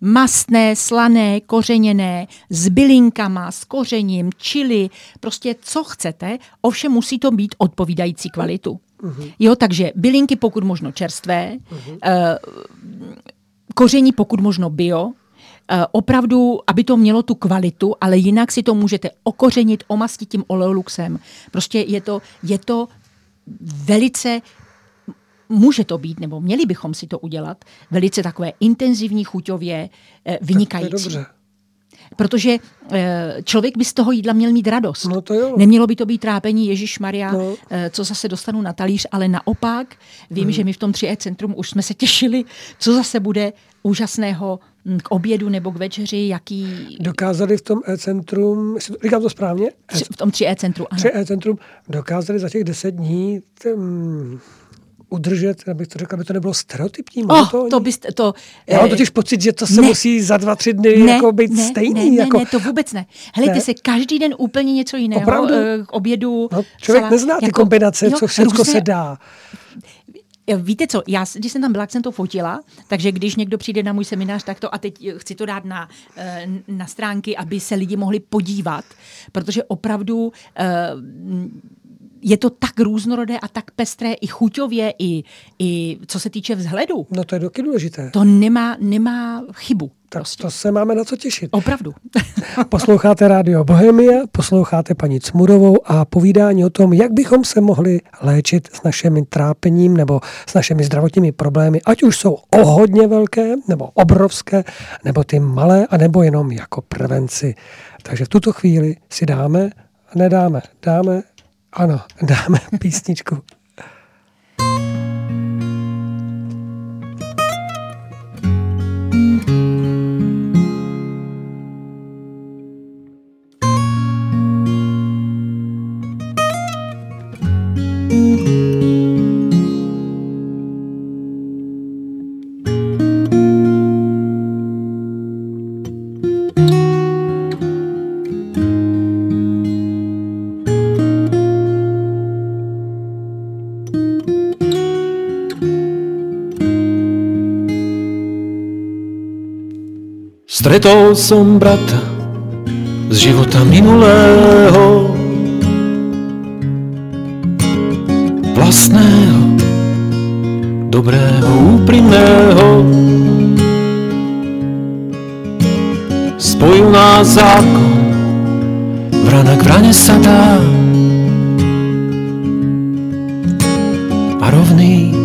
Speaker 8: Mastné, slané, kořeněné, s bylinkama, s kořením, čili, prostě co chcete, ovšem musí to být odpovídající kvalitu. Uh-huh. Jo, takže bylinky pokud možno čerstvé, uh-huh. eh, koření pokud možno bio, eh, opravdu, aby to mělo tu kvalitu, ale jinak si to můžete okořenit, omastit tím oleoluxem. Prostě je to, je to velice může to být, nebo měli bychom si to udělat, velice takové intenzivní, chuťově eh,
Speaker 1: To je
Speaker 8: vynikající.
Speaker 1: dobře.
Speaker 8: Protože eh, člověk by z toho jídla měl mít radost.
Speaker 1: No to jo.
Speaker 8: Nemělo by to být trápení Ježíš Maria,
Speaker 1: No.
Speaker 8: no. co zase dostanu na talíř, ale naopak vím, hmm. že my v tom 3E centrum už jsme se těšili, co zase bude úžasného hm, k obědu nebo k večeři, jaký
Speaker 1: Dokázali v tom e-centrum, říkám to správně?
Speaker 8: v tom 3E centru. Ano.
Speaker 1: 3 e-centrum dokázali za těch deset dní mm, udržet, abych to řekl, aby to nebylo stereotypní.
Speaker 8: Oh,
Speaker 1: monotónní.
Speaker 8: to byste, to,
Speaker 1: Já mám
Speaker 8: eh,
Speaker 1: totiž pocit, že to se
Speaker 8: ne.
Speaker 1: musí za dva, tři dny jako být
Speaker 8: ne,
Speaker 1: stejný.
Speaker 8: Ne,
Speaker 1: jako,
Speaker 8: ne, ne, to vůbec ne. Helejte
Speaker 1: Ne?
Speaker 8: se, každý den úplně něco jiného.
Speaker 1: Opravdu?
Speaker 8: eh, K obědu.
Speaker 1: no, člověk
Speaker 8: celá-
Speaker 1: nezná ty
Speaker 8: jako-
Speaker 1: kombinace,
Speaker 8: jo,
Speaker 1: co všechno
Speaker 8: různé-
Speaker 1: se dá.
Speaker 8: Víte co, já, když jsem tam byla, jsem to fotila, takže když někdo přijde na můj seminář, tak to a teď eh, chci to dát na, na stránky, aby se lidi mohli podívat, protože opravdu je to tak různorodé a tak pestré i chuťově, i, i co se týče vzhledu.
Speaker 1: No to je doky důležité.
Speaker 8: To nemá, nemá chybu.
Speaker 1: Tak
Speaker 8: Prostě.
Speaker 1: to se máme na co těšit.
Speaker 8: Opravdu.
Speaker 1: Posloucháte Rádio Bohemia, posloucháte paní Cmurovou a povídání o tom, jak bychom se mohli léčit s našimi trápením nebo s našimi zdravotními problémy, ať už jsou o hodně velké nebo obrovské, nebo ty malé, anebo jenom jako prevenci. Takže v tuto chvíli si dáme, nedáme, dáme, ano, dáme písničku.
Speaker 6: Stretol som brata z života minulého Vlastného, dobrého, úprimného. Spojil nás zákon, vrana k vrane sa dá A rovný,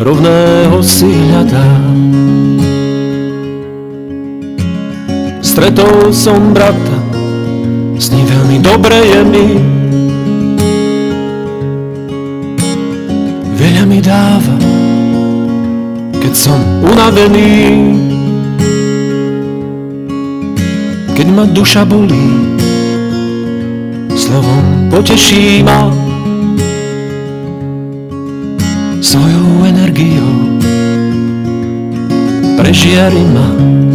Speaker 6: rovného si hľadá Stretol som brata, s ním veľmi dobre je mi. Veľa mi dáva, keď som unavený. Keď ma duša bolí, slovom poteší ma. Svojou energiou prežiari ma.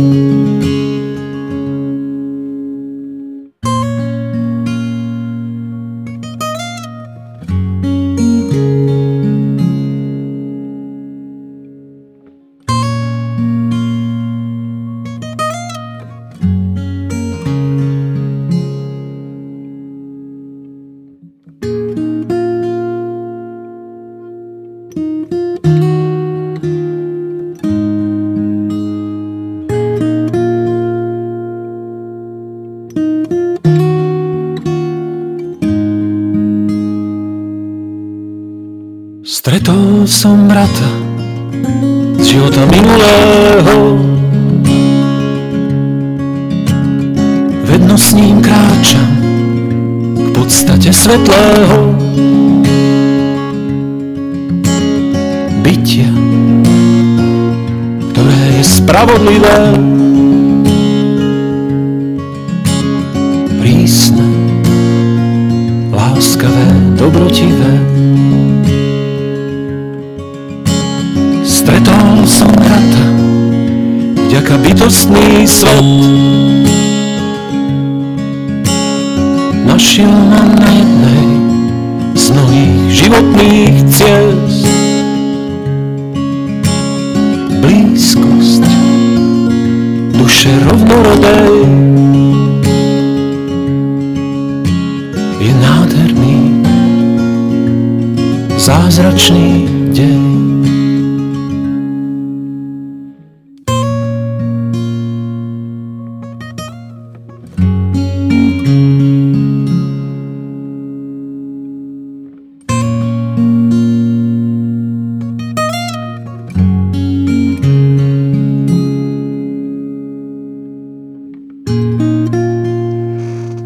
Speaker 6: Brata z života minulého. Vedno s ním kráčam statě světlého. bytě,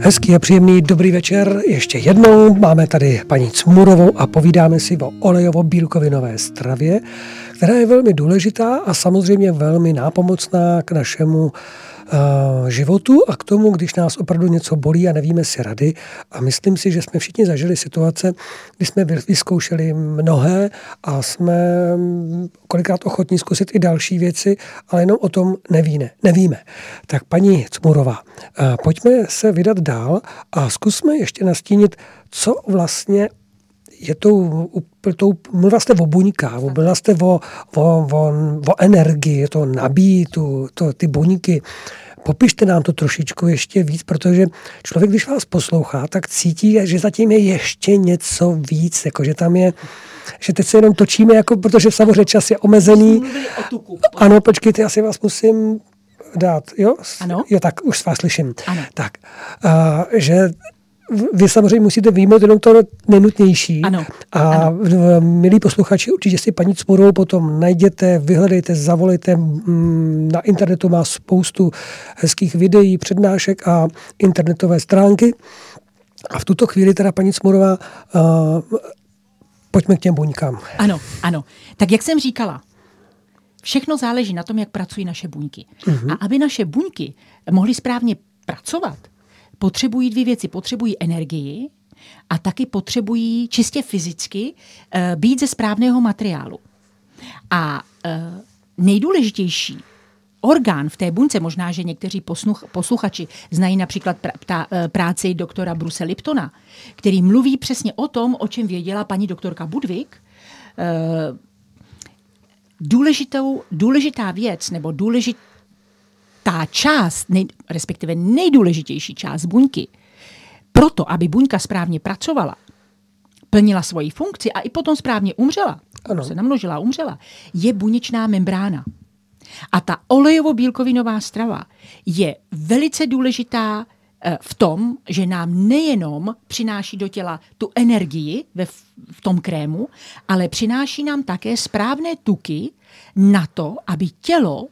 Speaker 1: Hezký a příjemný dobrý večer. Ještě jednou máme tady paní Cmurovou a povídáme si o olejovo-bílkovinové stravě, která je velmi důležitá a samozřejmě velmi nápomocná k našemu životu a k tomu, když nás opravdu něco bolí a nevíme si rady. A myslím si, že jsme všichni zažili situace, kdy jsme vyzkoušeli mnohé a jsme mm, kolikrát ochotní zkusit i další věci, ale jenom o tom nevíme. nevíme. Tak paní Cmurová, eh, pojďme se vydat dál a zkusme ještě nastínit, co vlastně je tou, tou mluvila jste o buňkách, mluvila jste o, o, o, o energii, to nabíjí tu, to, ty buňky. Popište nám to trošičku ještě víc, protože člověk, když vás poslouchá, tak cítí, že zatím je ještě něco víc, jako že tam je, že teď se jenom točíme, jako, protože samozřejmě čas je omezený. Ano, počkejte, já si vás musím dát, jo?
Speaker 8: Ano.
Speaker 1: Jo, tak už vás slyším.
Speaker 8: Ano.
Speaker 1: Tak, uh, že vy samozřejmě musíte výjmout jenom to nejnutnější.
Speaker 8: Ano.
Speaker 1: A
Speaker 8: ano.
Speaker 1: milí posluchači, určitě si paní Cmorovou potom najděte, vyhledejte, zavolejte. Mm, na internetu má spoustu hezkých videí, přednášek a internetové stránky. A v tuto chvíli teda paní Cmorová, uh, pojďme k těm buňkám.
Speaker 8: Ano, ano. Tak jak jsem říkala, všechno záleží na tom, jak pracují naše buňky. Uh-huh. A aby naše buňky mohly správně pracovat, potřebují dvě věci. Potřebují energii a taky potřebují čistě fyzicky uh, být ze správného materiálu. A uh, nejdůležitější orgán v té buňce, možná, že někteří posluch, posluchači znají například pr- ptá, eh, práci doktora Bruse Liptona, který mluví přesně o tom, o čem věděla paní doktorka Budvik. Důležitou, důležitá věc nebo důležit, ta část, nej, respektive nejdůležitější část buňky, proto, aby buňka správně pracovala, plnila svoji funkci a i potom správně umřela, ano. se namnožila a umřela, je buněčná membrána. A ta olejovo-bílkovinová strava je velice důležitá eh, v tom, že nám nejenom přináší do těla tu energii ve, v tom krému, ale přináší nám také správné tuky na to, aby tělo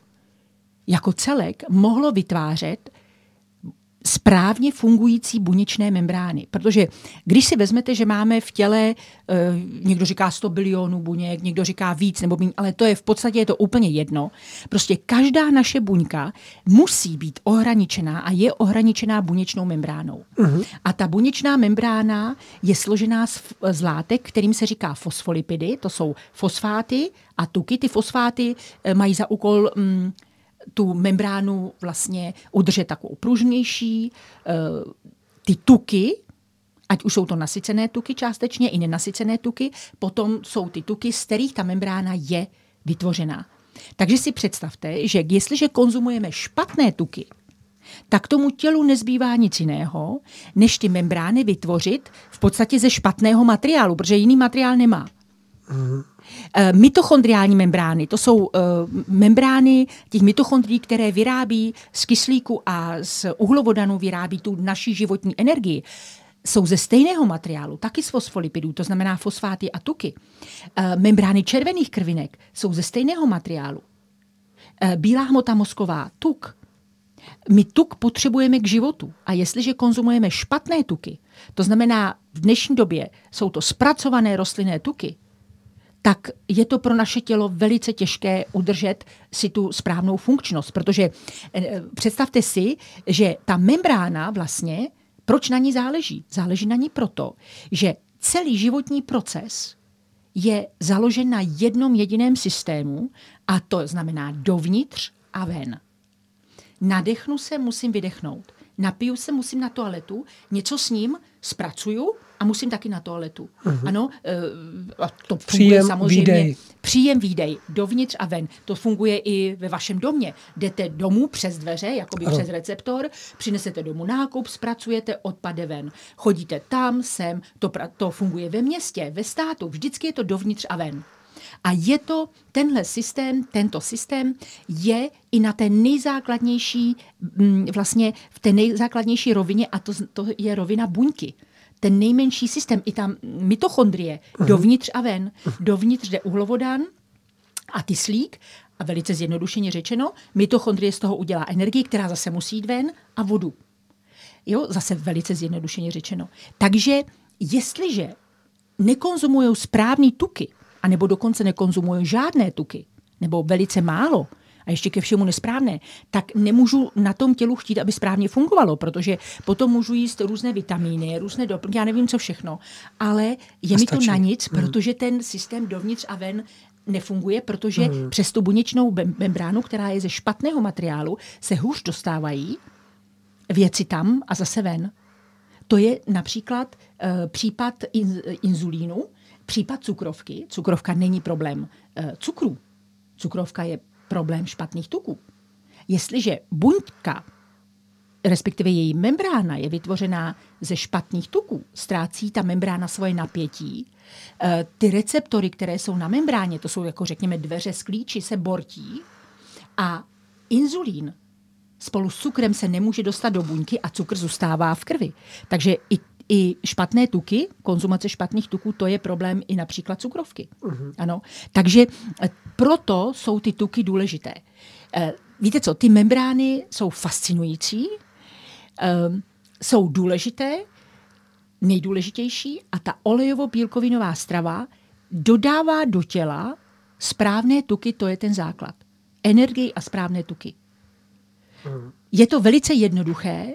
Speaker 8: jako celek mohlo vytvářet správně fungující buněčné membrány. Protože když si vezmete, že máme v těle, eh, někdo říká 100 bilionů buněk, někdo říká víc, nebo méně, ale to je v podstatě je to úplně jedno. Prostě každá naše buňka musí být ohraničená a je ohraničená buněčnou membránou. Uh-huh. A ta buněčná membrána je složená z, z látek, kterým se říká fosfolipidy, to jsou fosfáty a tuky. Ty fosfáty eh, mají za úkol mm, tu membránu vlastně udržet takovou pružnější. Eh, ty tuky, ať už jsou to nasycené tuky částečně i nenasycené tuky, potom jsou ty tuky, z kterých ta membrána je vytvořená. Takže si představte, že jestliže konzumujeme špatné tuky, tak tomu tělu nezbývá nic jiného, než ty membrány vytvořit v podstatě ze špatného materiálu, protože jiný materiál nemá. Mm. Eh, mitochondriální membrány, to jsou uh, membrány těch mitochondrií, které vyrábí z kyslíku a z uhlovodanu vyrábí tu naší životní energii jsou ze stejného materiálu, taky z fosfolipidů, to znamená fosfáty a tuky. Uh, membrány červených krvinek jsou ze stejného materiálu. Bílá hmota mozková, tuk. My tuk potřebujeme k životu. A jestliže konzumujeme špatné tuky, to znamená v dnešní době jsou to zpracované rostlinné tuky, tak je to pro naše tělo velice těžké udržet si tu správnou funkčnost. Protože eh, představte si, že ta membrána vlastně, proč na ní záleží? Záleží na ní proto, že celý životní proces je založen na jednom jediném systému a to znamená dovnitř a ven. Nadechnu se, musím vydechnout. Napiju se, musím na toaletu, něco s ním zpracuju a musím taky na toaletu. Uh-huh. Ano, eh, a to funguje
Speaker 1: Příjem,
Speaker 8: samozřejmě.
Speaker 1: výdej.
Speaker 8: Příjem, výdej, dovnitř a ven. To funguje i ve vašem domě. Jdete domů přes dveře, jakoby
Speaker 1: Ano.
Speaker 8: přes receptor, přinesete domů nákup, zpracujete, odpade ven. Chodíte tam, sem, to, pra- to funguje ve městě, ve státu, vždycky je to dovnitř a ven. A je to, tenhle systém, tento systém je i na té nejzákladnější, mm, vlastně v té nejzákladnější rovině a to, to je rovina buňky. Ten nejmenší systém, i tam mitochondrie, dovnitř a ven. Dovnitř jde uhlovodan a kyslík, a velice zjednodušeně řečeno, mitochondrie z toho udělá energii, která zase musí jít ven a vodu. Jo, zase velice zjednodušeně řečeno. Takže jestliže nekonzumují správný tuky, anebo dokonce nekonzumují žádné tuky, nebo velice málo, a ještě ke všemu nesprávné, tak nemůžu na tom tělu chtít, aby správně fungovalo, protože potom můžu jíst různé vitamíny, různé doplňky, já nevím, co všechno. Ale je mi to na nic, protože ten systém dovnitř a ven nefunguje, protože přes tu buněčnou mem- membránu, která je ze špatného materiálu, se hůř dostávají věci tam a zase ven. To je například uh, případ in, inzulínu, případ cukrovky. Cukrovka není problém uh, cukru. Cukrovka je problém špatných tuků. Jestliže buňka, respektive její membrána je vytvořená ze špatných tuků, ztrácí ta membrána svoje napětí, eh, ty receptory, které jsou na membráně, to jsou jako řekněme dveře z klíči, se bortí a inzulín spolu s cukrem se nemůže dostat do buňky a cukr zůstává v krvi. Takže i, i špatné tuky, konzumace špatných tuků, to je problém i například cukrovky. Uh-huh. Ano. Takže eh, proto jsou ty tuky důležité. Eh, Víte co, ty membrány jsou fascinující, eh, jsou důležité, nejdůležitější a ta olejovo-bílkovinová strava dodává do těla správné tuky, to je ten základ. Energii a správné tuky. Je to velice jednoduché,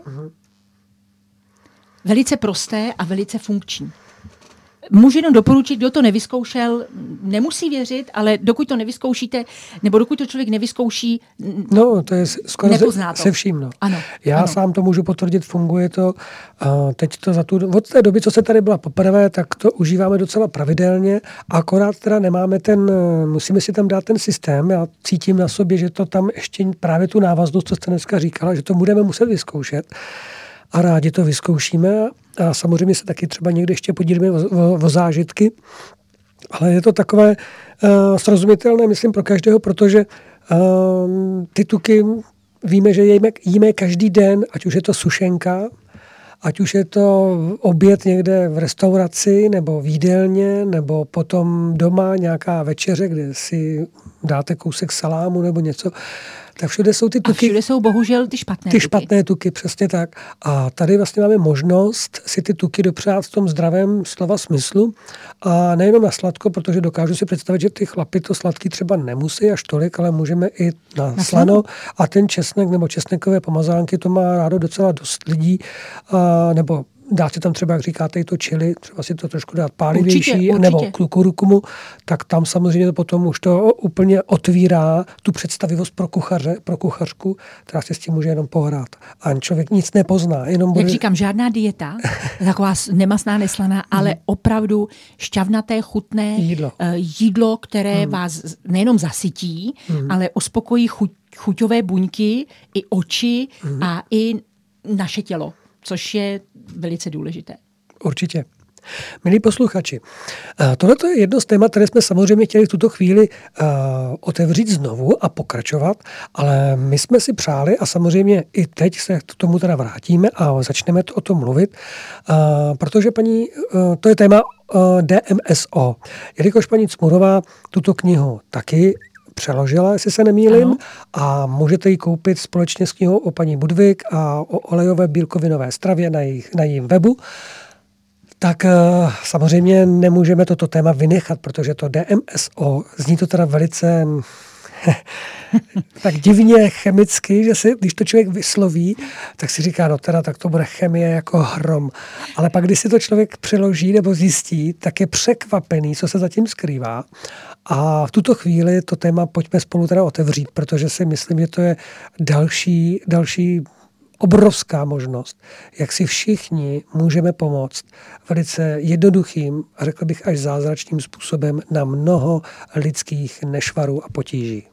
Speaker 8: velice prosté a velice funkční. Můžu jenom doporučit, kdo to nevyzkoušel, nemusí věřit, ale dokud to nevyzkoušíte, nebo dokud to člověk nevyzkouší,
Speaker 1: No, to je skoro se,
Speaker 8: Nepozná to.
Speaker 1: se vším. No.
Speaker 8: Ano,
Speaker 1: Já
Speaker 8: ano.
Speaker 1: sám to můžu potvrdit, funguje to. A teď to za tu, od té doby, co se tady byla poprvé, tak to užíváme docela pravidelně, akorát teda nemáme ten, musíme si tam dát ten systém. Já cítím na sobě, že to tam ještě právě tu návaznost, co jste dneska říkala, že to budeme muset vyzkoušet. A rádi to vyzkoušíme a samozřejmě se taky třeba někdy ještě podílíme o, o, o zážitky. Ale je to takové uh, srozumitelné, myslím, pro každého, protože uh, ty tuky víme, že jíme, jíme každý den, ať už je to sušenka, ať už je to oběd někde v restauraci nebo v jídelně, nebo potom doma nějaká večeře, kde si dáte kousek salámu nebo něco, tak všude jsou ty
Speaker 8: a
Speaker 1: tuky.
Speaker 8: všude jsou bohužel ty špatné
Speaker 1: Ty
Speaker 8: tuky.
Speaker 1: špatné tuky, přesně tak. A tady vlastně máme možnost si ty tuky dopřát v tom zdravém slova smyslu. A nejenom na sladko, protože dokážu si představit, že ty chlapy to sladký třeba nemusí až tolik, ale můžeme i na,
Speaker 8: Na slano.
Speaker 1: A ten česnek nebo česnekové pomazánky, to má rádo docela dost lidí. A, nebo dát si tam třeba, jak říkáte, i to čili, třeba si to trošku dát pálivější,
Speaker 8: Určitě,
Speaker 1: nebo
Speaker 8: určitě.
Speaker 1: kurukumu, tak tam samozřejmě potom už to úplně otvírá tu představivost pro kuchaře, pro kuchařku, která si s tím může jenom pohrát. A člověk nic nepozná, jenom bude...
Speaker 8: Jak říkám, žádná dieta, taková nemasná, neslaná, ale opravdu šťavnaté, chutné
Speaker 1: Jídlo.
Speaker 8: eh, jídlo které vás z- nejenom zasytí, ale uspokojí chuť, chuťové buňky, i oči a i naše tělo, což je velice důležité.
Speaker 1: Určitě. Milí posluchači, tohle je jedno z témat, které jsme samozřejmě chtěli v tuto chvíli uh, otevřít znovu a pokračovat, ale my jsme si přáli a samozřejmě i teď se k tomu teda vrátíme a začneme to o tom mluvit, uh, protože paní, to je téma DMSO. Jelikož paní Cmurová tuto knihu taky přeložila, jestli se nemýlim, ano. a můžete ji koupit společně s knihou o paní Budvik a o olejové bílkovinové stravě na, jejich, na jejím webu. Tak eh, samozřejmě nemůžeme toto téma vynechat, protože to DMSO, zní to teda velice tak divně chemicky, že si, když to člověk vysloví, tak si říká, no teda, tak to bude chemie jako hrom. Ale pak, když si to člověk přeloží nebo zjistí, tak je překvapený, co se zatím skrývá. A v tuto chvíli to téma pojďme spolu teda otevřít, protože si myslím, že to je další, další obrovská možnost, jak si všichni můžeme pomoct velice jednoduchým, řekl bych až zázračným způsobem na mnoho lidských nešvarů a potíží.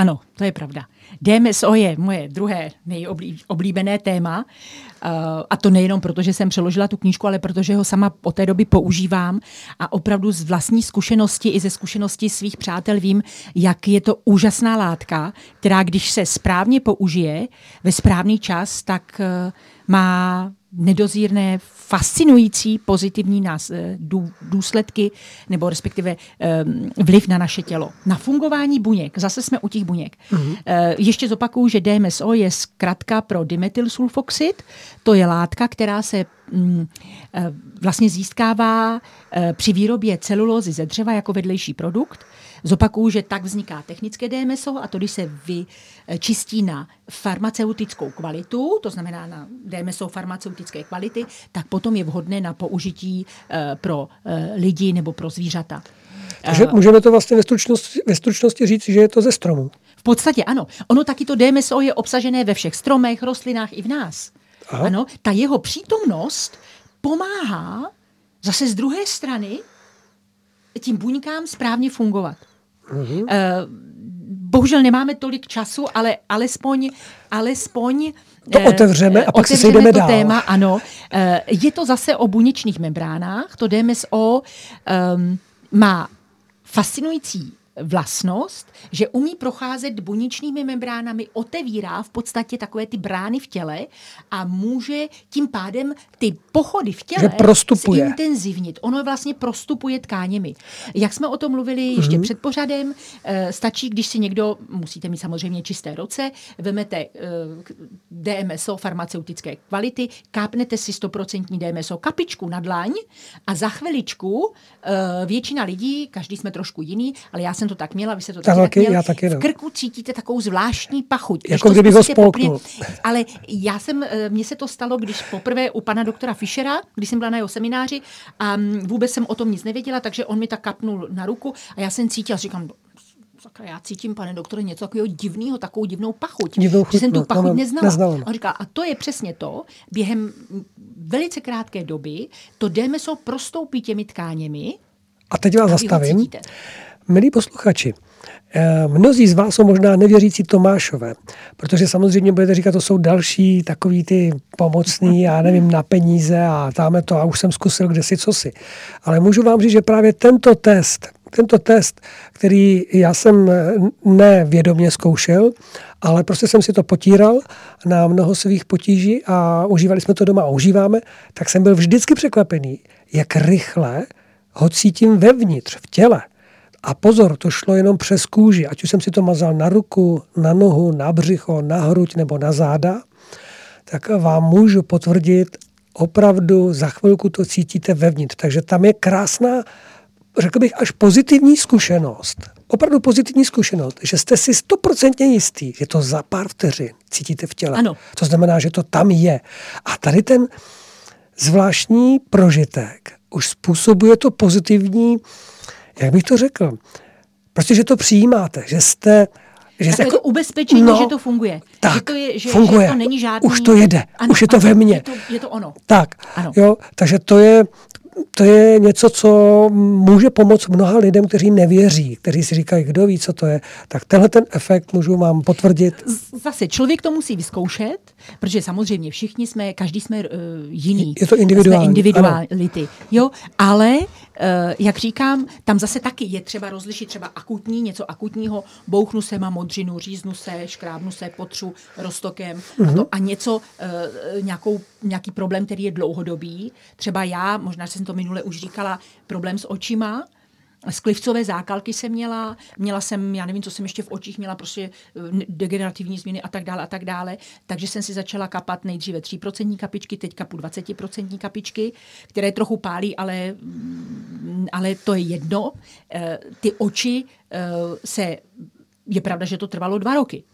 Speaker 8: Ano, to je pravda. DMSO je moje druhé nejoblíbené téma eh, a to nejenom proto, že jsem přeložila tu knížku, ale protože ho sama od té doby používám a opravdu z vlastní zkušenosti i ze zkušenosti svých přátel vím, jak je to úžasná látka, která když se správně použije ve správný čas, tak eh, má nedozírné, fascinující pozitivní nás, eh, důsledky nebo respektive um, vliv na naše tělo. Na fungování buněk, zase jsme u těch buněk. Mm-hmm. Uh, ještě zopakuju, že DMSO je zkratka pro dimethylsulfoxid. To je látka, která se um, vlastně získává uh, při výrobě celulózy ze dřeva jako vedlejší produkt. Zopakuju, že tak vzniká technické DMSO a to, když se vyčistí na farmaceutickou kvalitu, to znamená na DMSO farmaceutické kvality, tak potom je vhodné na použití eh, pro eh, lidi nebo pro zvířata.
Speaker 1: Takže můžeme to vlastně ve stručnosti, ve stručnosti říct, že je to ze stromu.
Speaker 8: V podstatě ano. Ono taky to DMSO je obsažené ve všech stromech, rostlinách i v nás. Aha. Ano, ta jeho přítomnost pomáhá zase z druhé strany tím buňkám správně fungovat. Mm-hmm. Bohužel nemáme tolik času, ale alespoň, alespoň
Speaker 1: to eh, otevřeme a pak se sejdeme
Speaker 8: to
Speaker 1: dál.
Speaker 8: téma, ano. Eh, je to zase o buněčných membránách. To DMSO um, má fascinující vlastnost, že umí procházet buněčnými membránami, otevírá v podstatě takové ty brány v těle a může tím pádem ty pochody v těle intenzivnit. Ono vlastně prostupuje tkáněmi. Jak jsme o tom mluvili ještě mm-hmm. před pořadem, eh, stačí, když si někdo, musíte mít samozřejmě čisté ruce, vemete eh, DMSO farmaceutické kvality, kápnete si 100% DMSO kapičku na dlaň a za chviličku eh, většina lidí, každý jsme trošku jiný, ale já jsem to tak měla, vy se to taky, taky, tak měl,
Speaker 1: já taky
Speaker 8: v krku cítíte takovou zvláštní pachuť.
Speaker 1: Jako kdyby ho spolknul.
Speaker 8: Ale já jsem, eh, mně se to stalo, když poprvé u pana doktora Fischera, když jsem byla na jeho semináři a mm, vůbec jsem o tom nic nevěděla, takže on mi tak kapnul na ruku a já jsem cítila, říkám, sakra, já cítím, pane doktore, něco takového divného, takovou divnou pachuť. Divnou chuť, že jsem tu no, pachuť no, neznala. neznala. On říká, a to je přesně to, během velice krátké doby to DMSO prostoupí těmi tkáněmi.
Speaker 1: A teď vás zastavím. Milí posluchači, eh, Mnozí z vás jsou možná nevěřící Tomášové, protože samozřejmě budete říkat, to jsou další takový ty pomocný, já nevím, na peníze a dáme to a už jsem zkusil kde si co si. Ale můžu vám říct, že právě tento test, tento test, který já jsem eh, nevědomě zkoušel, ale prostě jsem si to potíral na mnoho svých potíží a užívali jsme to doma a užíváme, tak jsem byl vždycky překvapený, jak rychle ho cítím vevnitř, v těle. A pozor, to šlo jenom přes kůži, ať už jsem si to mazal na ruku, na nohu, na břicho, na hruď nebo na záda, tak vám můžu potvrdit, opravdu za chvilku to cítíte vevnitř. Takže tam je krásná, řekl bych, až pozitivní zkušenost. Opravdu pozitivní zkušenost, že jste si stoprocentně jistý, že to za pár vteřin cítíte v těle.
Speaker 8: Ano.
Speaker 1: To znamená, že to tam je. A tady ten zvláštní prožitek už způsobuje to pozitivní jak bych to řekl, prostě, že to přijímáte, že jste
Speaker 8: že
Speaker 1: jako,
Speaker 8: to ubezpečení, no, že to funguje.
Speaker 1: Tak,
Speaker 8: že to, je, že,
Speaker 1: funguje.
Speaker 8: že to není žádný...
Speaker 1: Už to jede, ano, už je to ano, ve mně.
Speaker 8: Je to, je to ono.
Speaker 1: Tak,
Speaker 8: ano.
Speaker 1: jo, takže to je, to je něco, co může pomoct mnoha lidem, kteří nevěří, kteří si říkají, kdo ví, co to je. Tak tenhle ten efekt můžu vám potvrdit.
Speaker 8: Zase člověk to musí vyzkoušet, protože samozřejmě všichni jsme, každý jsme uh, jiný.
Speaker 1: Je to individuální.
Speaker 8: Jsme individuality. Jo, ale uh, jak říkám, tam zase taky je třeba rozlišit třeba akutní, něco akutního, bouchnu se, mám modřinu, říznu se, škrábnu se, potřu roztokem mm-hmm. a, to, a něco, uh, nějakou, nějaký problém, který je dlouhodobý. Třeba já, možná jsem to minule už říkala, problém s očima, Sklivcové zákalky jsem měla, měla jsem, já nevím, co jsem ještě v očích měla, prostě eh, degenerativní změny a tak dále a tak dále. Takže jsem si začala kapat nejdříve 3% kapičky, teď kapu 20% kapičky, které trochu pálí, ale, mm, ale to je jedno. Eh, ty oči eh, se, je pravda, že to trvalo dva roky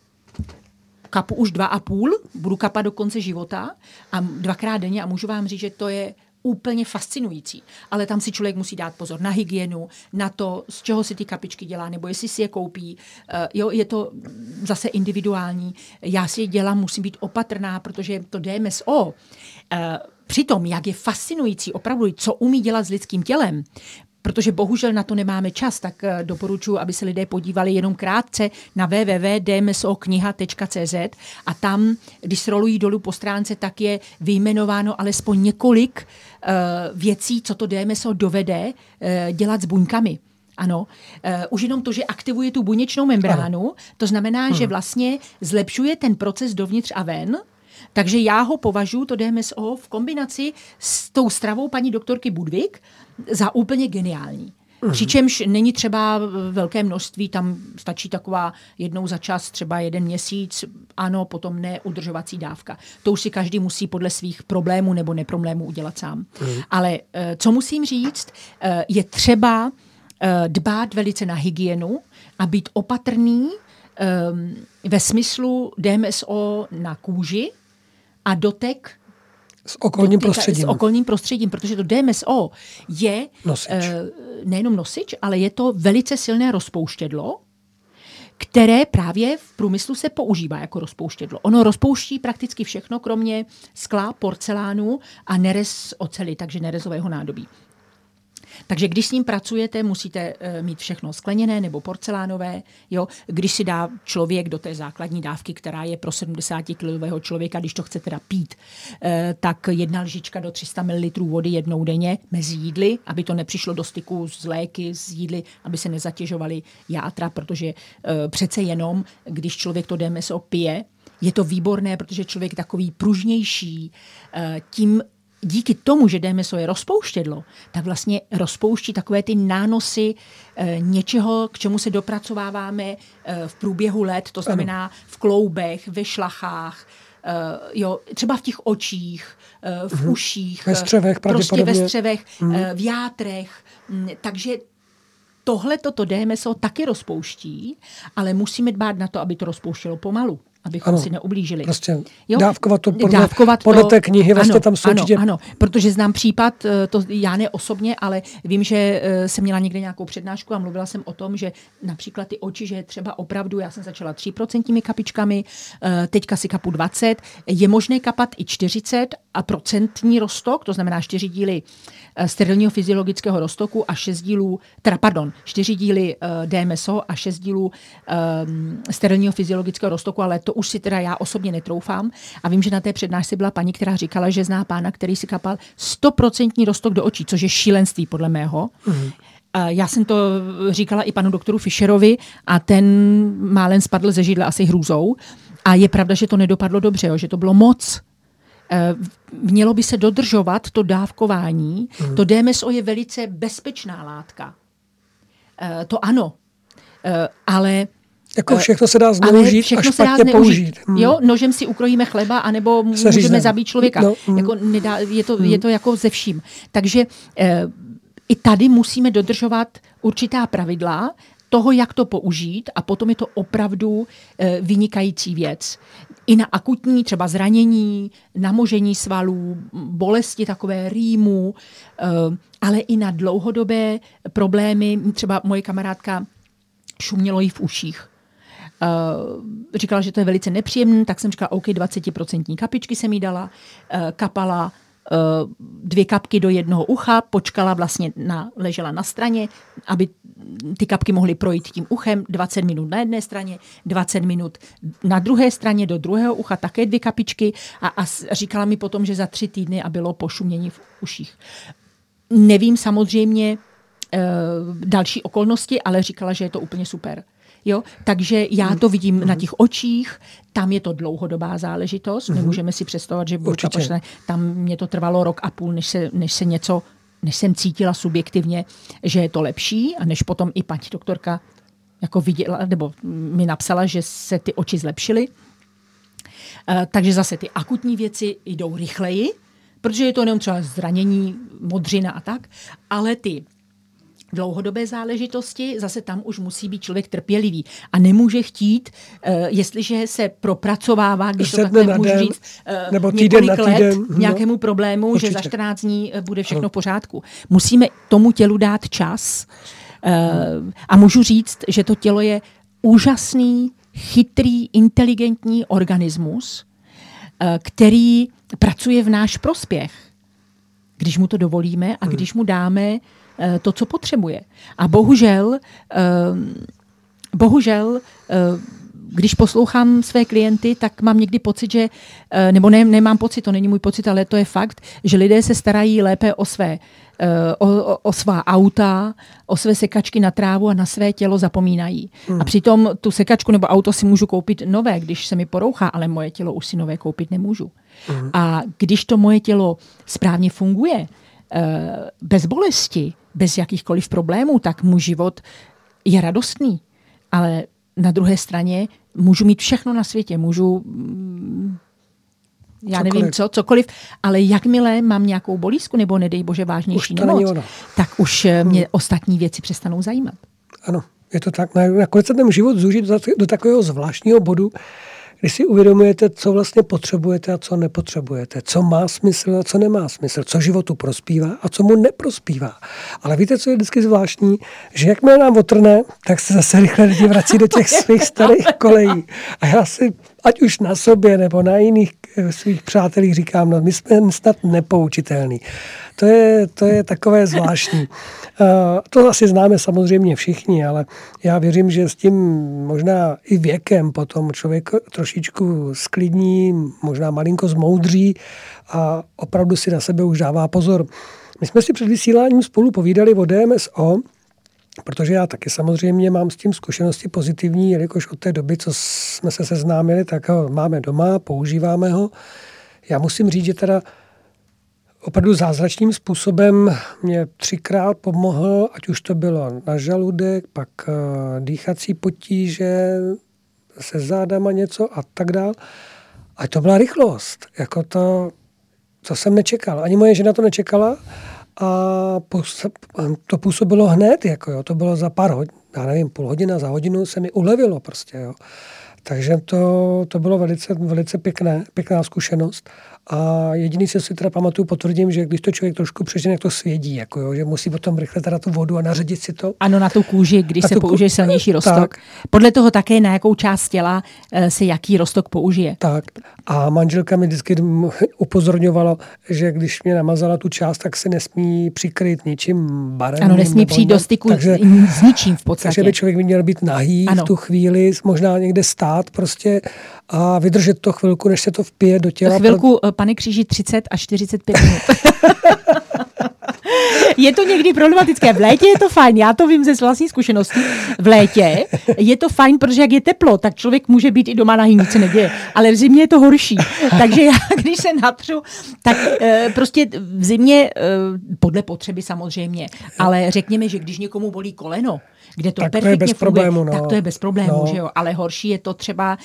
Speaker 8: kapu už dva a půl, budu kapat do konce života a dvakrát denně a můžu vám říct, že to je úplně fascinující. Ale tam si člověk musí dát pozor na hygienu, na to, z čeho si ty kapičky dělá, nebo jestli si je koupí. Uh, jo, je to zase individuální. Já si je dělám, musím být opatrná, protože to DMSO, uh, přitom, jak je fascinující opravdu, co umí dělat s lidským tělem, protože bohužel na to nemáme čas, tak eh, doporučuji, aby se lidé podívali jenom krátce na www.dmsokniha.cz a tam, když srolují dolů po stránce, tak je vyjmenováno alespoň několik uh, věcí, co to DMSO dovede uh, dělat s buňkami. Ano, uh, už jenom to, že aktivuje tu buněčnou membránu, ano. to znamená, hmm. že vlastně zlepšuje ten proces dovnitř a ven, takže já ho považuji, to DMSO, v kombinaci s tou stravou paní doktorky Budvik za úplně geniální. Mm. Přičemž není třeba velké množství, tam stačí taková jednou za čas, třeba jeden měsíc, ano, potom ne udržovací dávka. To už si každý musí podle svých problémů nebo neproblémů udělat sám. Mm. Ale eh, co musím říct, eh, je třeba eh, dbát velice na hygienu a být opatrný ehm, ve smyslu DMSO na kůži a dotek
Speaker 1: s okolním prostředím.
Speaker 8: S okolním prostředím, protože to DMSO je nosič. Uh, nejenom nosič, ale je to velice silné rozpouštědlo, které právě v průmyslu se používá jako rozpouštědlo. Ono rozpouští prakticky všechno, kromě skla, porcelánu a nerez oceli, takže nerezového nádobí. Takže když s ním pracujete, musíte uh, mít všechno skleněné nebo porcelánové. Jo? Když si dá člověk do té základní dávky, která je pro 70 kilového člověka, když to chce teda pít, uh, tak jedna lžička do 300 ml vody jednou denně mezi jídly, aby to nepřišlo do styku s léky, s jídly, aby se nezatěžovaly játra, protože uh, přece jenom, když člověk to DMSO pije, je to výborné, protože člověk takový pružnější, tím díky tomu, že DMSO je rozpouštědlo, tak vlastně rozpouští takové ty nánosy e, něčeho, k čemu se dopracováváme e, v průběhu let, to znamená v kloubech, ve šlachách, e, jo, třeba v těch očích, e, v mhm. uších,
Speaker 1: ve střevech,
Speaker 8: prostě ve střevech, mm. e, v játrech. Takže tohle toto DMSO taky rozpouští, ale musíme dbát na to, aby to rozpouštělo pomalu abychom ano, si neublížili.
Speaker 1: Prostě jo? dávkovat to podle, dávkovat podle to, té knihy, vlastně ano, tam jsou
Speaker 8: ano, určitě... Ano, protože znám případ, eh, to já ne osobně, ale vím, že eh, jsem měla někde nějakou přednášku a mluvila jsem o tom, že například ty oči, že třeba opravdu, já jsem začala 3% kapičkami, eh, teďka si kapu 20, je možné kapat i 40 a procentní rostok, to znamená 4 díly sterilního fyziologického roztoku a 6 dílů, teda pardon, 4 díly DMSO a 6 dílů um, sterilního fyziologického roztoku, ale to už si teda já osobně netroufám. A vím, že na té přednášce byla paní, která říkala, že zná pána, který si kapal stoprocentní rostok do očí, což je šílenství podle mého. Mm. Já jsem to říkala i panu doktoru Fischerovi a ten málem spadl ze židle asi hrůzou. A je pravda, že to nedopadlo dobře, jo, že to bylo moc. E, mělo by se dodržovat to dávkování. Mm. To DMSO je velice bezpečná látka. E, to ano. E, ale
Speaker 1: jako eh, všechno se dá zneužít a špatně se dá použít.
Speaker 8: Hmm. Jo, nožem si ukrojíme chleba, anebo můžeme říznám. zabít člověka. No, hmm. jako nedá, je, to, hmm. je to jako ze vším. Takže eh, i tady musíme dodržovat určitá pravidla toho, jak to použít a potom je to opravdu eh, vynikající věc. I na akutní třeba zranění, namožení svalů, bolesti takové rýmu, eh, ale i na dlouhodobé problémy. Třeba moje kamarádka šumělo jí v uších Uh, říkala, že to je velice nepříjemné, tak jsem říkala, OK, 20% kapičky jsem jí dala, kapala dvě kapky do jednoho ucha, počkala vlastně, na, ležela na straně, aby ty kapky mohly projít tím uchem, 20 minut na jedné straně, 20 minut na druhé straně, do druhého ucha také dvě kapičky a, a říkala mi potom, že za tři týdny a bylo pošumění v uších. Nevím samozřejmě uh, další okolnosti, ale říkala, že je to úplně super. Jo? Takže já to vidím na těch očích, tam je to dlouhodobá záležitost, mm-hmm. nemůžeme si představovat, že burka pošle, tam mě to trvalo rok a půl, než se, než se něco než jsem cítila subjektivně, že je to lepší a než potom i paní doktorka jako viděla, nebo mi napsala, že se ty oči zlepšily. Eh, takže zase ty akutní věci jdou rychleji, protože je to jenom třeba zranění, modřina a tak, ale ty dlouhodobé záležitosti, zase tam už musí být člověk trpělivý a nemůže chtít, uh, jestliže se propracovává, když to takhle můžu říct, uh, nebo týden na týden, let no, nějakému problému, určitě. že za 14 dní bude všechno v pořádku. Musíme tomu tělu dát čas a můžu říct, že to tělo je úžasný, chytrý, inteligentní organismus, který pracuje v náš prospěch, když mu to dovolíme a hmm. když mu dáme Eh, to, co potřebuje. A bohužel, ehm, bohužel, eh, když poslouchám své klienty, tak mám někdy pocit, že, eh, nebo ne, nemám pocit, to není můj pocit, ale to je fakt, že lidé se starají lépe o své o, o, o svá auta, o své sekačky na trávu a na své tělo zapomínají. Hmm. A přitom tu sekačku nebo auto si můžu koupit nové, když se mi porouchá, ale moje tělo už si nové koupit nemůžu. Hmm. A když to moje tělo správně funguje, bez bolesti, bez jakýchkoliv problémů, tak můj život je radostný. Ale na druhé straně můžu mít všechno na světě, můžu mm, já cokoliv. nevím co, cokoliv, ale jakmile mám nějakou bolízku nebo nedej bože vážnější už nemoc, tak už eh, mě hmm. ostatní věci přestanou zajímat.
Speaker 1: Ano, je to tak. Nakonec se ten život zúžit do takového zvláštního bodu, když si uvědomujete, co vlastně potřebujete a co nepotřebujete, co má smysl a co nemá smysl, co životu prospívá a co mu neprospívá. Ale víte, co je vždycky zvláštní? Že jakmile nám otrne, tak se zase rychle lidi vrací do těch svých starých kolejí. A já si, ať už na sobě nebo na jiných eh, svých přátelích říkám, no my jsme snad nepoučitelní. To je, to je takové zvláštní. Eh, to asi známe samozřejmě všichni, ale já věřím, že s tím možná i věkem potom člověk trošičku sklidní, možná malinko zmoudří a opravdu si na sebe už dává pozor. My jsme si před vysíláním spolu povídali o DMSO, protože já taky samozřejmě mám s tím zkušenosti pozitivní, jelikož od té doby, co jsme se seznámili, tak ho máme doma, používáme ho. Já musím říct, že teda opravdu zázračným způsobem mě třikrát pomohl, ať už to bylo na žaludek, pak uh, dýchací potíže, se zádama něco a tak dál. A to byla rychlost. Jako to, co jsem nečekal. Ani moje žena to nečekala a to působilo hned. Jako jo. To bylo za pár hodin, já nevím, půl hodina, za hodinu se mi ulevilo prostě. Jo. Takže to, to bylo velice, velice pěkné, pěkná zkušenost. A jediný, co si teda pamatuju, potvrdím, že když to člověk trošku přežene, jak to svědí, jako jo, že musí potom rychle teda tu vodu a naředit si to.
Speaker 8: Ano, na tu kůži, když na se použije silnější rostok. Tak. Podle toho také, na jakou část těla eh, se jaký rostok použije.
Speaker 1: Tak. A manželka mi vždycky upozorňovala, že když mě namazala tu část, tak se nesmí přikryt ničím barem.
Speaker 8: Ano, nesmí přijít do styku takže, s ničím v podstatě.
Speaker 1: Takže by člověk měl být nahý ano. v tu chvíli, možná někde stát prostě a vydržet to chvilku, než se to vpije do těla.
Speaker 8: Chvilku, pro... pane kříži, 30 až 45 minut. je to někdy problematické. V létě je to fajn, já to vím ze vlastní zkušenosti. V létě je to fajn, protože jak je teplo, tak člověk může být i doma na nic se neděje. Ale v zimě je to horší. Takže já, když se natřu, tak e, prostě v zimě, e, podle potřeby samozřejmě, ale řekněme, že když někomu bolí koleno, kde to tak perfektně to je bez funguje, problému, no. tak to je bez problému, no. že jo. Ale horší je to třeba...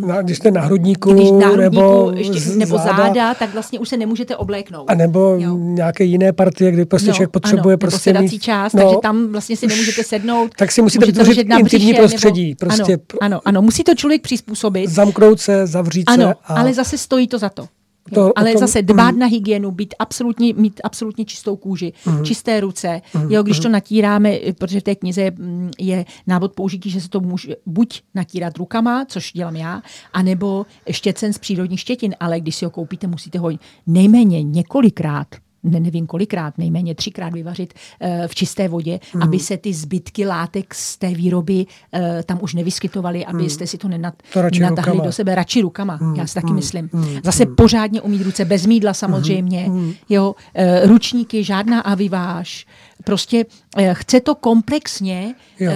Speaker 1: Uh, na, když jste na hrudníku, když na hrudníku nebo,
Speaker 8: ještě, nebo záda, záda, tak vlastně už se nemůžete obléknout.
Speaker 1: A nebo jo. nějaké jiné partie, kdy prostě no, člověk potřebuje
Speaker 8: ano,
Speaker 1: prostě
Speaker 8: mít... část, no, takže tam vlastně si nemůžete sednout.
Speaker 1: Tak si musíte vytvořit intimní prostředí.
Speaker 8: Nebo,
Speaker 1: prostě,
Speaker 8: ano, ano, ano, musí to člověk přizpůsobit.
Speaker 1: Zamknout se, zavřít
Speaker 8: ano,
Speaker 1: se.
Speaker 8: A... ale zase stojí to za to. To, ale tom, zase dbát mm. na hygienu, být absolutně, mít absolutně čistou kůži, mm. čisté ruce. Mm. Jo, když to natíráme, protože v té knize mm, je návod použití, že se to může buď natírat rukama, což dělám já, anebo štěcen z přírodních štětin, ale když si ho koupíte, musíte ho nejméně několikrát ne, nevím kolikrát, nejméně třikrát vyvařit uh, v čisté vodě, mm. aby se ty zbytky látek z té výroby uh, tam už nevyskytovaly, abyste mm. si to nenat, to nenatahli do sebe. Radši rukama, mm. já si taky mm. myslím. Mm. Zase mm. pořádně umít ruce, bez mídla samozřejmě. Mm. Jo, uh, ručníky, žádná aviváž. Prostě chce to komplexně uh,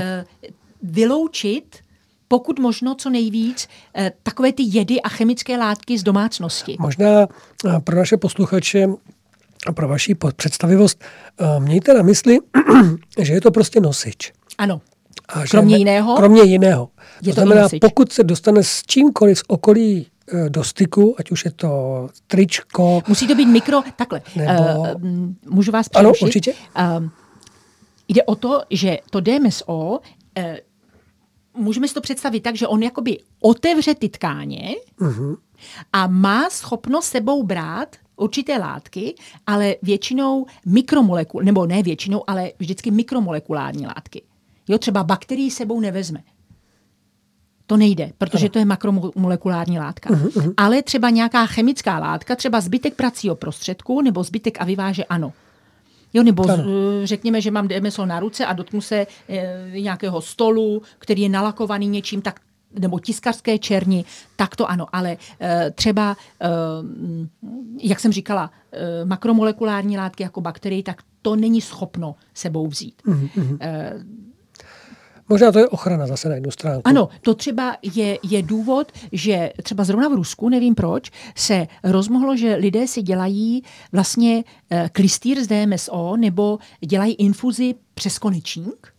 Speaker 8: vyloučit pokud možno co nejvíc takové ty jedy a chemické látky z domácnosti.
Speaker 1: Možná pro naše posluchače pro vaši představivost, eh, mějte na mysli, že je to prostě nosič.
Speaker 8: Ano.
Speaker 1: A že
Speaker 8: Kromě
Speaker 1: ne-
Speaker 8: jiného?
Speaker 1: Kromě jiného.
Speaker 8: Je
Speaker 1: to znamená,
Speaker 8: nosič.
Speaker 1: pokud se dostane s čímkoliv z okolí eh, do styku, ať už je to tričko,
Speaker 8: Musí to být mikro, takhle.
Speaker 1: Nebo-
Speaker 8: Uh, můžu vás
Speaker 1: Ano,
Speaker 8: přerušit?
Speaker 1: určitě.
Speaker 8: Uh, jde o to, že to DMSO, uh, můžeme si to představit tak, že on jakoby otevře ty tkáně
Speaker 1: Mhm.
Speaker 8: a má schopnost sebou brát určité látky, ale většinou mikromolekul, nebo ne většinou, ale vždycky mikromolekulární látky. Jo, třeba bakterii sebou nevezme. To nejde, protože to je makromolekulární látka.
Speaker 1: Mhm,
Speaker 8: Ale třeba nějaká chemická látka, třeba zbytek pracího prostředku nebo zbytek aviváže ano. Jo, nebo
Speaker 1: Ano.
Speaker 8: z, řekněme, že mám DMSO na ruce a dotknu se e, nějakého stolu, který je nalakovaný něčím, tak nebo tiskarské černi, tak to ano, ale e, třeba, e, mm, jak jsem říkala, e, makromolekulární látky jako bakterie, tak to není schopno sebou vzít. E,
Speaker 1: možná to je ochrana zase na jednu stránku.
Speaker 8: ano, to třeba je, je důvod, že třeba zrovna v Rusku, nevím proč, se rozmohlo, že lidé si dělají vlastně eh, klistýr z DMSO nebo dělají infuzi přes konečník.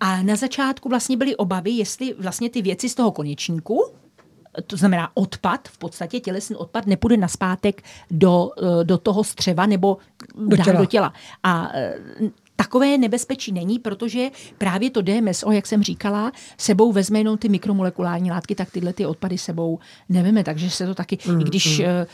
Speaker 8: A na začátku vlastně byly obavy, jestli vlastně ty věci z toho konečníku, to znamená odpad, v podstatě tělesný odpad, nepůjde naspátek do, do toho střeva nebo
Speaker 1: Do těla.
Speaker 8: do těla. A takové nebezpečí není, protože právě to DMSO, jak jsem říkala, sebou vezme jenom ty mikromolekulární látky, tak tyhle ty odpady sebou nevíme, takže se to taky,
Speaker 1: Mm,
Speaker 8: i když eh,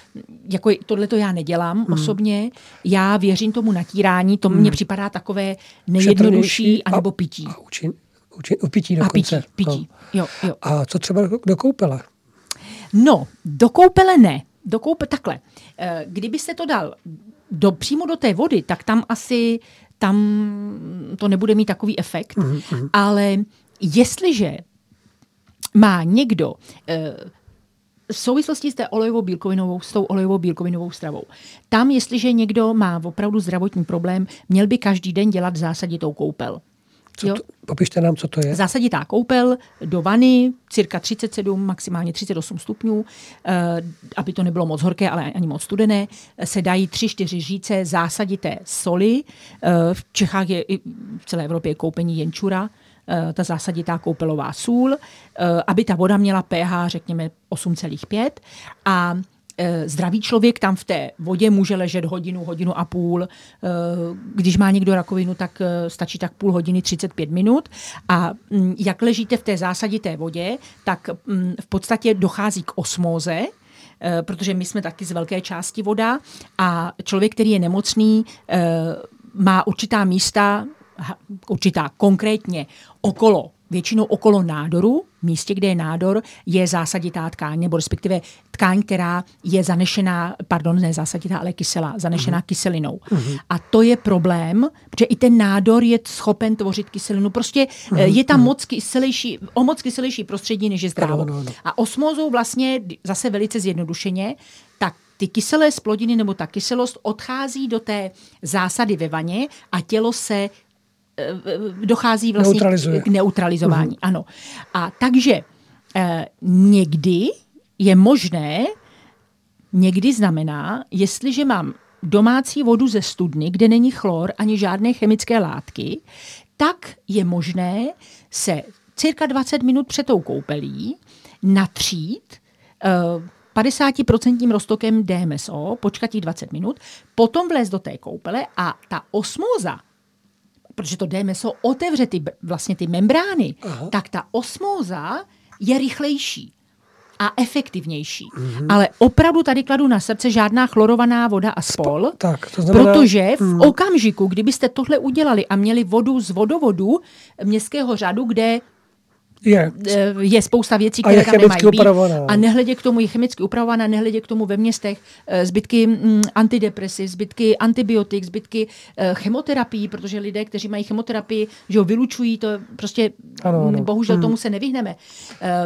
Speaker 8: jako tohle to já nedělám osobně, já věřím tomu natírání, to mně připadá takové nejjednodušší,
Speaker 1: Mm. A-
Speaker 8: anebo pití.
Speaker 1: A učin, učin, pití
Speaker 8: A
Speaker 1: dokonce.
Speaker 8: pití, pití. Jo, jo.
Speaker 1: A co třeba do, do koupele?
Speaker 8: No, do koupele ne. Do koupe, takhle. Eh, Kdybyste to dal do, přímo do té vody, tak tam asi tam to nebude mít takový efekt. Mm-hmm. Ale jestliže má někdo eh, v souvislosti s, té olejovou bílkovinovou, s tou olejovou bílkovinovou stravou. Tam, jestliže někdo má opravdu zdravotní problém, měl by každý den dělat zásaditou koupel.
Speaker 1: Co to, popište nám, co to je.
Speaker 8: Zásaditá koupel do vany, cirka 37, maximálně 38 stupňů, eh, aby to nebylo moc horké, ale ani moc studené, se dají 3-4 říce zásadité soli. Eh, v Čechách je i v celé Evropě koupení jenčura, eh, ta zásaditá koupelová sůl, aby ta voda měla pH, řekněme, 8,5 a zdravý člověk tam v té vodě může ležet hodinu, hodinu a půl. Eh, Když má někdo rakovinu, tak eh, stačí tak půl hodiny, 35 minut. A mm, jak ležíte v té zásadité vodě, tak mm, v podstatě dochází k osmóze, eh, protože my jsme taky z velké části voda a člověk, který je nemocný, eh, má určitá místa, určitá konkrétně okolo Většinou okolo nádoru, místě, kde je nádor, je zásaditá tkáň, nebo respektive tkáň, která je zanešená, pardon, ne zásaditá, ale kyselá, zanešená uh-huh. kyselinou. Uh-huh. A to je problém, protože i ten nádor je schopen tvořit kyselinu. Prostě uh-huh. je tam moc kyselější, o moc kyselější prostředí, než je zdrávo.
Speaker 1: Ano, ano, ano.
Speaker 8: A osmózou vlastně zase velice zjednodušeně, tak ty kyselé splodiny nebo ta kyselost odchází do té zásady ve vaně a tělo se dochází vlastně
Speaker 1: Neutralizuje.
Speaker 8: k neutralizování. Uh-huh. Ano. A takže eh, někdy je možné, někdy znamená, jestliže mám domácí vodu ze studny, kde není chlor ani žádné chemické látky, tak je možné se cirka 20 minut před tou koupelí natřít eh, 50% roztokem DMSO, počkat jí 20 minut, potom vlézt do té koupele a ta osmóza, protože to DMSO otevře ty, vlastně ty membrány, Aha. tak ta osmóza je rychlejší a efektivnější. Mm-hmm. Ale opravdu tady kladu na srdce žádná chlorovaná voda a spol,
Speaker 1: tak, to znamená-
Speaker 8: protože v
Speaker 1: Mm.
Speaker 8: okamžiku, kdybyste tohle udělali a měli vodu z vodovodu městského řádu, kde
Speaker 1: Je.
Speaker 8: eh, je spousta věcí, které tam nemají být. A nehledě k tomu je chemicky upravovaná, nehledě k tomu ve městech eh, zbytky mm, antidepresiv, zbytky antibiotik, zbytky eh, chemoterapii, protože lidé, kteří mají chemoterapii, že ho vylučují, to prostě
Speaker 1: Ano, ano.
Speaker 8: mm, bohužel tomu se nevyhneme.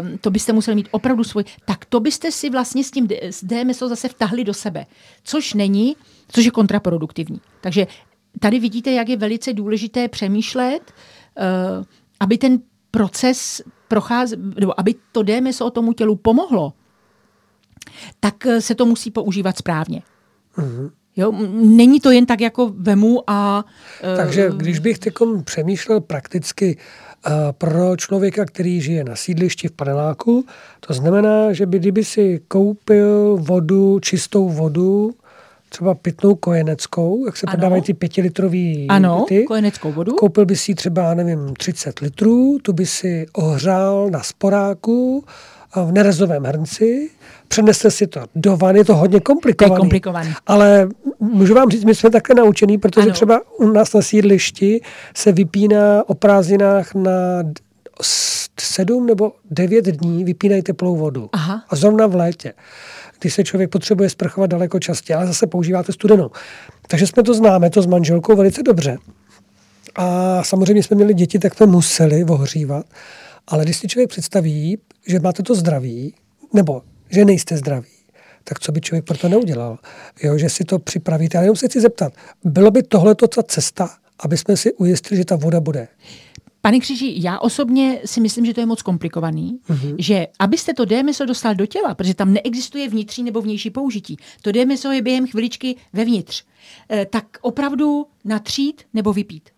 Speaker 8: Um, to byste museli mít opravdu svůj. Tak to byste si vlastně s tím s DMSO zase vtahli do sebe, což není, což je kontraproduktivní. Takže tady vidíte, jak je velice důležité přemýšlet, aby ten proces procházel, nebo aby to DMSO tomu tělu pomohlo, tak eh, se to musí používat správně. Jo? Není to jen tak jako vemu a...
Speaker 1: Takže když bych teďkom přemýšlel prakticky uh, pro člověka, který žije na sídlišti v paneláku, to znamená, že by kdyby si koupil vodu, čistou vodu, třeba pitnou kojeneckou, jak se
Speaker 8: Ano.
Speaker 1: prodávají ty pětilitrový
Speaker 8: Ano,
Speaker 1: ty,
Speaker 8: kojeneckou vodu.
Speaker 1: Koupil by si třeba, nevím, 30 litrů, tu by si ohřál na sporáku v nerezovém hrnci, přenesl si to do vany, je to hodně komplikované.
Speaker 8: Komplikovaný.
Speaker 1: Ale můžu vám říct, my jsme také naučení, protože
Speaker 8: Ano.
Speaker 1: třeba u nás na sídlišti se vypíná o prázdninách na sedm nebo devět dní vypínají teplou vodu.
Speaker 8: Aha.
Speaker 1: A zrovna v létě, když se člověk potřebuje sprchovat daleko častěji, ale zase používáte studenou. Takže jsme to známe, to s manželkou velice dobře. A samozřejmě jsme měli děti, tak jsme museli ohřívat. Ale když si člověk představí, že máte to zdraví, nebo že nejste zdraví, tak co by člověk pro to neudělal? Jo, že si to připravíte. Ale jenom se chci zeptat, bylo by tohle ta cesta, aby jsme si ujistili, že ta voda bude?
Speaker 8: Pane Kříži, já osobně si myslím, že to je moc komplikovaný, mm-hmm. že abyste to DMSO dostal do těla, protože tam neexistuje vnitřní nebo vnější použití, to DMSO je během chviličky vevnitř, eh, tak opravdu natřít nebo vypít.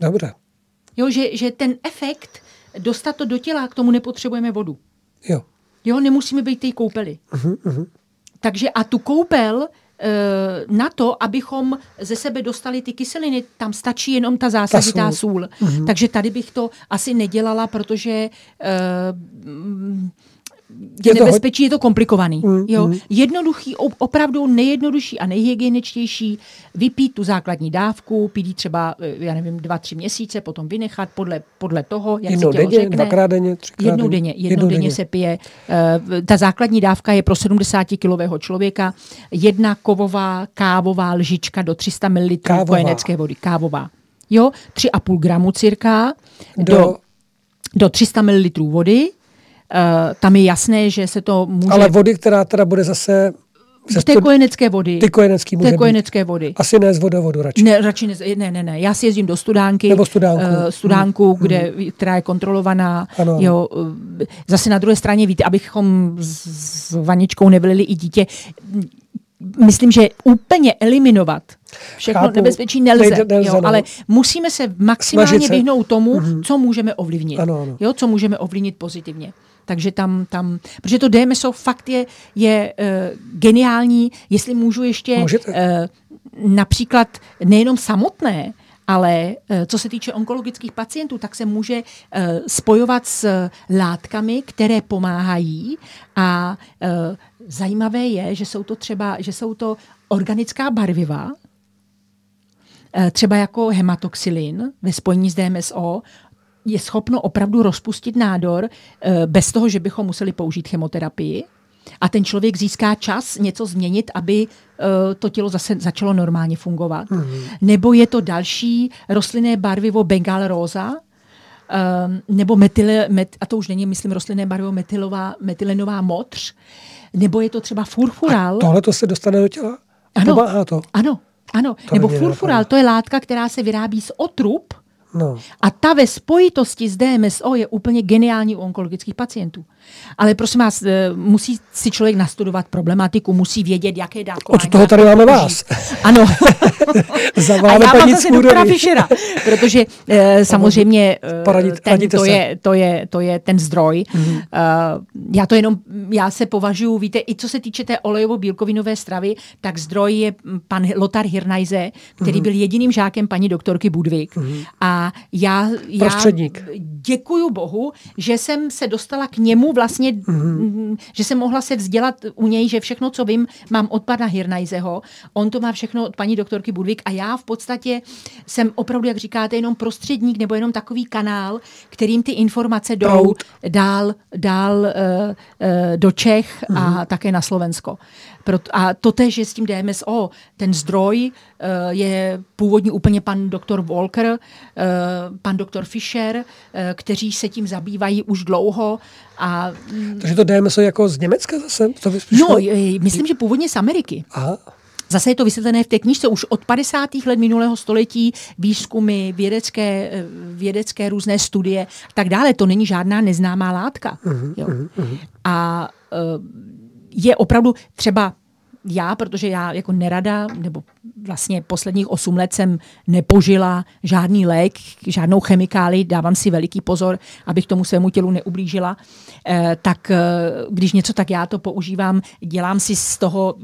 Speaker 1: Dobře.
Speaker 8: Jo, že, že ten efekt dostat to do těla, k tomu nepotřebujeme vodu.
Speaker 1: Jo.
Speaker 8: Jo, nemusíme být té koupeli.
Speaker 1: Uh-huh,
Speaker 8: Takže a tu koupel na to, abychom ze sebe dostali ty kyseliny, tam stačí jenom ta zásaditá
Speaker 1: Ta sůl.
Speaker 8: sůl. Mm-hmm. Takže tady bych to asi nedělala, protože eh, mm, je,
Speaker 1: Je to
Speaker 8: nebezpečí, je to komplikovaný.
Speaker 1: Mm,
Speaker 8: jo?
Speaker 1: mm.
Speaker 8: Jednoduchý, opravdu nejjednodušší a nejhygieničtější vypít tu základní dávku, pít ji třeba, eh, já nevím, dva, tři měsíce, potom vynechat podle, podle toho, jak
Speaker 1: Jednou
Speaker 8: si tělo
Speaker 1: denně,
Speaker 8: řekne.
Speaker 1: dvakrát denně, třikrát
Speaker 8: Jednou denně, jednou denně se pije. eh, Ta základní dávka je pro 70-kilového člověka jedna kovová kávová lžička do 300 ml
Speaker 1: Kávová.
Speaker 8: kojenecké vody. Kávová. Jo, 3,5 gramu cirka Do-
Speaker 1: do,
Speaker 8: do 300 ml vody. Uh, tam je jasné, že se to může...
Speaker 1: Ale vody, která teda bude zase...
Speaker 8: z té
Speaker 1: stud-
Speaker 8: kojenecké vody.
Speaker 1: Ty kojenecký může být.
Speaker 8: kojenecké vody.
Speaker 1: Asi ne z vodovodu radši.
Speaker 8: Ne, radši ne, ne, ne, ne. Já si jezdím do studánky.
Speaker 1: Nebo studánku.
Speaker 8: Uh, studánku, kde, která je kontrolovaná.
Speaker 1: Ano.
Speaker 8: Jo, eh, zase na druhé straně, víte, abychom s, vaničkou nevylili i dítě. Myslím, že úplně eliminovat všechno
Speaker 1: Chápu.
Speaker 8: nebezpečí nelze,
Speaker 1: Nejde- nelze,
Speaker 8: jo,
Speaker 1: no.
Speaker 8: ale musíme se maximálně
Speaker 1: se.
Speaker 8: vyhnout tomu, co můžeme ovlivnit.
Speaker 1: Ano, ano.
Speaker 8: Jo, co můžeme ovlivnit pozitivně. Takže tam, tam, protože to DMSO fakt je, je uh, geniální, jestli můžu ještě
Speaker 1: Můžete.
Speaker 8: uh, například nejenom samotné, ale eh, co se týče onkologických pacientů, tak se může spojovat s látkami, které pomáhají a zajímavé je, že jsou to třeba, že jsou to organická barviva, třeba jako hematoxylin ve spojení s DMSO, je schopno opravdu rozpustit nádor eh, bez toho, že bychom museli použít chemoterapii. A ten člověk získá čas něco změnit, aby eh, to tělo zase začalo normálně fungovat. Mm. Nebo je to další rostlinné barvivo Bengal rosa, um, nebo metyle, met, a to už není, myslím, rostlinné barvivo metylová, metylenová motř, nebo je to třeba furfural.
Speaker 1: Tohle to se dostane do těla?
Speaker 8: Ano.
Speaker 1: Pomáhá to?
Speaker 8: Ano, ano.
Speaker 1: To
Speaker 8: nebo furfural, to je látka, která se vyrábí z otrub,
Speaker 1: No.
Speaker 8: a ta ve spojitosti s DMSO je úplně geniální u onkologických pacientů. Ale prosím vás, eh, musí si člověk nastudovat problematiku, musí vědět, jaké dávkování.
Speaker 1: Od toho tady máme vás.
Speaker 8: Ano. a
Speaker 1: Zavoláme
Speaker 8: já mám
Speaker 1: paní
Speaker 8: zase doktora. Fischera, protože eh, samozřejmě eh,
Speaker 1: Poradit-
Speaker 8: ten, to,
Speaker 1: se.
Speaker 8: je, to, je, to je ten zdroj. Mm-hmm. já to jenom, já se považuji, víte, i co se týče té olejovo-bílkovinové stravy, tak zdroj je pan Lothar Hirnajze, který
Speaker 1: Mhm.
Speaker 8: byl jediným žákem paní doktorky Budvik. Mm-hmm. A já, já
Speaker 1: Prostředník.
Speaker 8: děkuju Bohu, že jsem se dostala k němu vlastně, mm-hmm. že jsem mohla se vzdělat u něj, že všechno, co vím, mám od pana Hirnajzeho. On to má všechno od paní doktorky Budvik a já v podstatě jsem opravdu, jak říkáte, jenom prostředník nebo jenom takový kanál, kterým ty informace jdou
Speaker 1: Proud.
Speaker 8: dál, dál uh, uh, do Čech mm-hmm. a také na Slovensko. Proto, a to tež je s tím DMSO. Ten zdroj uh, je původně úplně pan doktor Walker, uh, pan doktor Fischer, uh, kteří se tím zabývají už dlouho. A, mm,
Speaker 1: Takže to DMSO jako z Německa zase? To
Speaker 8: no, myslím, že původně z Ameriky.
Speaker 1: Aha.
Speaker 8: Zase je to vysvětlené v té knižce už od 50. let minulého století, výzkumy, vědecké, vědecké různé studie a tak dále. To není žádná neznámá látka. Jo. A eh, je opravdu třeba já, protože já jako nerada, nebo vlastně posledních 8 let jsem nepožila žádný lék, žádnou chemikáli, dávám si veliký pozor, abych tomu svému tělu neublížila, eh, tak eh, když něco, tak já to používám, dělám si z toho,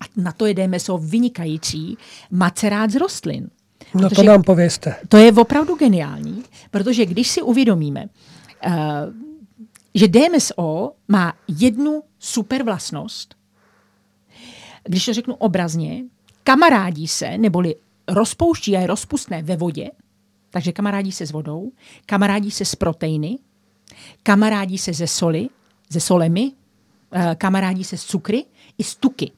Speaker 8: a na to je meso vynikající, macerát z rostlin.
Speaker 1: No to nám pověste.
Speaker 8: To je opravdu geniální, protože když si uvědomíme, uh, že DMSO má jednu super vlastnost, když to řeknu obrazně, kamarádí se, neboli rozpouští a je rozpustné ve vodě, takže kamarádí se s vodou, kamarádí se s proteiny, kamarádí se ze soli, ze solemi, eh, kamarádí se s cukry i s tuky.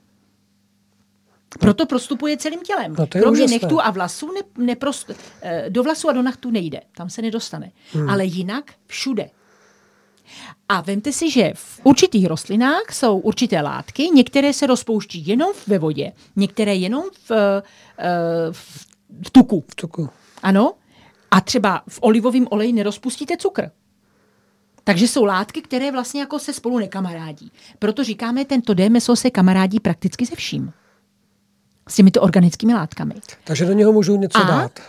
Speaker 8: Proto prostupuje celým tělem.
Speaker 1: No
Speaker 8: Kromě nechtů a vlasů ne, neprost, eh, do vlasů a do nachtů nejde. Tam se nedostane. Hmm. Ale jinak všude. A vemte si, že v určitých rostlinách jsou určité látky, některé se rozpouští jenom ve vodě, některé jenom v, eh, v, v tuku.
Speaker 1: V tuku.
Speaker 8: Ano. A třeba v olivovém oleji nerozpustíte cukr. Takže jsou látky, které vlastně jako se spolu nekamarádí. Proto říkáme, tento DMSO se kamarádí prakticky se vším. S těmito organickými látkami.
Speaker 1: Takže do něho můžu něco
Speaker 8: A
Speaker 1: dát.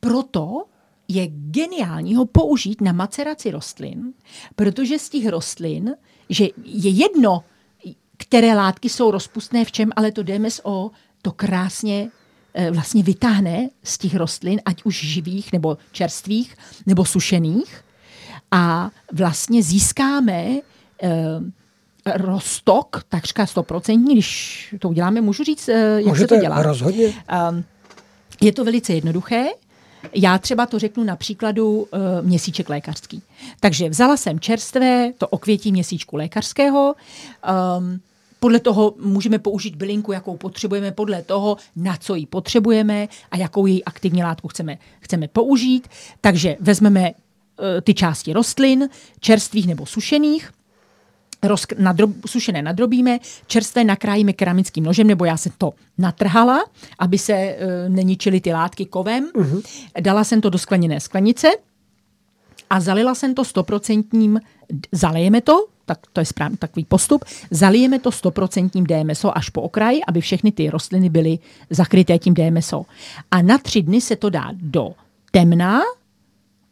Speaker 8: Proto je geniální ho použít na maceraci rostlin, protože z těch rostlin, že je jedno, které látky jsou rozpustné v čem, ale to DMSO to krásně eh, vlastně vytáhne z těch rostlin, ať už živých nebo čerstvých nebo sušených a vlastně získáme eh, rostok, takřka stoprocentní, když to uděláme, můžu říct, eh, jak
Speaker 1: Můžete,
Speaker 8: se to dělá?
Speaker 1: rozhodně.
Speaker 8: Um, je to velice jednoduché. Já třeba to řeknu na příkladu uh, měsíček lékařský. Takže vzala jsem čerstvé, to okvětí měsíčku lékařského. Um, podle toho můžeme použít bylinku, jakou potřebujeme, podle toho, na co ji potřebujeme a jakou její aktivní látku chceme, chceme použít. Takže vezmeme uh, ty části rostlin, čerstvých nebo sušených, roz, nadrob, sušené nadrobíme, čerstvé nakrájíme keramickým nožem, nebo já jsem to natrhala, aby se e, neničily ty látky kovem. Uh-huh. Dala jsem to do skleněné sklenice a zalila jsem to stoprocentním, zalejeme to, tak to je správný takový postup, zalijeme to stoprocentním DMSO až po okraj, aby všechny ty rostliny byly zakryté tím DMSO. A na tři dny se to dá do temna,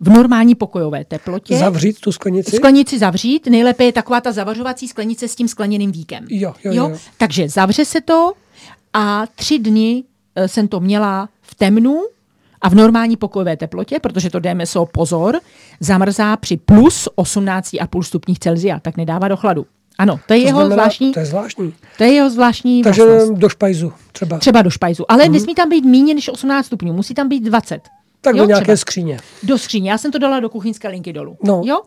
Speaker 8: v normální pokojové teplotě.
Speaker 1: Zavřít tu sklenici?
Speaker 8: Sklenici zavřít. Nejlépe je taková ta zavařovací sklenice s tím skleněným víkem.
Speaker 1: Jo, jo, jo. jo.
Speaker 8: Takže zavře se to a tři dny eh, jsem to měla v temnu a v normální pokojové teplotě, protože to DMSO, pozor, zamrzá při plus 18,5 stupních Celsia, tak nedává do chladu. Ano, to je to jeho znamená, zvláštní.
Speaker 1: To je zvláštní.
Speaker 8: To je jeho zvláštní
Speaker 1: Takže
Speaker 8: vlastnost.
Speaker 1: do špajzu třeba.
Speaker 8: Třeba do špajzu. Ale mm-hmm. nesmí tam být méně než 18 stupňů, musí tam být 20.
Speaker 1: Tak jo, do nějaké třeba. skříně.
Speaker 8: Do skříně. Já jsem to dala do kuchyňské linky dolů.
Speaker 1: No.
Speaker 8: Jo?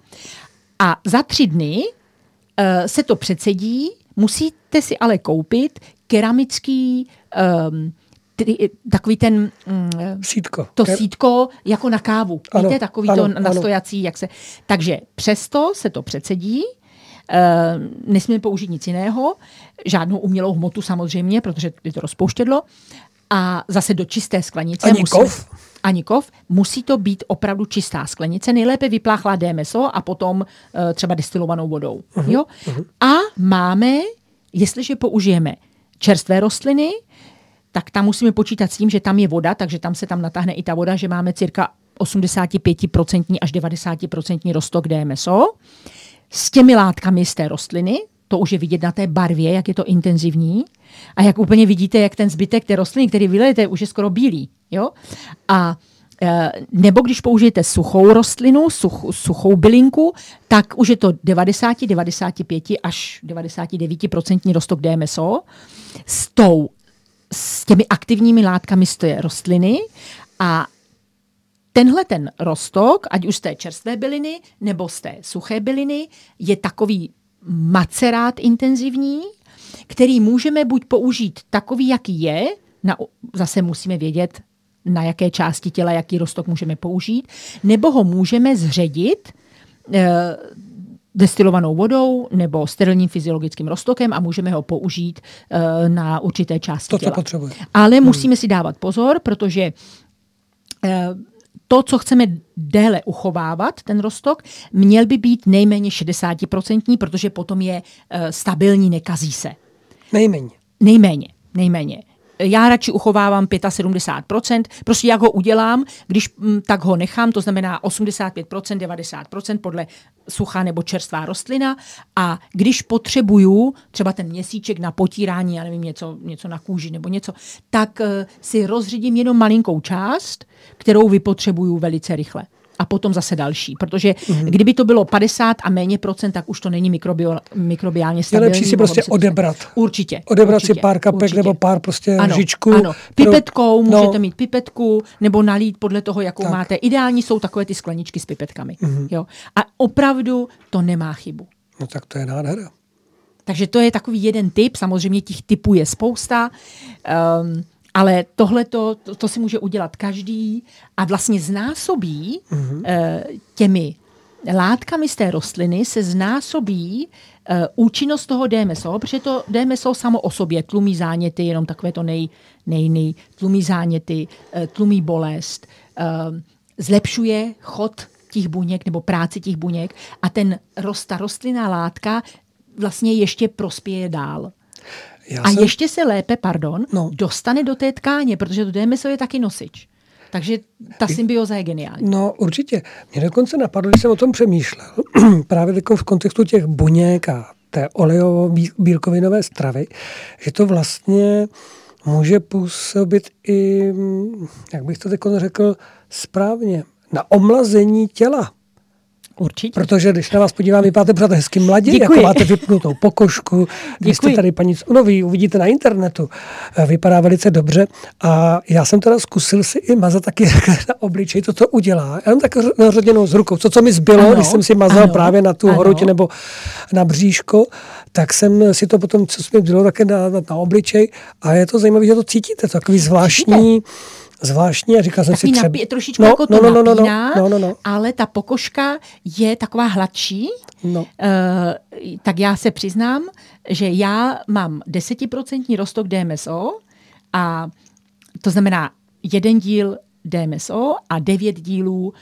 Speaker 8: A za tři dny uh, se to předsedí, musíte si ale koupit keramický um, ty, takový ten... Um,
Speaker 1: sítko.
Speaker 8: To Ker... sítko jako na kávu.
Speaker 1: Ano,
Speaker 8: Víte, takový
Speaker 1: ano,
Speaker 8: to nastojací, ano. jak se... Takže přesto se to předsedí, Uh, nesmíme použít nic jiného, žádnou umělou hmotu samozřejmě, protože je to rozpouštědlo. A zase do čisté sklenice.
Speaker 1: Ani musíme, kov?
Speaker 8: Ani kov. Musí to být opravdu čistá sklenice, nejlépe vypláchlá DMSO a potom uh, třeba destilovanou vodou. Uh-huh, jo? Uh-huh. A máme, jestliže použijeme čerstvé rostliny, tak tam musíme počítat s tím, že tam je voda, takže tam se tam natáhne i ta voda, že máme cirka 85% až 90% rostok DMSO. S těmi látkami z té rostliny, to už je vidět na té barvě, jak je to intenzivní. A jak úplně vidíte, jak ten zbytek té rostliny, který vylejete, už je skoro bílý. Jo? A e, nebo když použijete suchou rostlinu, such, suchou bylinku, tak už je to 90, 95 až 99% rostok DMSO s, tou, s těmi aktivními látkami z té rostliny a tenhle ten rostok, ať už z té čerstvé byliny nebo z té suché byliny, je takový macerát intenzivní, který můžeme buď použít takový, jaký je, na, zase musíme vědět, na jaké části těla, jaký rostok můžeme použít, nebo ho můžeme zředit e, destilovanou vodou nebo sterilním fyziologickým roztokem a můžeme ho použít e, na určité části
Speaker 1: to,
Speaker 8: těla.
Speaker 1: Co potřebuje.
Speaker 8: Ale hmm. musíme si dávat pozor, protože e, to, co chceme déle uchovávat, ten rostok, měl by být nejméně 60%, protože potom je stabilní, nekazí se.
Speaker 1: Nejméně.
Speaker 8: nejméně, nejméně. Já radši uchovávám 75%, prostě jak ho udělám, když mm, tak ho nechám, to znamená 85%, 90% podle suchá nebo čerstvá rostlina. A když potřebuju třeba ten měsíček na potírání, já nevím, něco, něco na kůži nebo něco, tak uh, si rozředím jenom malinkou část, kterou vypotřebuju velice rychle a potom zase další. Protože mm-hmm. kdyby to bylo 50 a méně procent, tak už to není mikrobio, mikrobiálně stabilní.
Speaker 1: Je lepší si prostě odebrat.
Speaker 8: Určitě.
Speaker 1: Odebrat
Speaker 8: určitě,
Speaker 1: si pár kapek
Speaker 8: určitě.
Speaker 1: nebo pár prostě
Speaker 8: ano,
Speaker 1: žičku.
Speaker 8: Ano, pipetkou,
Speaker 1: pro...
Speaker 8: můžete no. mít pipetku, nebo nalít podle toho, jakou tak. máte. Ideální jsou takové ty skleničky s pipetkami. Mm-hmm. Jo. A opravdu to nemá chybu.
Speaker 1: No tak to je nádhera.
Speaker 8: Takže to je takový jeden typ, samozřejmě těch typů je spousta. Um, ale tohle to, to si může udělat každý a vlastně znásobí mm-hmm. uh, těmi látkami z té rostliny se znásobí uh, účinnost toho DMSO, protože to DMSO samo o sobě tlumí záněty, jenom takové to nej, nej, nej tlumí záněty, uh, tlumí bolest, uh, zlepšuje chod těch buněk nebo práci těch buněk a ten ta rostlinná látka vlastně ještě prospěje dál. Já a jsem... ještě se lépe, pardon, no. dostane do té tkáně, protože to DMSO je taky nosič. Takže ta symbioza je geniální.
Speaker 1: No určitě. Mě dokonce napadlo, když jsem o tom přemýšlel, právě jako v kontextu těch buněk a té olejovo-bílkovinové stravy, že to vlastně může působit i, jak bych to teď řekl, správně, na omlazení těla.
Speaker 8: Určitě.
Speaker 1: Protože když na vás podívám, vypadáte pořád hezky mladě, Děkuji. jako máte vypnutou pokožku, když jste tady paní, no vy uvidíte na internetu, eh, vypadá velice dobře. A já jsem teda zkusil si i mazat taky na obličej, to, co udělá. Já mám tak naředěnou z rukou, co, co mi zbylo, ano, když jsem si mazal ano, právě na tu horoť nebo na bříško, tak jsem si to potom, co mi bylo, také na, na, na obličej. A je to zajímavé, že to cítíte, takový zvláštní... Cítíte? Zvláštní a říkal jsem si třeba...
Speaker 8: Napí, trošičku no, jako to no, no, no, napíná, no, no, no. ale ta pokožka je taková hladší. No. Uh, tak já se přiznám, že já mám desetiprocentní rostok DMSO a to znamená jeden díl DMSO a devět dílů uh,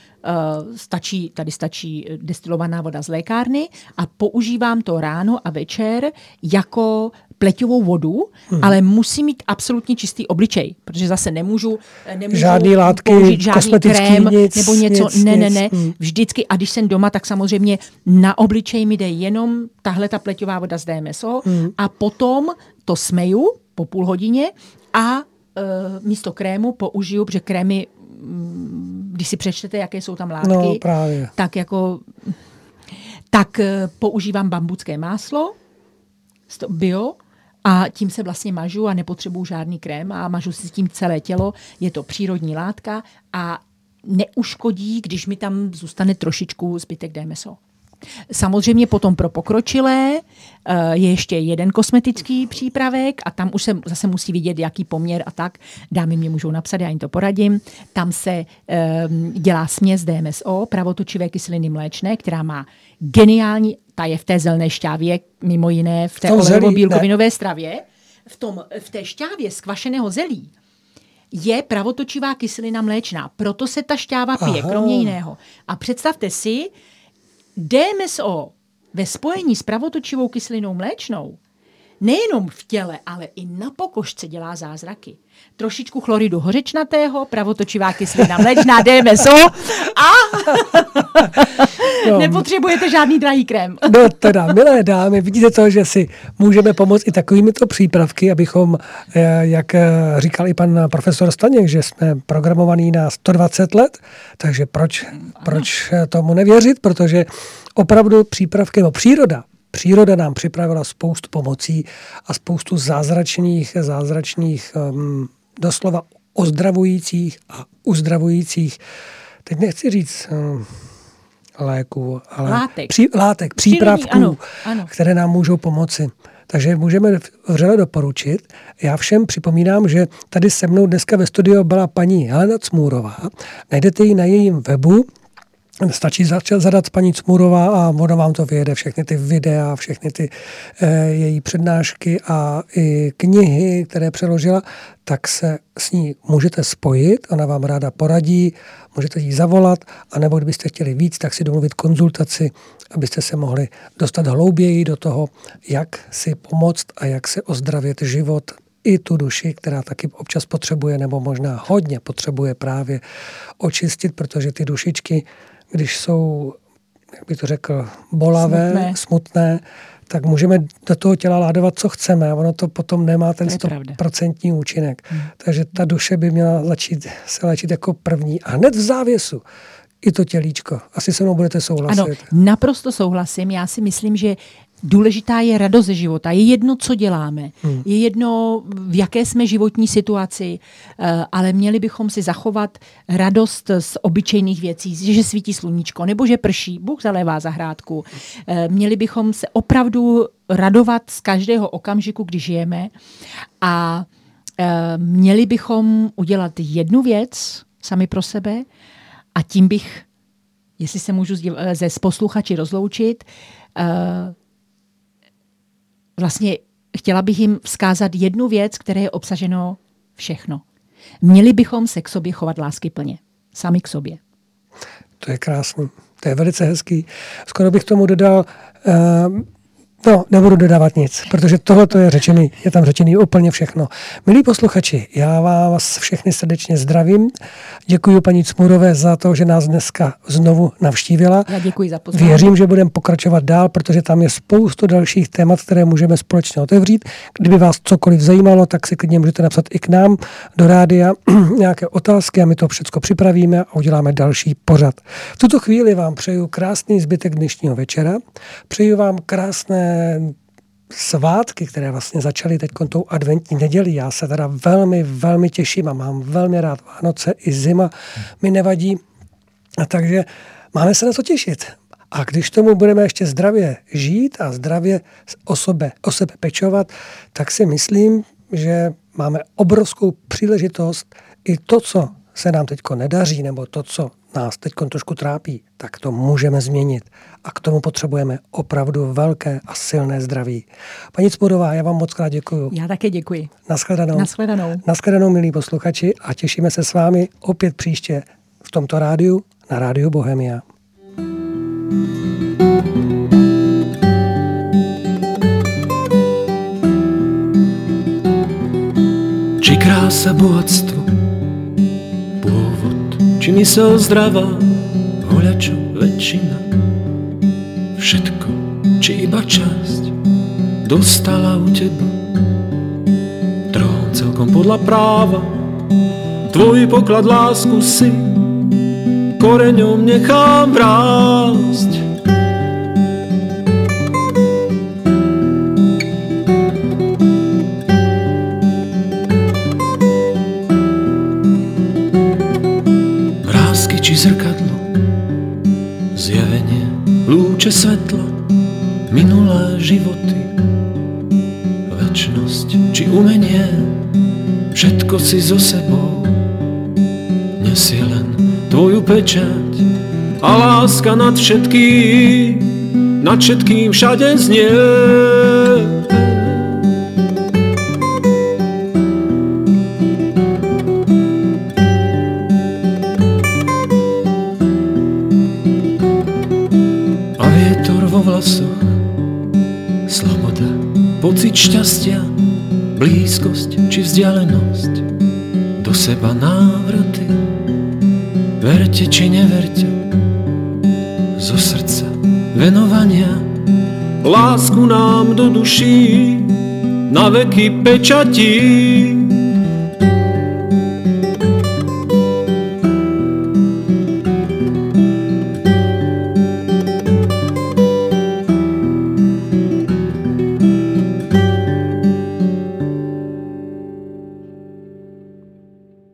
Speaker 8: stačí, tady stačí destilovaná voda z lékárny a používám to ráno a večer jako pleťovou vodu, hmm. ale musí mít absolutně čistý obličej, protože zase nemůžu, nemůžu
Speaker 1: žádný látky, žádný krém
Speaker 8: nic, nebo něco, nic, ne, ne, ne, hmm. vždycky a když jsem doma, tak samozřejmě na obličej mi jde jenom tahle ta pleťová voda z DMSO hmm. a potom to smeju po půl hodině a uh, místo krému použiju, protože krémy když si přečtete, jaké jsou tam látky,
Speaker 1: no, právě.
Speaker 8: tak jako tak uh, používám bambucké máslo, bio, a tím se vlastně mažu a nepotřebuju žádný krém a mažu si s tím celé tělo. Je to přírodní látka a neuškodí, když mi tam zůstane trošičku zbytek DMSO. Samozřejmě potom pro pokročilé eh, je ještě jeden kosmetický přípravek a tam už se zase musí vidět, jaký poměr a tak. Dámy mě můžou napsat, já jim to poradím. Tam se um, dělá směs DMSO, pravotočivé kyseliny mléčné, která má geniální, ta je v té zelené šťávě, mimo jiné v té olejovo-bílkovinové stravě. V, tom, v té šťávě z kvašeného zelí je pravotočivá kyselina mléčná. Proto se ta šťáva pije, Aha. kromě jiného. A představte si, DMSO ve spojení s pravotočivou kyselinou mléčnou nejenom v těle, ale i na pokožce dělá zázraky. Trošičku chloridu hořečnatého, pravotočivá kyselina mléčná, DMSO a no. nepotřebujete žádný drahý krém.
Speaker 1: no teda, milé dámy, vidíte to, že si můžeme pomoct i takovými to přípravky, abychom, eh, jak eh, říkal i pan profesor Staněk, že jsme programovaní na 120 let, takže proč, proč tomu nevěřit, protože opravdu přípravky, nebo příroda Příroda nám připravila spoustu pomocí a spoustu zázračných, zázračných um, doslova ozdravujících a uzdravujících, teď nechci říct um, léků, ale
Speaker 8: látek,
Speaker 1: pří, látek přípravků, ano, ano. které nám můžou pomoci. Takže můžeme vřele doporučit. Já všem připomínám, že tady se mnou dneska ve studiu byla paní Helena Cmůrová. Najdete ji na jejím webu Stačí zadat paní Cmurová a ona vám to vyjede, všechny ty videa, všechny ty e, její přednášky a i knihy, které přeložila, tak se s ní můžete spojit, ona vám ráda poradí, můžete jí zavolat, anebo kdybyste chtěli víc, tak si domluvit konzultaci, abyste se mohli dostat hlouběji do toho, jak si pomoct a jak si ozdravit život i tu duši, která taky občas potřebuje, nebo možná hodně potřebuje právě očistit, protože ty dušičky když jsou, jak by to řekl, bolavé, smutné, smutné tak můžeme do toho těla ládovat, co chceme a ono to potom nemá ten 100% účinek. Hmm. Takže ta duše by měla začít se léčit jako první a hned v závěsu i to tělíčko. Asi se mnou budete souhlasit.
Speaker 8: Ano, naprosto souhlasím. Já si myslím, že důležitá je radost ze života. Je jedno, co děláme. Hmm. Je jedno, v jaké jsme životní situaci, eh, ale měli bychom si zachovat radost z obyčejných věcí, že svítí sluníčko, nebo že prší, Bůh zalévá zahrádku. Eh, měli bychom se opravdu radovat z každého okamžiku, když žijeme a eh, měli bychom udělat jednu věc sami pro sebe a tím bych, jestli se můžu ze posluchači rozloučit, vlastně chtěla bych jim vzkázat jednu věc, které je obsaženo všechno. Měli bychom se k sobě chovat lásky plně. Sami k sobě.
Speaker 1: To je krásný. To je velice hezký. Skoro bych tomu dodal, uh, No, nebudu dodávat nic, protože tohle je řečený, je tam řečený úplně všechno. Milí posluchači, já vás všechny srdečně zdravím. Děkuji paní Cmurové za to, že nás dneska znovu navštívila.
Speaker 8: Já děkuji za pozvání.
Speaker 1: Věřím, že budeme pokračovat dál, protože tam je spoustu dalších témat, které můžeme společně otevřít. Kdyby vás cokoliv zajímalo, tak si klidně můžete napsat i k nám do rádia nějaké otázky a my to všechno připravíme a uděláme další pořad. V tuto chvíli vám přeju krásný zbytek dnešního večera. Přeju vám krásné svátky, které vlastně začaly teď tou adventní neděli. Já se teda velmi, velmi těším a mám velmi rád Vánoce, i zima mi nevadí. A takže máme se na co těšit. A když tomu budeme ještě zdravě žít a zdravě o sebe, o sebe pečovat, tak si myslím, že máme obrovskou příležitost i to, co se nám teď nedaří, nebo to, co nás teď trošku trápí, tak to můžeme změnit. A k tomu potřebujeme opravdu velké a silné zdraví. Paní Cmudová, já vám moc krát děkuji.
Speaker 8: Já také děkuji.
Speaker 1: Naschledanou.
Speaker 8: Naschledanou.
Speaker 1: Naschledanou, milí posluchači, a těšíme se s vámi opět příště v tomto rádiu na Rádiu Bohemia.
Speaker 6: Či krása bohatstvo, pôvod, či mysel zdravá, voľačo väčšina, všetko, či iba časť dostala u teba. Trón celkom podľa práva, tvoj poklad lásku si koreňom nechám rásť. Lúče svetla, minulé životy, večnosť či umenie, všetko si so sebou nesie len tvoju pečať a láska nad všetkým, nad všetkým všade znie. Šťastia, blízkosť či vzdialenosť, do seba návraty, verte či neverte, zo srdca venovania, lásku nám do duší, na veky pečatí.